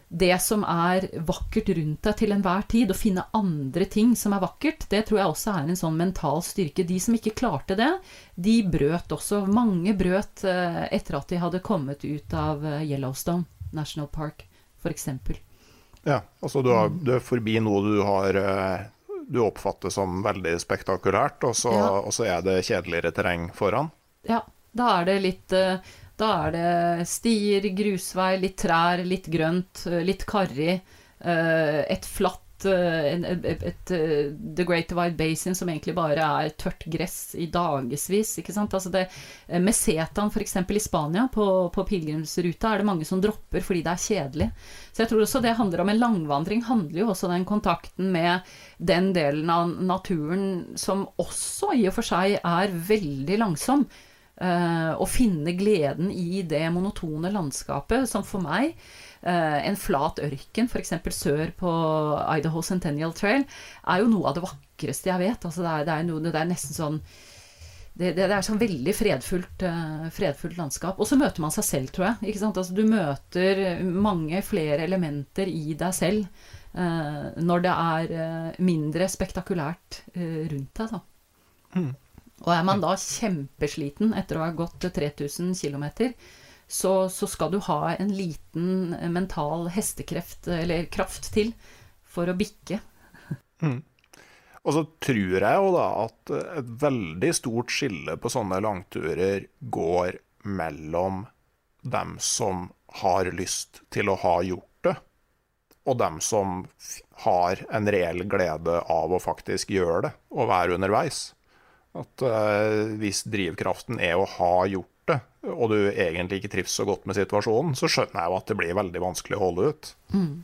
det som er vakkert rundt deg til enhver tid, og finne andre ting som er vakkert, det tror jeg også er en sånn mental styrke. De som ikke klarte det, de brøt også. Mange brøt eh, etter at de hadde kommet ut av eh, Yellowstone National Park, f.eks. Ja, altså du, har, du, er forbi noe du har eh, du oppfatter som veldig spektakulært, og så, ja. og så er det kjedeligere terreng foran? Ja, da er det litt da er det stier, grusvei, litt trær, litt grønt, eh, litt karrig. Eh, et flatt eh, et, et, et, The Great Divide Basin som egentlig bare er tørt gress i dagevis. Altså det, Mesetaen f.eks. i Spania, på, på pilegrimsruta, er det mange som dropper fordi det er kjedelig. Så jeg tror også det handler om en langvandring, handler jo også den kontakten med den delen av naturen som også i og for seg er veldig langsom. Å finne gleden i det monotone landskapet, som for meg En flat ørken, f.eks. sør på Idaho Centennial Trail, er jo noe av det vakreste jeg vet. Altså det, er, det, er noe, det, er, nesten sånn det, det, er sånn veldig fredfullt, uh, fredfullt landskap. Og så møter man seg selv, tror jeg. Altså, du møter mange flere elementer i deg selv når det er mindre spektakulært rundt deg. Da. Mm. Og er man da kjempesliten etter å ha gått 3000 km, så, så, skal du ha en liten mental hestekreft, eller kraft til, for å bikke. Mm. Og så tror jeg jo da at et veldig stort skille på sånne langturer går mellom dem som har lyst til å ha gjort det, og dem som har en reell glede av å faktisk gjøre det og være underveis. At uh, hvis drivkraften er å ha gjort og du egentlig ikke trives så godt med situasjonen, så skjønner jeg jo at det blir veldig vanskelig å holde ut. Mm.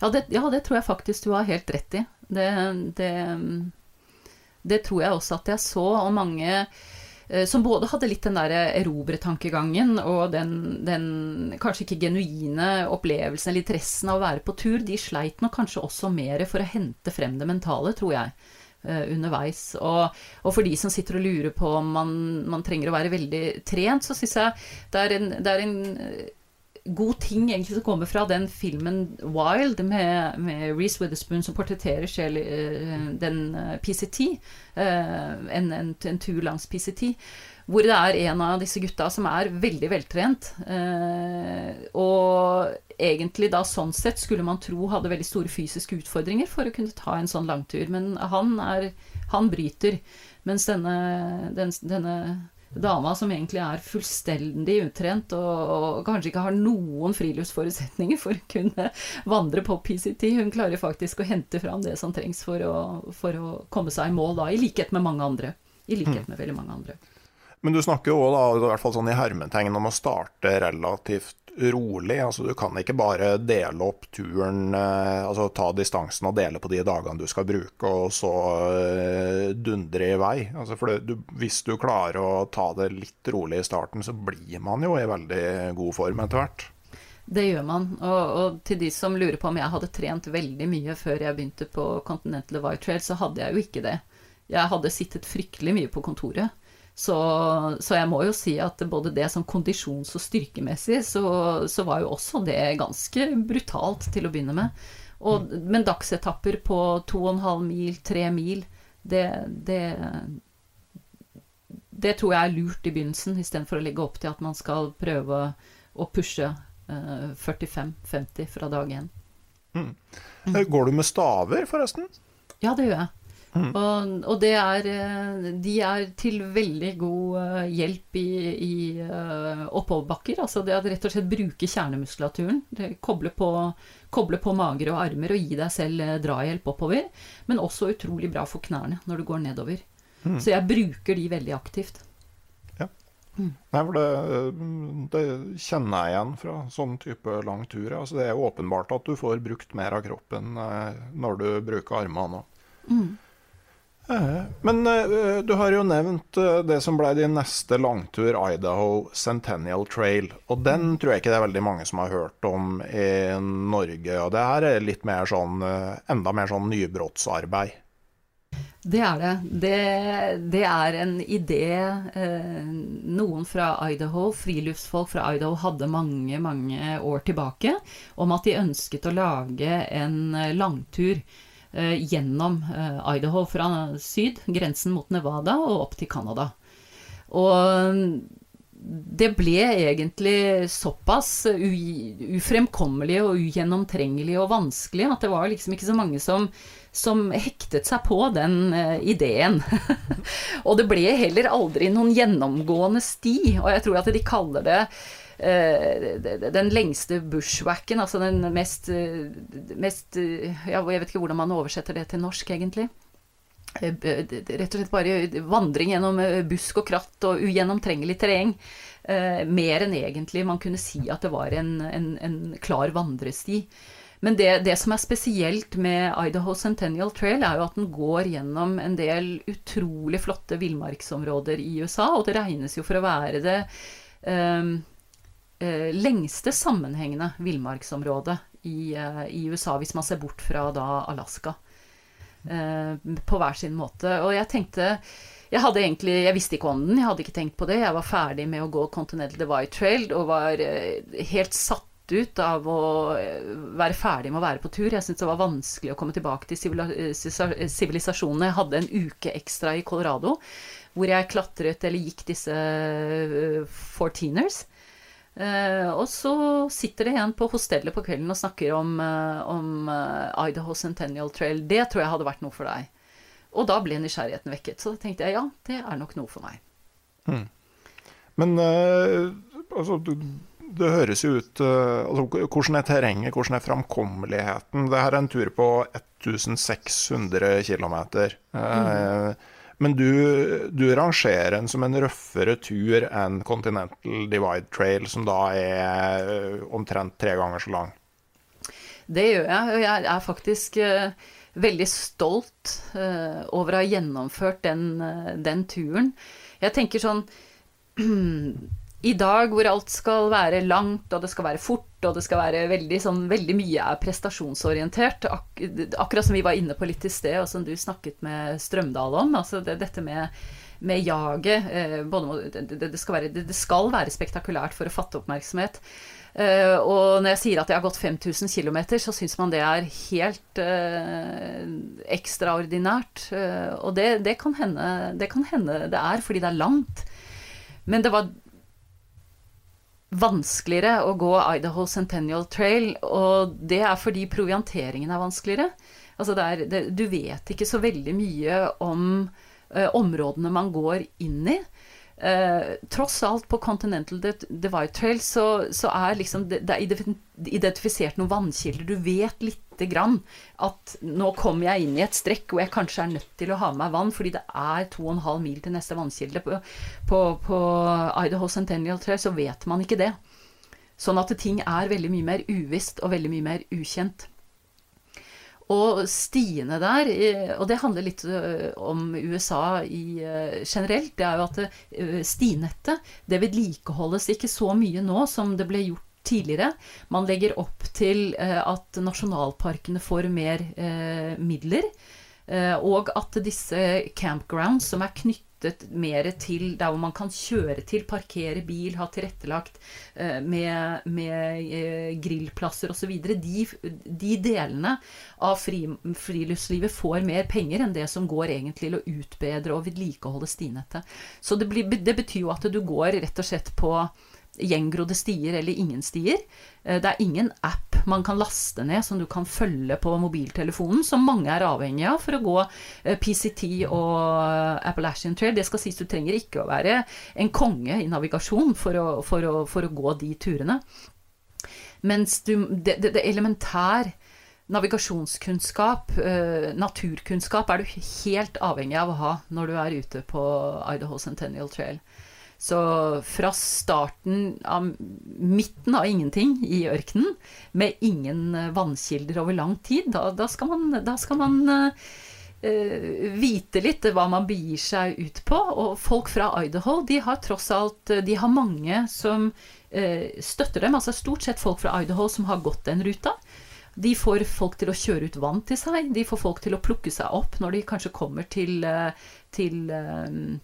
Ja, det, ja, det, tror jeg faktisk du har helt rett i. Det, det, det tror jeg også at jeg så, og mange eh, som både hadde litt den der erobretankegangen og den, den, kanskje ikke genuine opplevelsen eller interessen av å være på tur, de sleit nok kanskje også mer for å hente frem det mentale, tror jeg. Uh, underveis. Og, og, for de som sitter og lurer på om man, man trenger å være veldig trent, så syns jeg det er en, det er en uh, god ting egentlig som kommer fra den filmen 'Wild' med, med Reece Witherspoon som portretterer selv uh, den PCT, en, en, en tur langs PCT. Hvor det er en av disse gutta som er veldig veltrent. og egentlig da sånn sett skulle man tro hadde veldig store fysiske utfordringer for å kunne ta en sånn langtur. Men han, er, han bryter. Mens denne, den, denne dama som egentlig er fullstendig utrent og, og, kanskje ikke har noen friluftsforutsetninger for å kunne vandre på PCT, hun klarer faktisk å hente fram det som trengs for å, for å komme seg i mål da, i likhet med mange andre. I likhet mm. med veldig mange andre. Men du snakker jo òg, i hvert fall sånn i hermetegn, om å starte relativt rolig. altså Du kan ikke bare dele opp turen, eh, altså ta distansen og dele på de dagene du skal bruke, og så eh, dundre i vei. Altså for du, Hvis du klarer å ta det litt rolig i starten, så blir man jo i veldig god form etter hvert. Det gjør man. Og, og, til de som lurer på om jeg hadde trent veldig mye før jeg begynte på Continental White Trail, så hadde jeg jo ikke det. Jeg hadde sittet fryktelig mye på kontoret. Så, så, jeg må jo si at både det som kondisjons- og styrkemessig, så, så, var jo også det ganske brutalt til å begynne med. Og, men dagsetapper på 2,5 mil, 3 mil, det, det, det tror jeg er lurt i begynnelsen, istedenfor å legge opp til at man skal prøve å pushe eh, 45-50 fra dag én. Mm. Går du med staver, forresten? Ja, det gjør jeg. Mm. Og, og, det er eh, De er til veldig god eh, hjelp i, i uh, oppoverbakker. Altså det at rett og slett bruke kjernemuskulaturen. Koble på, koble på mager og armer og gi deg selv drahjelp oppover. Men også utrolig bra for knærne når du går nedover. Mm. Så jeg bruker de veldig aktivt. Ja. Mm. Nei, for det, det, kjenner jeg igjen fra sånn type lang tur. Altså det er åpenbart at du får brukt mer av kroppen når du bruker armene òg. Mm. Men uh, du har jo nevnt uh, det som ble din neste langtur, Idaho Centennial Trail. Og den tror jeg ikke det er veldig mange som har hørt om i Norge. Og det her er litt mer sånn, uh, enda mer sånn nybrottsarbeid. Det er det. det. det. er en idé noen fra Idaho, friluftsfolk fra Idaho, hadde mange, mange år tilbake, om at de ønsket å lage en langtur gjennom eh, Idaho fra syd, grensen mot Nevada, og opp til Canada. Og det ble egentlig såpass ufremkommelig og ugjennomtrengelig og vanskelig at det var liksom ikke så mange som, som hektet seg på den uh, ideen. og det ble heller aldri noen gjennomgående sti, og jeg tror at de kaller det Eh, den lengste bushwacken, altså den mest, eh, mest eh, ja, Jeg vet ikke hvordan man oversetter det til norsk, egentlig. Rett og slett bare vandring gjennom busk og kratt og ugjennomtrengelig terreng. mer enn egentlig man kunne si at det var en, en, en klar vandresti. Men det, det, som er spesielt med Idaho Centennial Trail, er jo at den går gjennom en del utrolig flotte villmarksområder i USA, og det regnes jo for å være det um, eh, lengste sammenhengende villmarksområdet i, eh, i, USA, hvis man ser bort fra da Alaska. Eh, på hver sin måte. Og jeg tenkte jeg egentlig, jeg visste ikke om den, jeg hadde ikke tenkt på det. Jeg var ferdig med å gå Continental Divide Trail og var eh, helt satt ut av å eh, være ferdig med å være på tur. Jeg syntes det var vanskelig å komme tilbake til sivilisasjonene. sivilisasjonen. Jeg hadde en uke ekstra i Colorado hvor jeg klatret eller gikk disse fourteeners. Uh, og så sitter det en på hostellet på kvelden og snakker om, uh, om uh, Idaho Centennial Trail. Det tror jeg hadde vært noe for deg. Og da ble nysgjerrigheten vekket. Så da tenkte jeg ja, det er nok noe for meg. Mm. Men altså, det høres jo ut altså, Hvordan er terrenget, hvordan er framkommeligheten? Det her er en tur på 1600 km. Mm. Men du, du, rangerer den som en røffere tur enn Continental Divide Trail, som da er eh, omtrent tre ganger så lang. Det gjør jeg, og jeg er faktisk uh, veldig stolt uh, over å ha gjennomført den, den turen. Jeg tenker sånn i dag hvor alt skal være langt, og det skal være fort, og det skal være veldig, sånn, veldig mye er prestasjonsorientert, ak akkurat som vi var inne på litt i sted, og som du snakket med Strømdal om. altså det, dette med, med jaget. Eh, det, det, skal være, det, skal være, spektakulært for å fatte oppmerksomhet. Eh, og når jeg sier at jeg har gått 5000 km, så syns man det er helt eh, ekstraordinært. Eh, og det, kan hende, det kan hende det er fordi det er langt. Men det var vanskeligere å gå Idaho Centennial Trail, og det er fordi provianteringen er vanskeligere. Altså det er, det, du vet ikke så veldig mye om eh, områdene man går inn i. Uh, tross alt på Continental Divide Trail så, så er liksom det, det, er identifisert noen vannkilder. Du vet lite grann at nå kommer jeg inn i et strekk hvor jeg kanskje er nødt til å ha med meg vann, fordi det er 2,5 mil til neste vannkilde. På, på, på Idaho Centennial Trail så vet man ikke det. Sånn at ting er veldig mye mer uvisst og veldig mye mer ukjent. Og stiene der, og det handler litt om USA i, generelt, det er jo at stinettet det vedlikeholdes ikke så mye nå som det ble gjort tidligere. Man legger opp til at nasjonalparkene får mer midler. Og at disse campgrounds som er knyttet knyttet mer til der hvor man kan kjøre til, parkere bil, ha tilrettelagt eh, med, med eh, grillplasser osv. De, de delene av fri, friluftslivet får mer penger enn det som går egentlig til å utbedre og vedlikeholde stinettet. Så det, blir, det betyr jo at du går rett og slett på gjengrodde stier eller ingen stier. Eh, det er ingen app man kan laste ned som du kan følge på mobiltelefonen, som mange er avhengig av for å gå eh, PCT og eh, Appalachian Trail. Det skal sies du trenger ikke å være en konge i navigasjon for å, for å, for å gå de turene. Mens du, det, det, det elementær navigasjonskunnskap, naturkunnskap, er du helt avhengig av å ha når du er ute på Idaho Centennial Trail. Så fra starten av midten av ingenting i ørkenen, med ingen eh, vannkilder over lang tid, da, da skal man, da skal man uh, vite litt hva man begir seg ut på. Og folk fra Idaho, de har tross alt De har mange som uh, støtter dem. Altså stort sett folk fra Idaho som har gått den ruta. De får folk til å kjøre ut vann til seg. De får folk til å plukke seg opp når de kanskje kommer til, til um,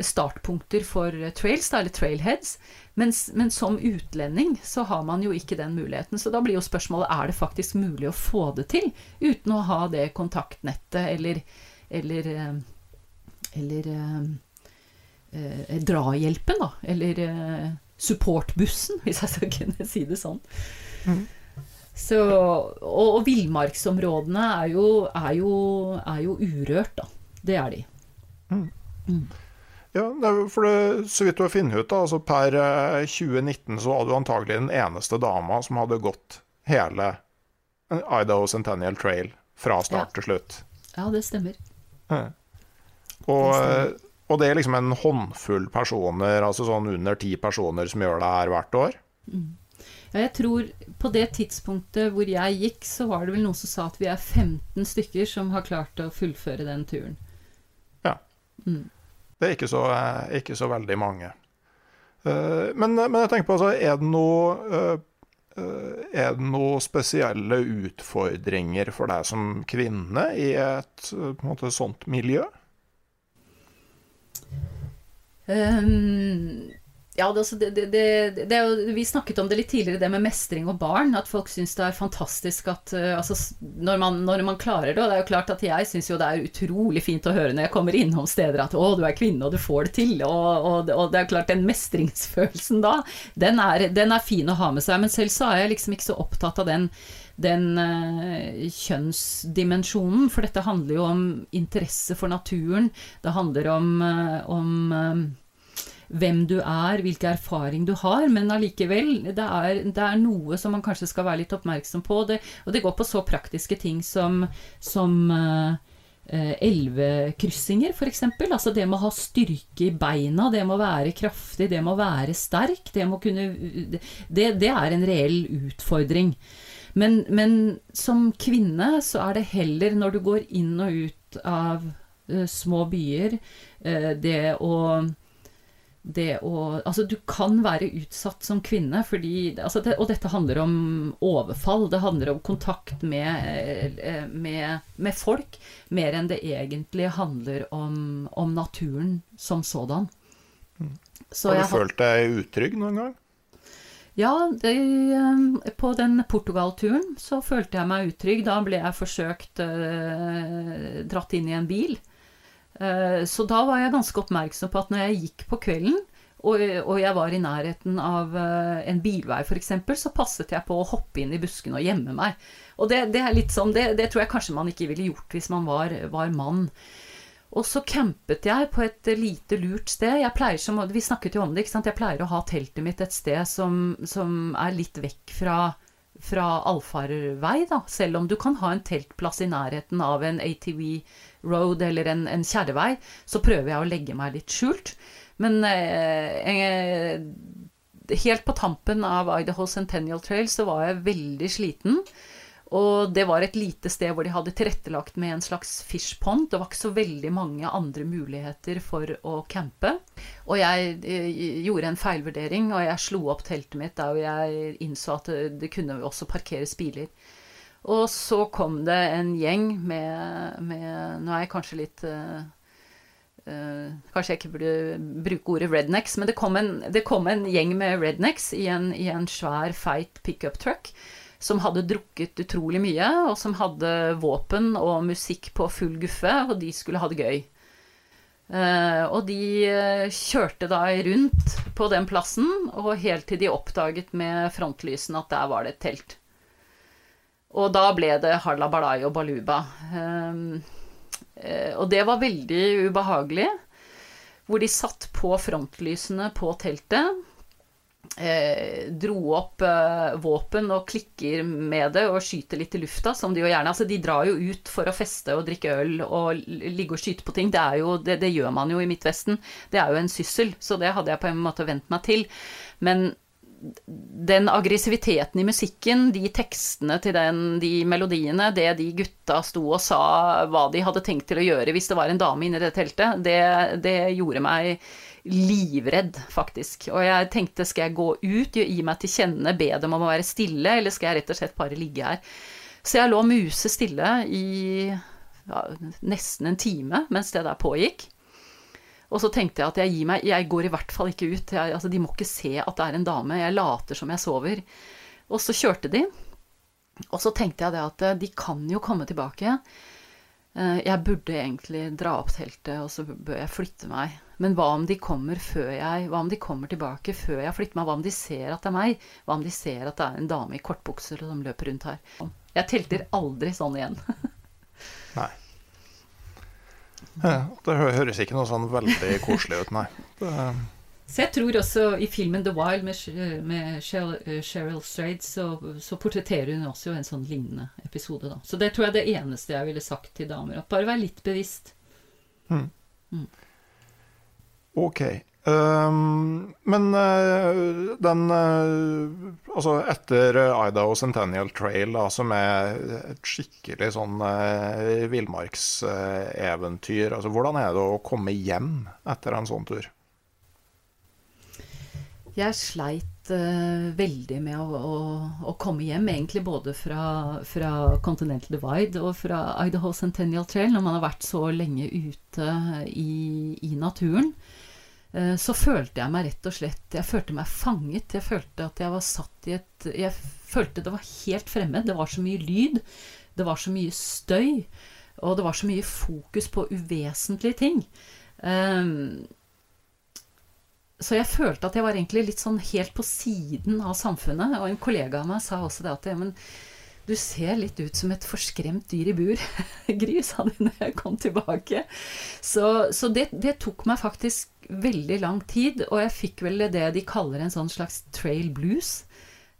startpunkter for trails, eller trailheads. Men, men, som utlending så har man jo ikke den muligheten. Så da blir jo spørsmålet er det faktisk mulig å få det til uten å ha det kontaktnettet eller eller, eh, eller eh, drahjelpen, da. Eller eh, supportbussen, hvis jeg skal kunne si det sånn. Mm. Så, og, og villmarksområdene er er, er jo, urørt, da. Det er de. Mm. Mm. Ja, for det, Så vidt du har funnet ut, da, altså per 2019 så var du antagelig den eneste dama som hadde gått hele Idaho Centennial Trail fra start ja. til slutt. Ja, det stemmer. Ja. Og, det stemmer. og, det er liksom en håndfull personer, altså sånn under ti personer, som gjør det her hvert år? Mm. Ja, jeg tror på det tidspunktet hvor jeg gikk, så var det vel noen som sa at vi er 15 stykker som har klart å fullføre den turen. Ja. Mm. Det er ikke så, ikke så, veldig mange. Uh, men, men, jeg tenker på, altså, er det noe er det noen spesielle utfordringer for deg som kvinne i et måte, sånt miljø? Um, ja, det, altså, det, det, det, Vi snakket om det litt tidligere, det med mestring og barn. At folk syns det er fantastisk at uh, altså, når, man, når, man, klarer det. Og det er jo klart at jeg syns jo det er utrolig fint å høre når jeg kommer innom steder at 'å, du er kvinne, og du får det til'. Og, og, og det er jo klart, den mestringsfølelsen da, den er, den er, fin å ha med seg. Men selv så er jeg liksom ikke så opptatt av den den uh, kjønnsdimensjonen, for dette handler jo om interesse for naturen. Det handler om, uh, om hvem du er, hvilken erfaring du har, men allikevel, det er, det er, noe som man kanskje skal være litt oppmerksom på. Det, og det går på så praktiske ting som, som uh, elvekryssinger, f.eks. Altså det med å ha styrke i beina, det med å være kraftig, det med å være sterk. Det, kunne, det, det er en reell utfordring. Men, men, som kvinne så er det heller når du går inn og ut av uh, små byer, uh, det å det å Altså, du kan være utsatt som kvinne fordi altså det, Og dette handler om overfall. Det handler om kontakt med, eh, med, med folk, mer enn det egentlig handler om, om naturen som sådan. Mm. Så har du følt deg utrygg noen gang? Ja, det, eh, på den Portugal-turen så følte jeg meg utrygg. Da ble jeg forsøkt eh, dratt inn i en bil. Eh, så da var jeg ganske oppmerksom på at når jeg gikk på kvelden, og, jeg var i nærheten av eh, en bilvei f.eks., så passet jeg på å hoppe inn i buskene og gjemme meg. Og det, det er litt sånn, det, det, tror jeg kanskje man ikke ville gjort hvis man var, var mann. Og så campet jeg på et lite lurt sted. Som, Vi snakket jo om det. ikke sant? Jeg pleier å ha teltet mitt et sted som, som er litt vekk fra, fra allfarvei, da. Selv om du kan ha en teltplass i nærheten av en ATV road eller en, en kjerrevei, så prøver jeg å legge meg litt skjult. Men eh, helt på tampen av Idaho Centennial Trail så var jeg veldig sliten. Og det var et lite sted hvor de hadde tilrettelagt med en slags fishpond. Det var ikke så veldig mange andre muligheter for å campe. Og jeg, eh, gjorde en feilvurdering, og jeg slo opp teltet mitt der jeg innså at det kunne også parkeres biler. Og så kom det en gjeng med, med Nå er jeg kanskje litt uh, uh, Kanskje jeg ikke burde bruke ordet rednecks, men det kom en, det kom en gjeng med rednecks i en, i en svær, feit pickup truck som hadde drukket utrolig mye, og som hadde våpen og musikk på full guffe, og de skulle ha det gøy. Uh, og de kjørte da rundt på den plassen, og helt til de oppdaget med frontlysene at der var det et telt. Og da ble det Harla Balai og Baluba. Um, og det var veldig ubehagelig. Hvor de satt på frontlysene på teltet. Eh, dro opp eh, våpen og klikker med det og skyter litt i lufta, som de jo gjerne Altså, de drar jo ut for å feste og drikke øl og ligge og skyte på ting. Det, jo, det, det gjør man jo i Midtvesten. Det er jo en syssel, så det hadde jeg på en måte vent meg til. Men den aggressiviteten i musikken, de tekstene til den, de melodiene, det de gutta sto og sa hva de hadde tenkt til å gjøre hvis det var en dame inne i det teltet, det, det gjorde meg livredd, faktisk. Og jeg tenkte skal jeg gå ut, gi meg til kjenne, be dem om å være stille, eller skal jeg rett og slett bare ligge her? Så jeg lå musestille i ja, nesten en time mens det der pågikk. Og så tenkte jeg at jeg gir meg, jeg går i hvert fall ikke ut. Jeg, altså, de må ikke se at det er en dame. Jeg later som jeg sover. Og så kjørte de. Og så tenkte jeg det at eh, de kan jo komme tilbake. Eh, jeg burde egentlig dra opp teltet, og så bør jeg flytte meg. Men hva om de kommer før jeg Hva om de kommer tilbake før jeg flytter meg? Hva om de ser at det er meg? Hva om de ser at det er en dame i kortbukser som løper rundt her? Jeg telter aldri sånn igjen. Nei. Ja, det høres ikke noe sånn veldig koselig ut, nei. Det... Så jeg tror også i filmen 'The Wild' med, med Cheryl, Cheryl Strayed, så, så, portretterer hun også en sånn lignende episode, da. Så det tror jeg er det eneste jeg ville sagt til damer. At bare vær litt bevisst. Mm. Mm. Ok. Um, men uh, den uh, Altså, etter Idaho Centennial Trail, da, som er et skikkelig sånn uh, villmarkseventyr, altså, hvordan er det å komme hjem etter en sånn tur? Jeg sleit veldig med å, å, å, komme hjem, egentlig både fra, fra, Continental Divide og fra Idaho Centennial Trail, når man har vært så lenge ute i, i naturen. Eh, så følte jeg meg rett og slett Jeg følte meg fanget. Jeg følte at jeg var satt i et Jeg følte det var helt fremmed. Det var så mye lyd. Det var så mye støy. Og det var så mye fokus på uvesentlige ting. Um, så jeg følte at jeg var egentlig litt sånn helt på siden av samfunnet. Og en kollega av meg sa også det at men du ser litt ut som et forskremt dyr i bur. Gry, sa de når jeg kom tilbake. Så, så det, det, tok meg faktisk veldig lang tid, og jeg fikk vel det de kaller en sånn slags trail blues.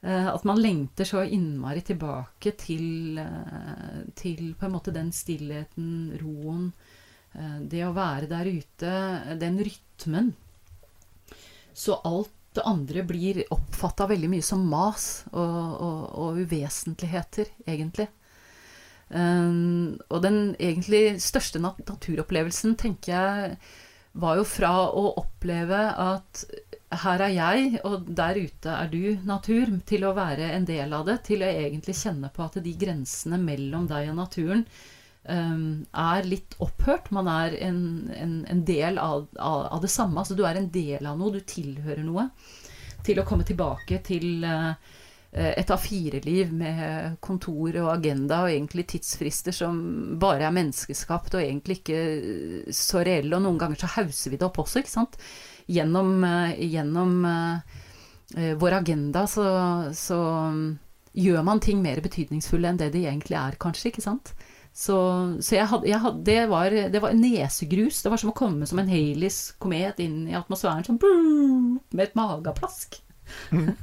Eh, at man lengter så innmari tilbake til, eh, til på en måte den stillheten, roen, eh, det å være der ute, den rytmen. Så alt det andre blir oppfatta veldig mye som mas og, og, og uvesentligheter, egentlig. Um, og den egentlig største nat naturopplevelsen, tenker jeg, var jo fra å oppleve at her er jeg, og der ute er du, natur, til å være en del av det, til å egentlig kjenne på at de grensene mellom deg og naturen er litt opphørt. Man er en, en, en del av, av, av, det samme. Altså du er en del av noe, du tilhører noe. Til å komme tilbake til uh, et A4-liv med kontor og agenda og egentlig tidsfrister som bare er menneskeskapt og egentlig ikke så reelle. Og noen ganger så hauser vi det opp også, ikke sant. Gjennom, gjennom vår agenda så, så um, gjør man ting mer betydningsfulle enn det de egentlig er, kanskje. ikke sant? Så, så jeg had, jeg had, det, var, det var nesegrus. Det var som å komme som en Haleys komet inn i atmosfæren sånn, med et mageplask. Mm.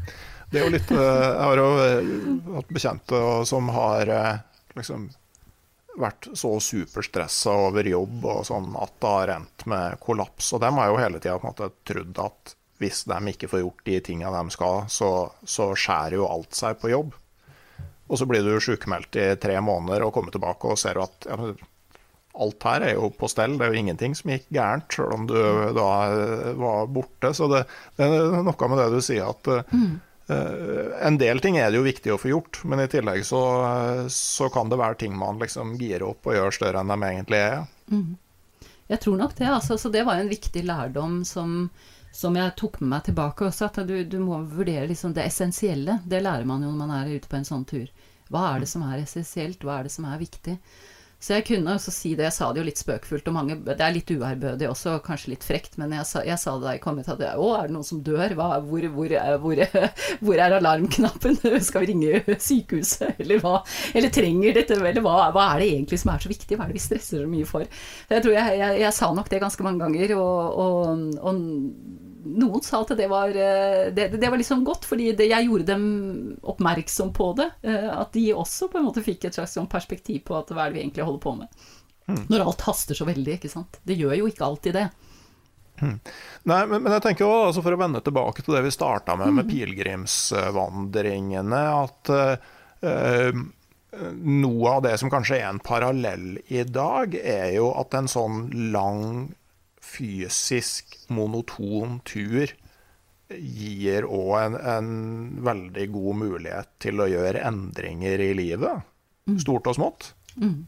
Det er jo litt eh, Jeg har jo eh, hatt bekjente som har eh, liksom vært så superstressa over jobb og sånn at det har endt med kollaps. Og dem har jo hele tida trodd at hvis de ikke får gjort de tinga de skal, så, så, skjærer jo alt seg på jobb. Og så blir du sjukmeldt i tre måneder og kommer tilbake og ser at ja, alt her er jo på stell. Det er jo ingenting som gikk gærent, selv om du da var borte. Så det, det er noe med det du sier at mm. Uh, en del ting er det jo viktig å få gjort, men i tillegg så, så kan det være ting man liksom girer opp og gjør større enn de egentlig er. Mm. Jeg tror nok det, altså. Så det var en viktig lærdom som, som jeg tok med meg tilbake også. At du, du må vurdere liksom det essensielle. Det lærer man jo når man er ute på en sånn tur. Hva er det som er essensielt? Hva er det som er viktig? Så jeg kunne også si det, jeg sa det jo litt spøkfullt, og mange, det er litt uærbødig også, kanskje litt frekt, men jeg sa, jeg sa det da jeg kom ut at å, er det noen som dør? Hva, hvor, hvor, hvor, hvor, er alarmknappen? Skal vi ringe sykehuset, eller hva? Eller trenger dette, eller hva, hva, er det egentlig som er så viktig? Hva er det vi stresser så mye for? Jeg tror jeg, jeg, jeg sa nok det ganske mange ganger, og, og, og noen sa at det var, eh, det, det var liksom godt, fordi det, jeg gjorde dem oppmerksom på det. Eh, at de også på en måte fikk et slags sånn perspektiv på at hva er det vi egentlig holder på med. Mm. Når alt haster så veldig, ikke sant. Det gjør jo ikke alltid det. Nei, men, men, jeg tenker også, altså For å vende tilbake til det vi starta med, med pilegrimsvandringene At uh, noe av det som kanskje er en parallell i dag, er jo at en sånn lang, fysisk, monoton tur gir òg en, en, veldig god mulighet til å gjøre endringer i livet. Mm. Stort og smått. Mm.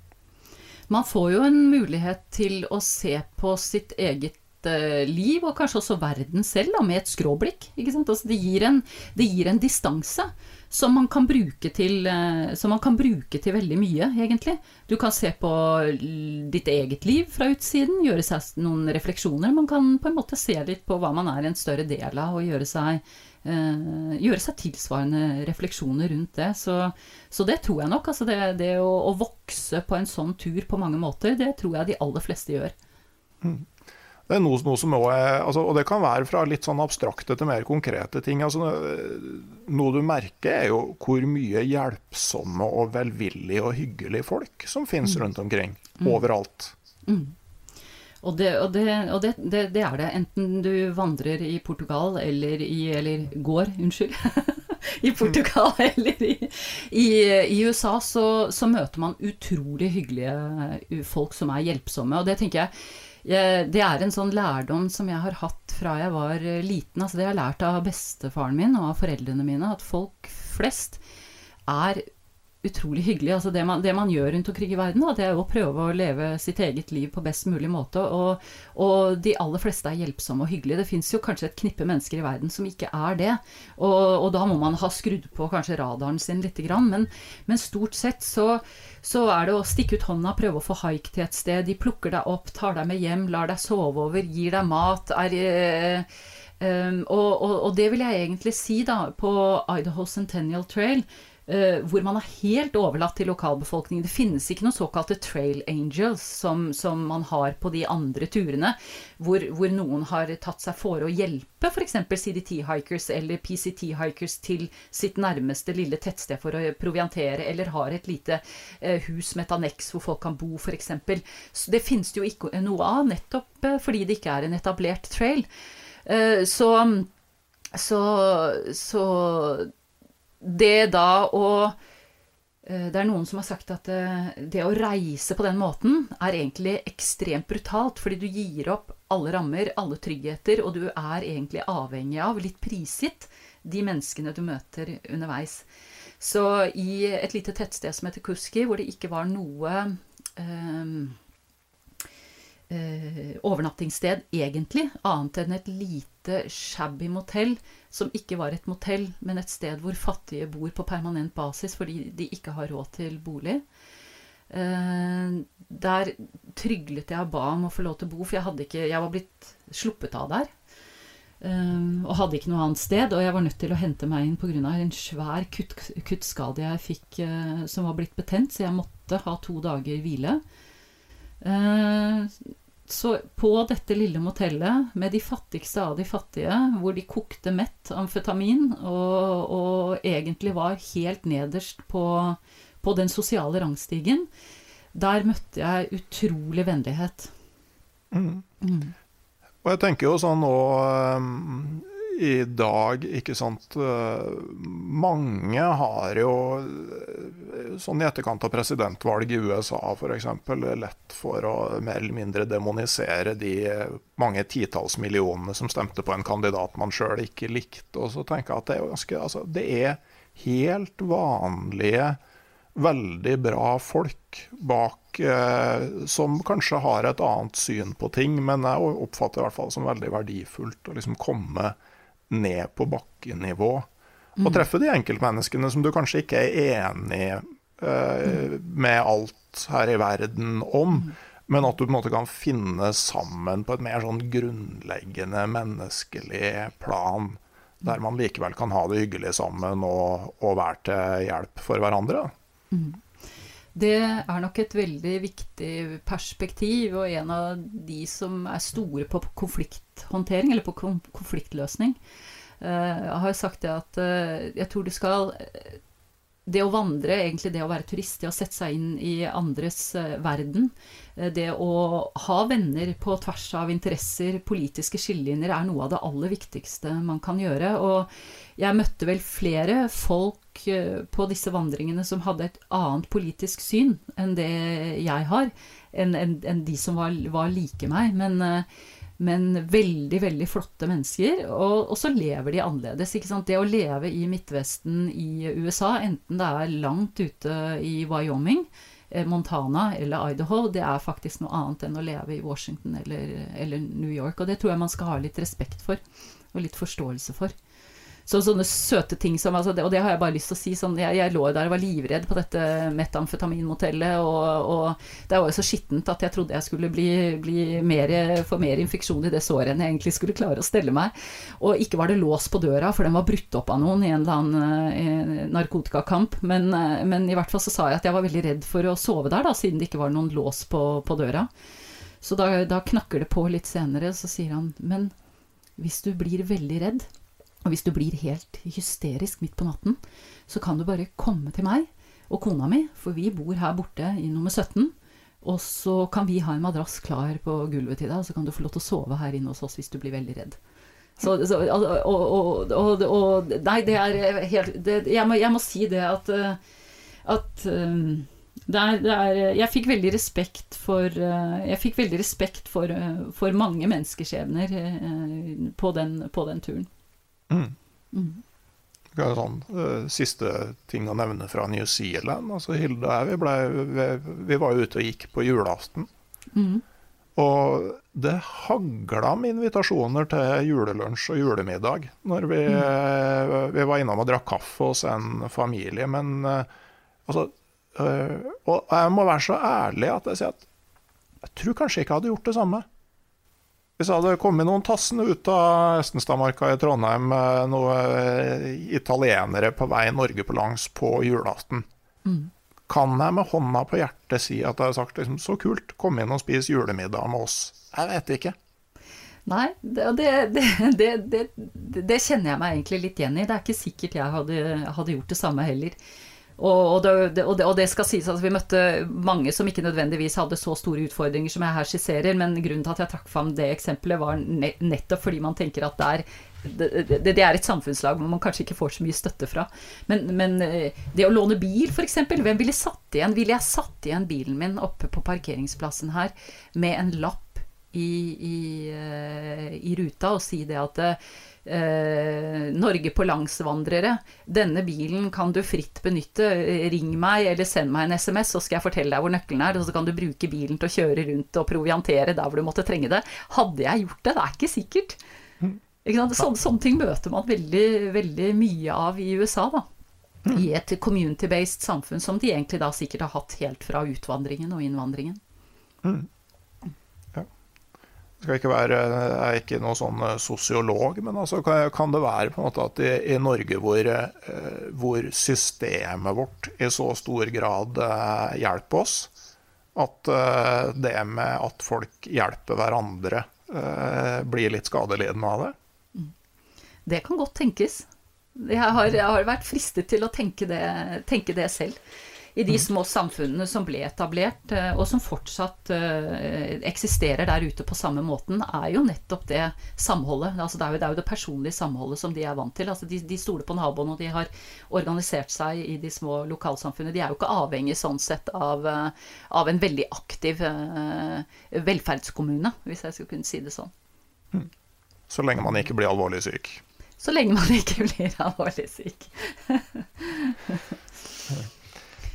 Man får jo en mulighet til å se på sitt eget uh, liv, og kanskje også verden selv, da, med et skråblikk. Altså, det, gir en, en distanse som man, kan bruke til, uh, som man kan bruke til veldig mye, egentlig. Du kan se på ditt eget liv fra utsiden, gjøre seg noen refleksjoner. Man kan på en måte se litt på hva man er en større del av, og gjøre seg, uh, gjøre seg tilsvarende refleksjoner rundt det. Så, så det tror jeg nok. Altså det, det å, å, vokse på en sånn tur på mange måter, det tror jeg de aller fleste gjør. Mm. Det er noe, noe som også er, altså, Og det kan være fra litt sånn abstrakte til mer konkrete ting. Altså, noe du merker, er jo hvor mye hjelpsomme og velvillige og hyggelige folk som finnes mm. rundt omkring. Mm. Overalt. Mm. Og, det, og, det, og det, det, er det. Enten du vandrer i Portugal eller i Eller går, unnskyld. I Portugal mm. eller i, i, i USA, så, så, møter man utrolig hyggelige folk som er hjelpsomme. Og det tenker jeg det er en sånn lærdom som jeg har hatt fra jeg var eh, liten. Altså det jeg har lært av bestefaren min og av foreldrene mine, at folk flest er utrolig hyggelige. Altså det, man, det, man, gjør rundt omkring i verden, da, det er jo å prøve å leve sitt eget liv på best mulig måte. Og, og de aller fleste er hjelpsomme og hyggelige. Det fins jo kanskje et knippe mennesker i verden som ikke er det. Og, og da må man ha skrudd på kanskje radaren sin lite grann. Men, men, stort sett så, så er det å stikke ut hånda, prøve å få haik til et sted. De plukker deg opp, tar deg med hjem, lar deg sove over, gir deg mat. er... Um, og, og, og, det vil jeg egentlig si da, på Idaho Centennial Trail hvor man er helt overlatt til lokalbefolkningen. Det finnes ikke noen såkalte trail angels som, som man har på de andre turene, hvor, hvor noen har tatt seg for å hjelpe f.eks. CDT-hikers eller PCT-hikers til sitt nærmeste lille tettsted for å proviantere, eller har et lite uh, hus med et anneks hvor folk kan bo, f.eks. Det finnes det jo ikke noe av, nettopp uh, fordi det ikke er en etablert trail. så så, så det da å eh, det er noen som har sagt at eh, det å reise på den måten er egentlig ekstremt brutalt, fordi du gir opp alle rammer, alle tryggheter, og du er egentlig avhengig av, litt prisgitt, de menneskene du møter underveis. Så i et lite tettsted som heter Kuski, hvor det ikke var noe um, uh, overnattingssted egentlig, annet enn et lite shabby motell som ikke var et motell, men et sted hvor fattige bor på permanent basis fordi de ikke har råd til bolig. Eh, der tryglet jeg og ba om å få lov til å bo, for jeg, ikke, jeg var blitt sluppet av der. Um, og hadde ikke noe annet sted. Og jeg var nødt til å hente meg inn pga. en svær kutt, kuttskade jeg fikk uh, som var blitt betent, så jeg måtte ha to dager hvile. Uh, så på dette lille motellet med de fattigste av de fattige, hvor de kokte mett amfetamin og, og egentlig var helt nederst på, på, den sosiale rangstigen, der møtte jeg utrolig vennlighet. Mm. Mm. Og jeg tenker jo sånn nå i dag, ikke sant Mange har jo, sånn i etterkant av presidentvalg i USA f.eks., lett for å mer eller mindre demonisere de mange titalls millionene som stemte på en kandidat man sjøl ikke likte. Og så tenker jeg at det er, ganske, altså, det er helt vanlige, veldig bra folk bak eh, som kanskje har et annet syn på ting, men jeg oppfatter i hvert fall som veldig verdifullt å liksom komme ned på bakkenivå. Og mm. treffe de enkeltmenneskene som du kanskje ikke er enig uh, med alt her i verden om. Mm. Men at du på en måte kan finne sammen på et mer sånn grunnleggende menneskelig plan. Der man likevel kan ha det hyggelig sammen og, og være til hjelp for hverandre. Mm. Det er nok et veldig viktig perspektiv, og en av de som er store på konflikthåndtering, eller på konfliktløsning. Eh, jeg har jo sagt det at eh, jeg tror du skal det å vandre, egentlig det å være turist, det å sette seg inn i andres eh, verden, eh, det å ha venner på tvers av interesser, politiske skillelinjer, er noe av det aller viktigste man kan gjøre. Og jeg møtte vel flere folk eh, på disse vandringene som hadde et annet politisk syn enn det jeg har, enn en, en de som var, var like meg. Men men veldig, veldig flotte mennesker. Og, og, så lever de annerledes. ikke sant? Det å leve i Midtvesten i USA, enten det er langt ute i Wyoming, eh, Montana eller Idaho, det er faktisk noe annet enn å leve i Washington eller, eller New York. Og det tror jeg man skal ha litt respekt for, og litt forståelse for. Så sånne søte ting som altså, Og det har jeg bare lyst til å si. Sånn, jeg, jeg, lå der og var livredd på dette metamfetaminmotellet, og, og, det var jo så skittent at jeg trodde jeg skulle bli, bli mer, få mer infeksjon i det såret enn jeg egentlig skulle klare å stelle meg. Og ikke var det lås på døra, for den var brutt opp av noen i en eller annen eh, narkotikakamp. Men, eh, men, i hvert fall så sa jeg at jeg var veldig redd for å sove der, da, siden det ikke var noen lås på, på døra. Så da, da knakker det på litt senere, så sier han Men hvis du blir veldig redd, og hvis du blir helt hysterisk midt på natten, så kan du bare komme til meg og kona mi, for vi bor her borte i nummer 17. Og så kan vi ha en madrass klar på gulvet til deg, og så kan du få lov til å sove her inne hos oss hvis du blir veldig redd. Så, så, og, og, og, Nei, det er helt det, jeg, må, jeg, må, si det at, at um, det er, det er, jeg fikk veldig respekt for Jeg fikk veldig respekt for, for mange menneskeskjebner på på den turen. Mm. Mm. Sånn, uh, siste ting å nevne fra New Zealand. Altså, Hilde og jeg vi, ble, vi, vi, var ute og gikk på julaften. Mm. Og det hagla med invitasjoner til julelunsj og julemiddag når vi, mm. vi var innom og drakk kaffe hos en familie. Men uh, altså Og jeg må være så ærlig at jeg sier at jeg tror kanskje ikke jeg hadde gjort det samme. Hvis det hadde kommet noen tassende ut av Østenstadmarka i Trondheim noen eh, italienere på vei Norge på langs på julaften, mm. kan jeg med hånda på hjertet si at jeg har sagt liksom, så kult, kom inn og spis julemiddag med oss? Jeg vet ikke. Nei, det, det, det, det, kjenner jeg meg egentlig litt igjen i. Det er ikke sikkert jeg hadde, hadde gjort det samme heller. Og, det, og, det, det, skal sies at vi møtte mange som ikke nødvendigvis hadde så store utfordringer som jeg her skisserer, men grunnen til at jeg trakk fram det eksempelet, var nettopp fordi man tenker at det er, det, det er et samfunnslag hvor man kanskje ikke får så mye støtte fra. Men, men eh, det å låne bil, f.eks. Hvem ville satt igjen Ville jeg satt igjen bilen min oppe på parkeringsplassen her med en lapp i, i, eh, i ruta og si det at eh, Norge på langsvandrere. Denne bilen kan du fritt benytte. Ring meg eller send meg en SMS, så skal jeg fortelle deg hvor nøkkelen er. Og så kan du bruke bilen til å kjøre rundt og proviantere der hvor du måtte trenge det. Hadde jeg gjort det? Det er ikke sikkert. Ikke sånne, sånne, ting møter man veldig, veldig mye av i USA, da. I et community-based samfunn som de egentlig da sikkert har hatt helt fra utvandringen og innvandringen. Mm skal ikke være, jeg er ikke noen sånn eh, sosiolog, men altså kan, det være på en måte at i, i Norge hvor, eh, hvor, systemet vårt i så stor grad eh, hjelper oss, at det med at folk hjelper hverandre, blir litt skadelidende av det? Det kan godt tenkes. Jeg har, jeg har vært fristet til å tenke det, tenke det selv i de små samfunnene som ble etablert, eh, og som fortsatt eh, eksisterer der ute på samme måten, er jo nettopp det samholdet. Altså det, er jo, det, er jo, det personlige samholdet som de er vant til. Altså de, de stoler på naboen, og de har organisert seg i de små lokalsamfunnene. De er jo ikke avhengig sånn sett av, eh, av en veldig aktiv velferdskommune, hvis jeg skulle kunne si det sånn. Mm. Så lenge man ikke blir alvorlig syk. Så lenge man ikke blir alvorlig syk.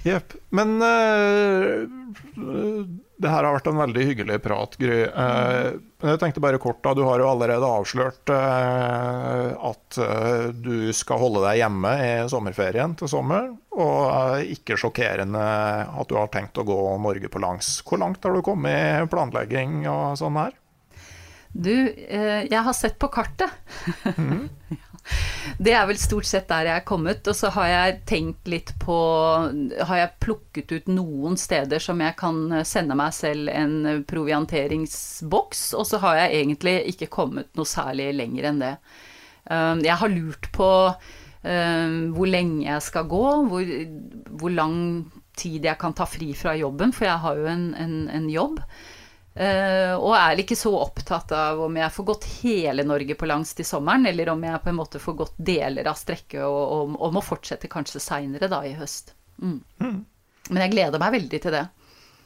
Jepp. Men uh, det her har vært en veldig hyggelig prat, Gry. Uh, jeg tenkte bare kort, da. Du har jo allerede avslørt uh, at du skal holde deg hjemme i sommerferien til sommer. Og ikke sjokkerende at du har tenkt å gå Norge på langs. Hvor langt har du kommet i planlegging og sånn her? Du, jeg har sett på kartet. Mm. Det er vel stort sett der jeg er kommet. Og så har jeg tenkt litt på Har jeg plukket ut noen steder som jeg kan sende meg selv en provianteringsboks, og så har jeg egentlig ikke kommet noe særlig lenger enn det. Um, jeg har lurt på hvor lenge jeg skal gå, hvor, hvor, lang tid jeg kan ta fri fra jobben, for jeg har jo en, en, en jobb. Uh, og er ikke så opptatt av om jeg får gått hele Norge på langs til sommeren, eller om jeg på en måte får gått deler av strekket og, og, og må fortsette kanskje seinere da i høst. Mm. Mm. Men jeg gleder meg veldig til det.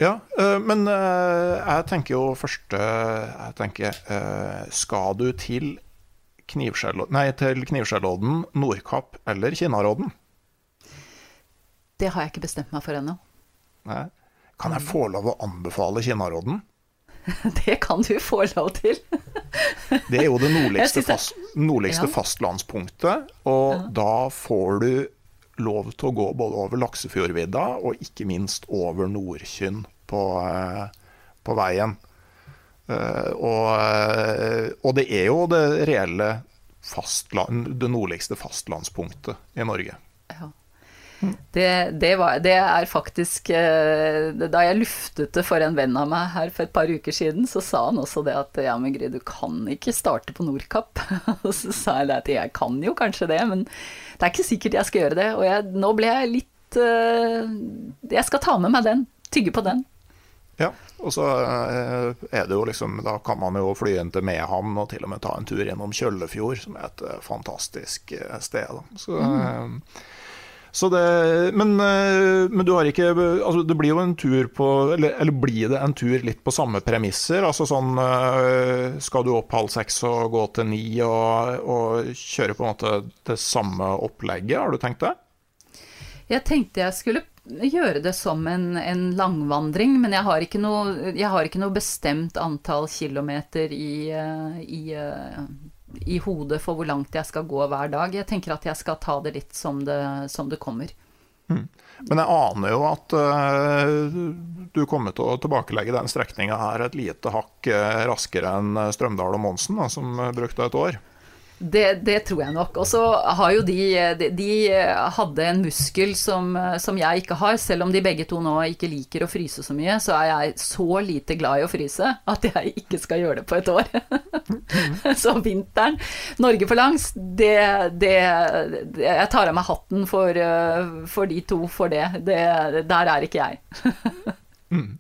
Ja, uh, men uh, jeg tenker jo først Jeg tenker Skal du til Knivskjellodden, Nordkapp eller Kinnarodden? Det har jeg ikke bestemt meg for ennå. Kan jeg få lov å anbefale Kinnarodden? Det kan du få lov til. det er jo det nordligste, fast, nordligste ja. fastlandspunktet, og ja. da får du lov til å gå både over Laksefjordvidda og ikke minst over Nordkynn på, eh, på veien. Eh, og, eh, og, det er jo det reelle fastland, det nordligste fastlandspunktet i Norge. Ja. Det, det, var, det, er faktisk eh, Da jeg luftet det for en venn av meg her for et par uker siden, så sa han også det at ja, men Gry, du kan ikke starte på Nordkapp. Og så sa jeg det at jeg kan jo kanskje det, men det er ikke sikkert jeg skal gjøre det. Og jeg, nå ble jeg litt uh, Jeg skal ta med meg den. Tygge på den. Ja, og så eh, er det jo liksom Da kan man jo fly inn til Mehamn og til og med ta en tur gjennom Kjøllefjord, som er et fantastisk sted. Så mm. Det, men, eh, men, du har ikke altså Det blir jo en tur på eller, eller, blir det en tur litt på samme premisser? Altså sånn eh, Skal du opp halv seks og gå til ni og, og kjøre på en måte det samme opplegget? Har du tenkt det? Jeg tenkte jeg skulle gjøre det som en, en langvandring, men jeg har, noe, jeg har, ikke noe, bestemt antall kilometer i, eh, i i hodet for hvor langt jeg skal gå hver dag. Jeg tenker at jeg skal ta det litt som det, som det kommer. Mm. Men jeg aner jo at uh, du kommer til å tilbakelegge den strekninga her et lite hakk uh, raskere enn Strømdal og Monsen, da, som brukte et år. Det, det, tror jeg nok. Og så har jo de, de, de hadde en muskel som, som, jeg ikke har. Selv om de begge to nå ikke liker å fryse så mye, så er jeg så lite glad i å fryse at jeg ikke skal gjøre det på et år. så vinteren, Norge på langs, det, det, Jeg tar av meg hatten for, for de to for det. Der er ikke jeg. mm.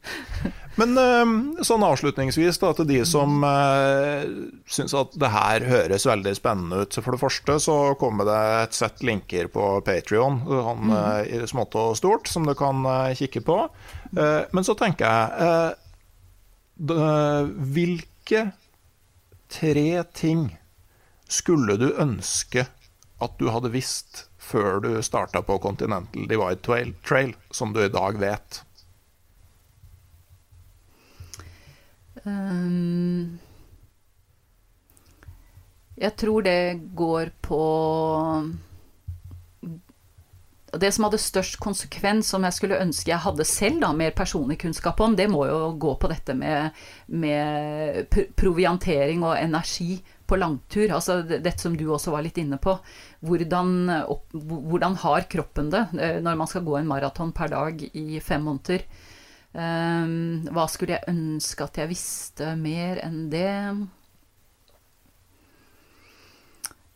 Men ehm, sånn avslutningsvis da, til de som uh, syns at det her høres veldig spennende ut. For det første så kommer det et sett linker på Patrion, sånn, mm. smått og stort, som du kan uh, kikke på. Men så tenker jeg Hvilke tre ting skulle du ønske at du hadde visst før du starta på Continental Divide Trail, Trail, som du i dag vet? Um, jeg tror det går på Det som hadde størst konsekvens, som jeg skulle ønske jeg hadde selv da, mer personlig kunnskap om, det må jo gå på dette med, med proviantering og energi på langtur. Altså dette som du også var litt inne på. Hvordan, hvordan har kroppen det eh, når man skal gå en maraton per dag i fem måneder? Um, hva skulle jeg ønske at jeg visste mer enn det?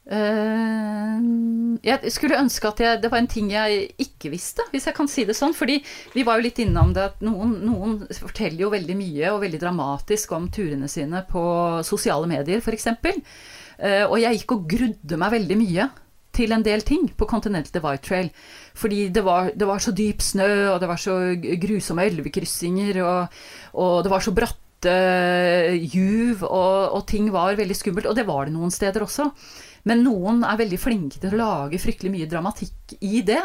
Uh, jeg skulle ønske at jeg, det var en ting jeg ikke visste, hvis jeg kan si det sånn. Fordi vi var jo litt innom det at noen, noen forteller jo veldig mye og veldig dramatisk om turene sine på sosiale medier, f.eks. Uh, og jeg gikk og grudde meg veldig mye til en del ting på Continental Divide Trail. Fordi det var, det var, så dyp snø, og det var så grusomme elvekryssinger, og, og det var så bratte juv, og, og, ting var veldig skummelt. Og det var det noen steder også. Men noen er veldig flinke til å lage fryktelig mye dramatikk i det.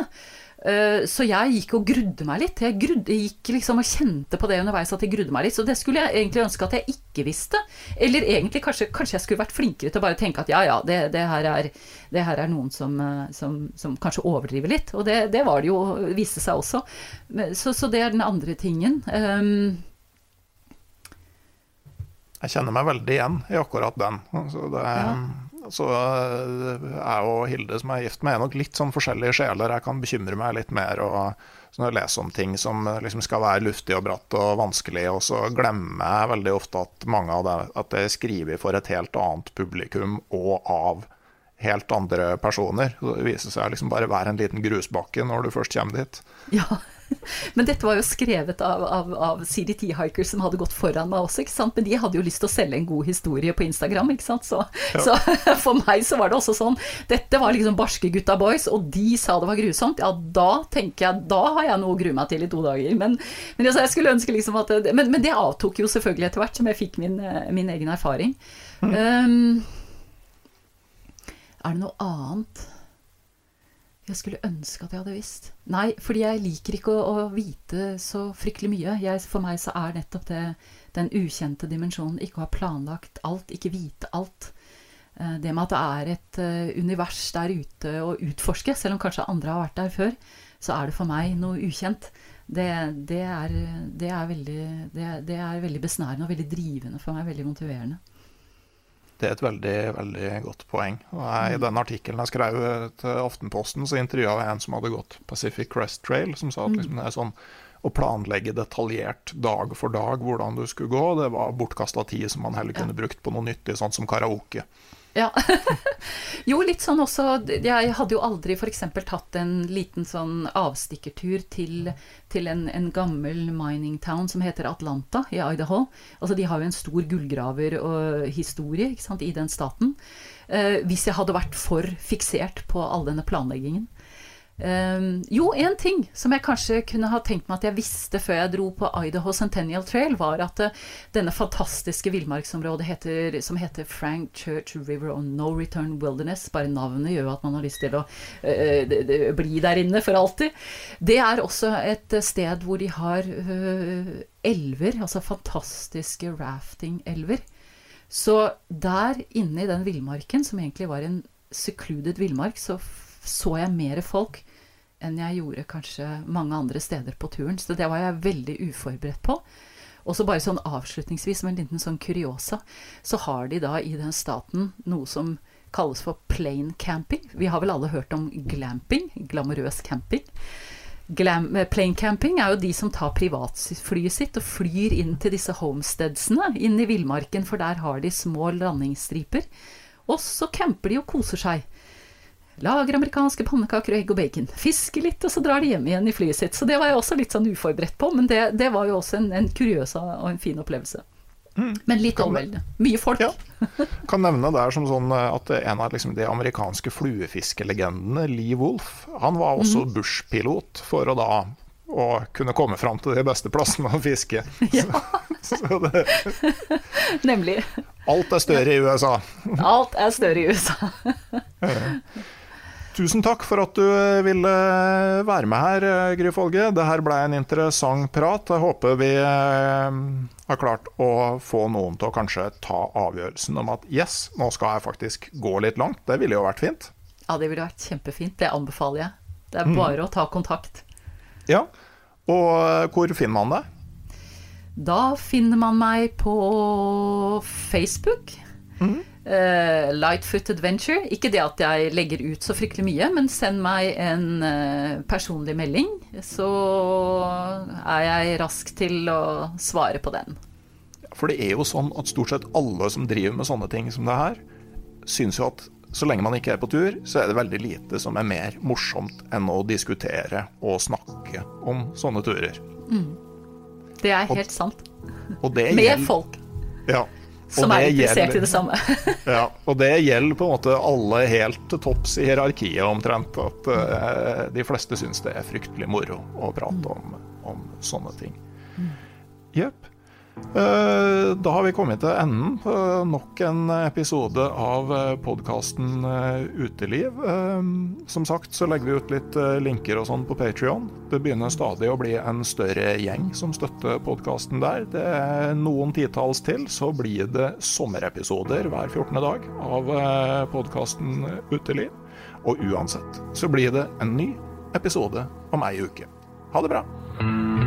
Eh, så jeg gikk og grudde meg litt. Jeg, grudde, gikk liksom og kjente på det underveis at jeg grudde meg litt. Så det skulle jeg egentlig ønske at jeg ikke visste. Eller egentlig kanskje, kanskje jeg skulle vært flinkere til å bare tenke at ja, ja, det, det, her, er, det her, er, noen som, eh, som, som, kanskje overdriver litt. Og det, det var det jo, viste seg også. Så, så, det er den andre tingen. Um, jeg kjenner meg veldig igjen i akkurat den. Så, det, ja. Så jeg eh, og Hilde som er gift med, er nok litt sånn forskjellige sjeler. Jeg kan bekymre meg litt mer og når jeg leser om ting som eh, liksom skal være luftig og bratt og vanskelig, og så glemmer jeg veldig ofte at mange av det at det er skrevet for et helt annet publikum og av helt andre personer. Så Det viser seg liksom bare være en liten grusbakke når du først kommer dit. Ja, men dette var jo skrevet av, av, av CDT Hikers som hadde gått foran meg også, ikke sant. Men de hadde jo lyst til å selge en god historie på Instagram, ikke sant. Så, ja. så for meg så var det også sånn. Dette var liksom barske gutta boys, og de sa det var grusomt. Ja, da tenker jeg Da har jeg noe å grue meg til i to dager. Men, men jeg skulle ønske liksom at men, men, det avtok jo selvfølgelig etter hvert som jeg fikk min, min egen erfaring. Mm. Um, er det noe annet jeg skulle ønske at jeg hadde visst? Nei, fordi jeg liker ikke å, å vite så fryktelig mye. Jeg, for meg så er nettopp det den ukjente dimensjonen. Ikke å ha planlagt alt, ikke vite alt. Eh, det med at det er et uh, univers der ute å utforske, selv om kanskje andre har vært der før, så er det for meg noe ukjent. Det, det, er, det, er, veldig, det er veldig besnærende og veldig drivende for meg. Veldig motiverende. Det er et veldig veldig godt poeng. Og jeg, I den artikkelen jeg skrev til Aftenposten, så intervjua jeg en som hadde gått Pacific Crest Trail, som sa at mm. liksom, det er sånn å planlegge detaljert dag for dag hvordan du skulle gå, det var bortkasta tid som man heller kunne brukt på noe nyttig, sånn som karaoke. Ja. jo, litt sånn også Jeg hadde jo aldri f.eks. tatt en liten sånn avstikkertur til, til en, en, gammel mining town som heter Atlanta i Idaho. Altså, de har jo en stor gullgraverhistorie i den staten. Eh, hvis jeg hadde vært for fiksert på all denne planleggingen. Um, jo, én ting som jeg kanskje kunne ha tenkt meg at jeg visste før jeg dro på Idaho Centennial Trail, var at uh, denne fantastiske villmarksområdet heter, som heter Frank Church River on No Return Wilderness Bare navnet gjør at man har lyst til å uh, bli der inne for alltid. Det er også et sted hvor de har uh, elver, altså fantastiske rafting-elver. Så der inne i den villmarken, som egentlig var en secluded villmark, så så jeg mer folk enn jeg gjorde kanskje mange andre steder på turen. Så det var jeg veldig uforberedt på. Og så bare sånn avslutningsvis, som en liten sånn kuriosa, så har de da i den staten noe som kalles for plane camping. Vi har vel alle hørt om glamping, glamorøs camping. Glam, plain plane camping er jo de som tar privatflyet sitt og flyr inn til disse homesteadsene inn i villmarken, for der har de små landingsstriper. Og så camper de og koser seg. Lager amerikanske pannekaker og egg og bacon. Fisker litt, og så drar de hjem igjen i flyet sitt. Så det var jeg også litt sånn uforberedt på, men det, det var jo også en, en kuriøs og en fin opplevelse. Mm. Men litt overveldende. Mye folk. Ja. Kan nevne der som sånn eh, at en av liksom de amerikanske fluefiskelegendene, Lee Wolf, han var også mm. Bush-pilot for å da å kunne komme fram til de beste plassene å fiske. Ja. Så, så det, Nemlig. Alt er større i USA. Alt er større i USA. Tusen takk for at du eh, ville eh, være med her, eh, Gry Folge. Det her ble en interessant prat. Jeg håper vi har klart å få noen til å kanskje ta avgjørelsen om at yes, nå skal jeg faktisk gå litt langt. Det ville jo vært fint. Ja, det ville vært kjempefint. Det anbefaler jeg. Det er mm. bare mm. å ta kontakt. Ja. Og hvor finner man deg? Da finner man meg på Facebook. Mm. Uh, Lightfoot Adventure. Ikke det at jeg legger ut så fryktelig mye, men send meg en uh, personlig melding, så er jeg rask til å svare på den. For det er jo sånn at stort sett alle som driver med sånne ting som det her, syns jo at så lenge man ikke er på tur, så er det veldig lite som er mer morsomt enn å diskutere og snakke om sånne turer. Mm. Det er helt og, sant. Og Med gjelder, folk. Ja, som er interessert gjelder, i det samme. ja, og det gjelder på en måte alle helt til topps i hierarkiet omtrent. At uh, de fleste syns det er fryktelig moro å prate om, om sånne ting. Mm. Jepp. Eh, da har vi kommet til enden på nok en episode av eh, podkasten eh, Uteliv. Som sagt så legger vi ut litt linker og sånn på Patrion. Det begynner stadig å bli en større gjeng som støtter podkasten der. Det er noen titalls til, så blir det sommerepisoder hver 14. dag av podkasten Uteliv. Og uansett så blir det en ny episode om ei uke. Ha det bra.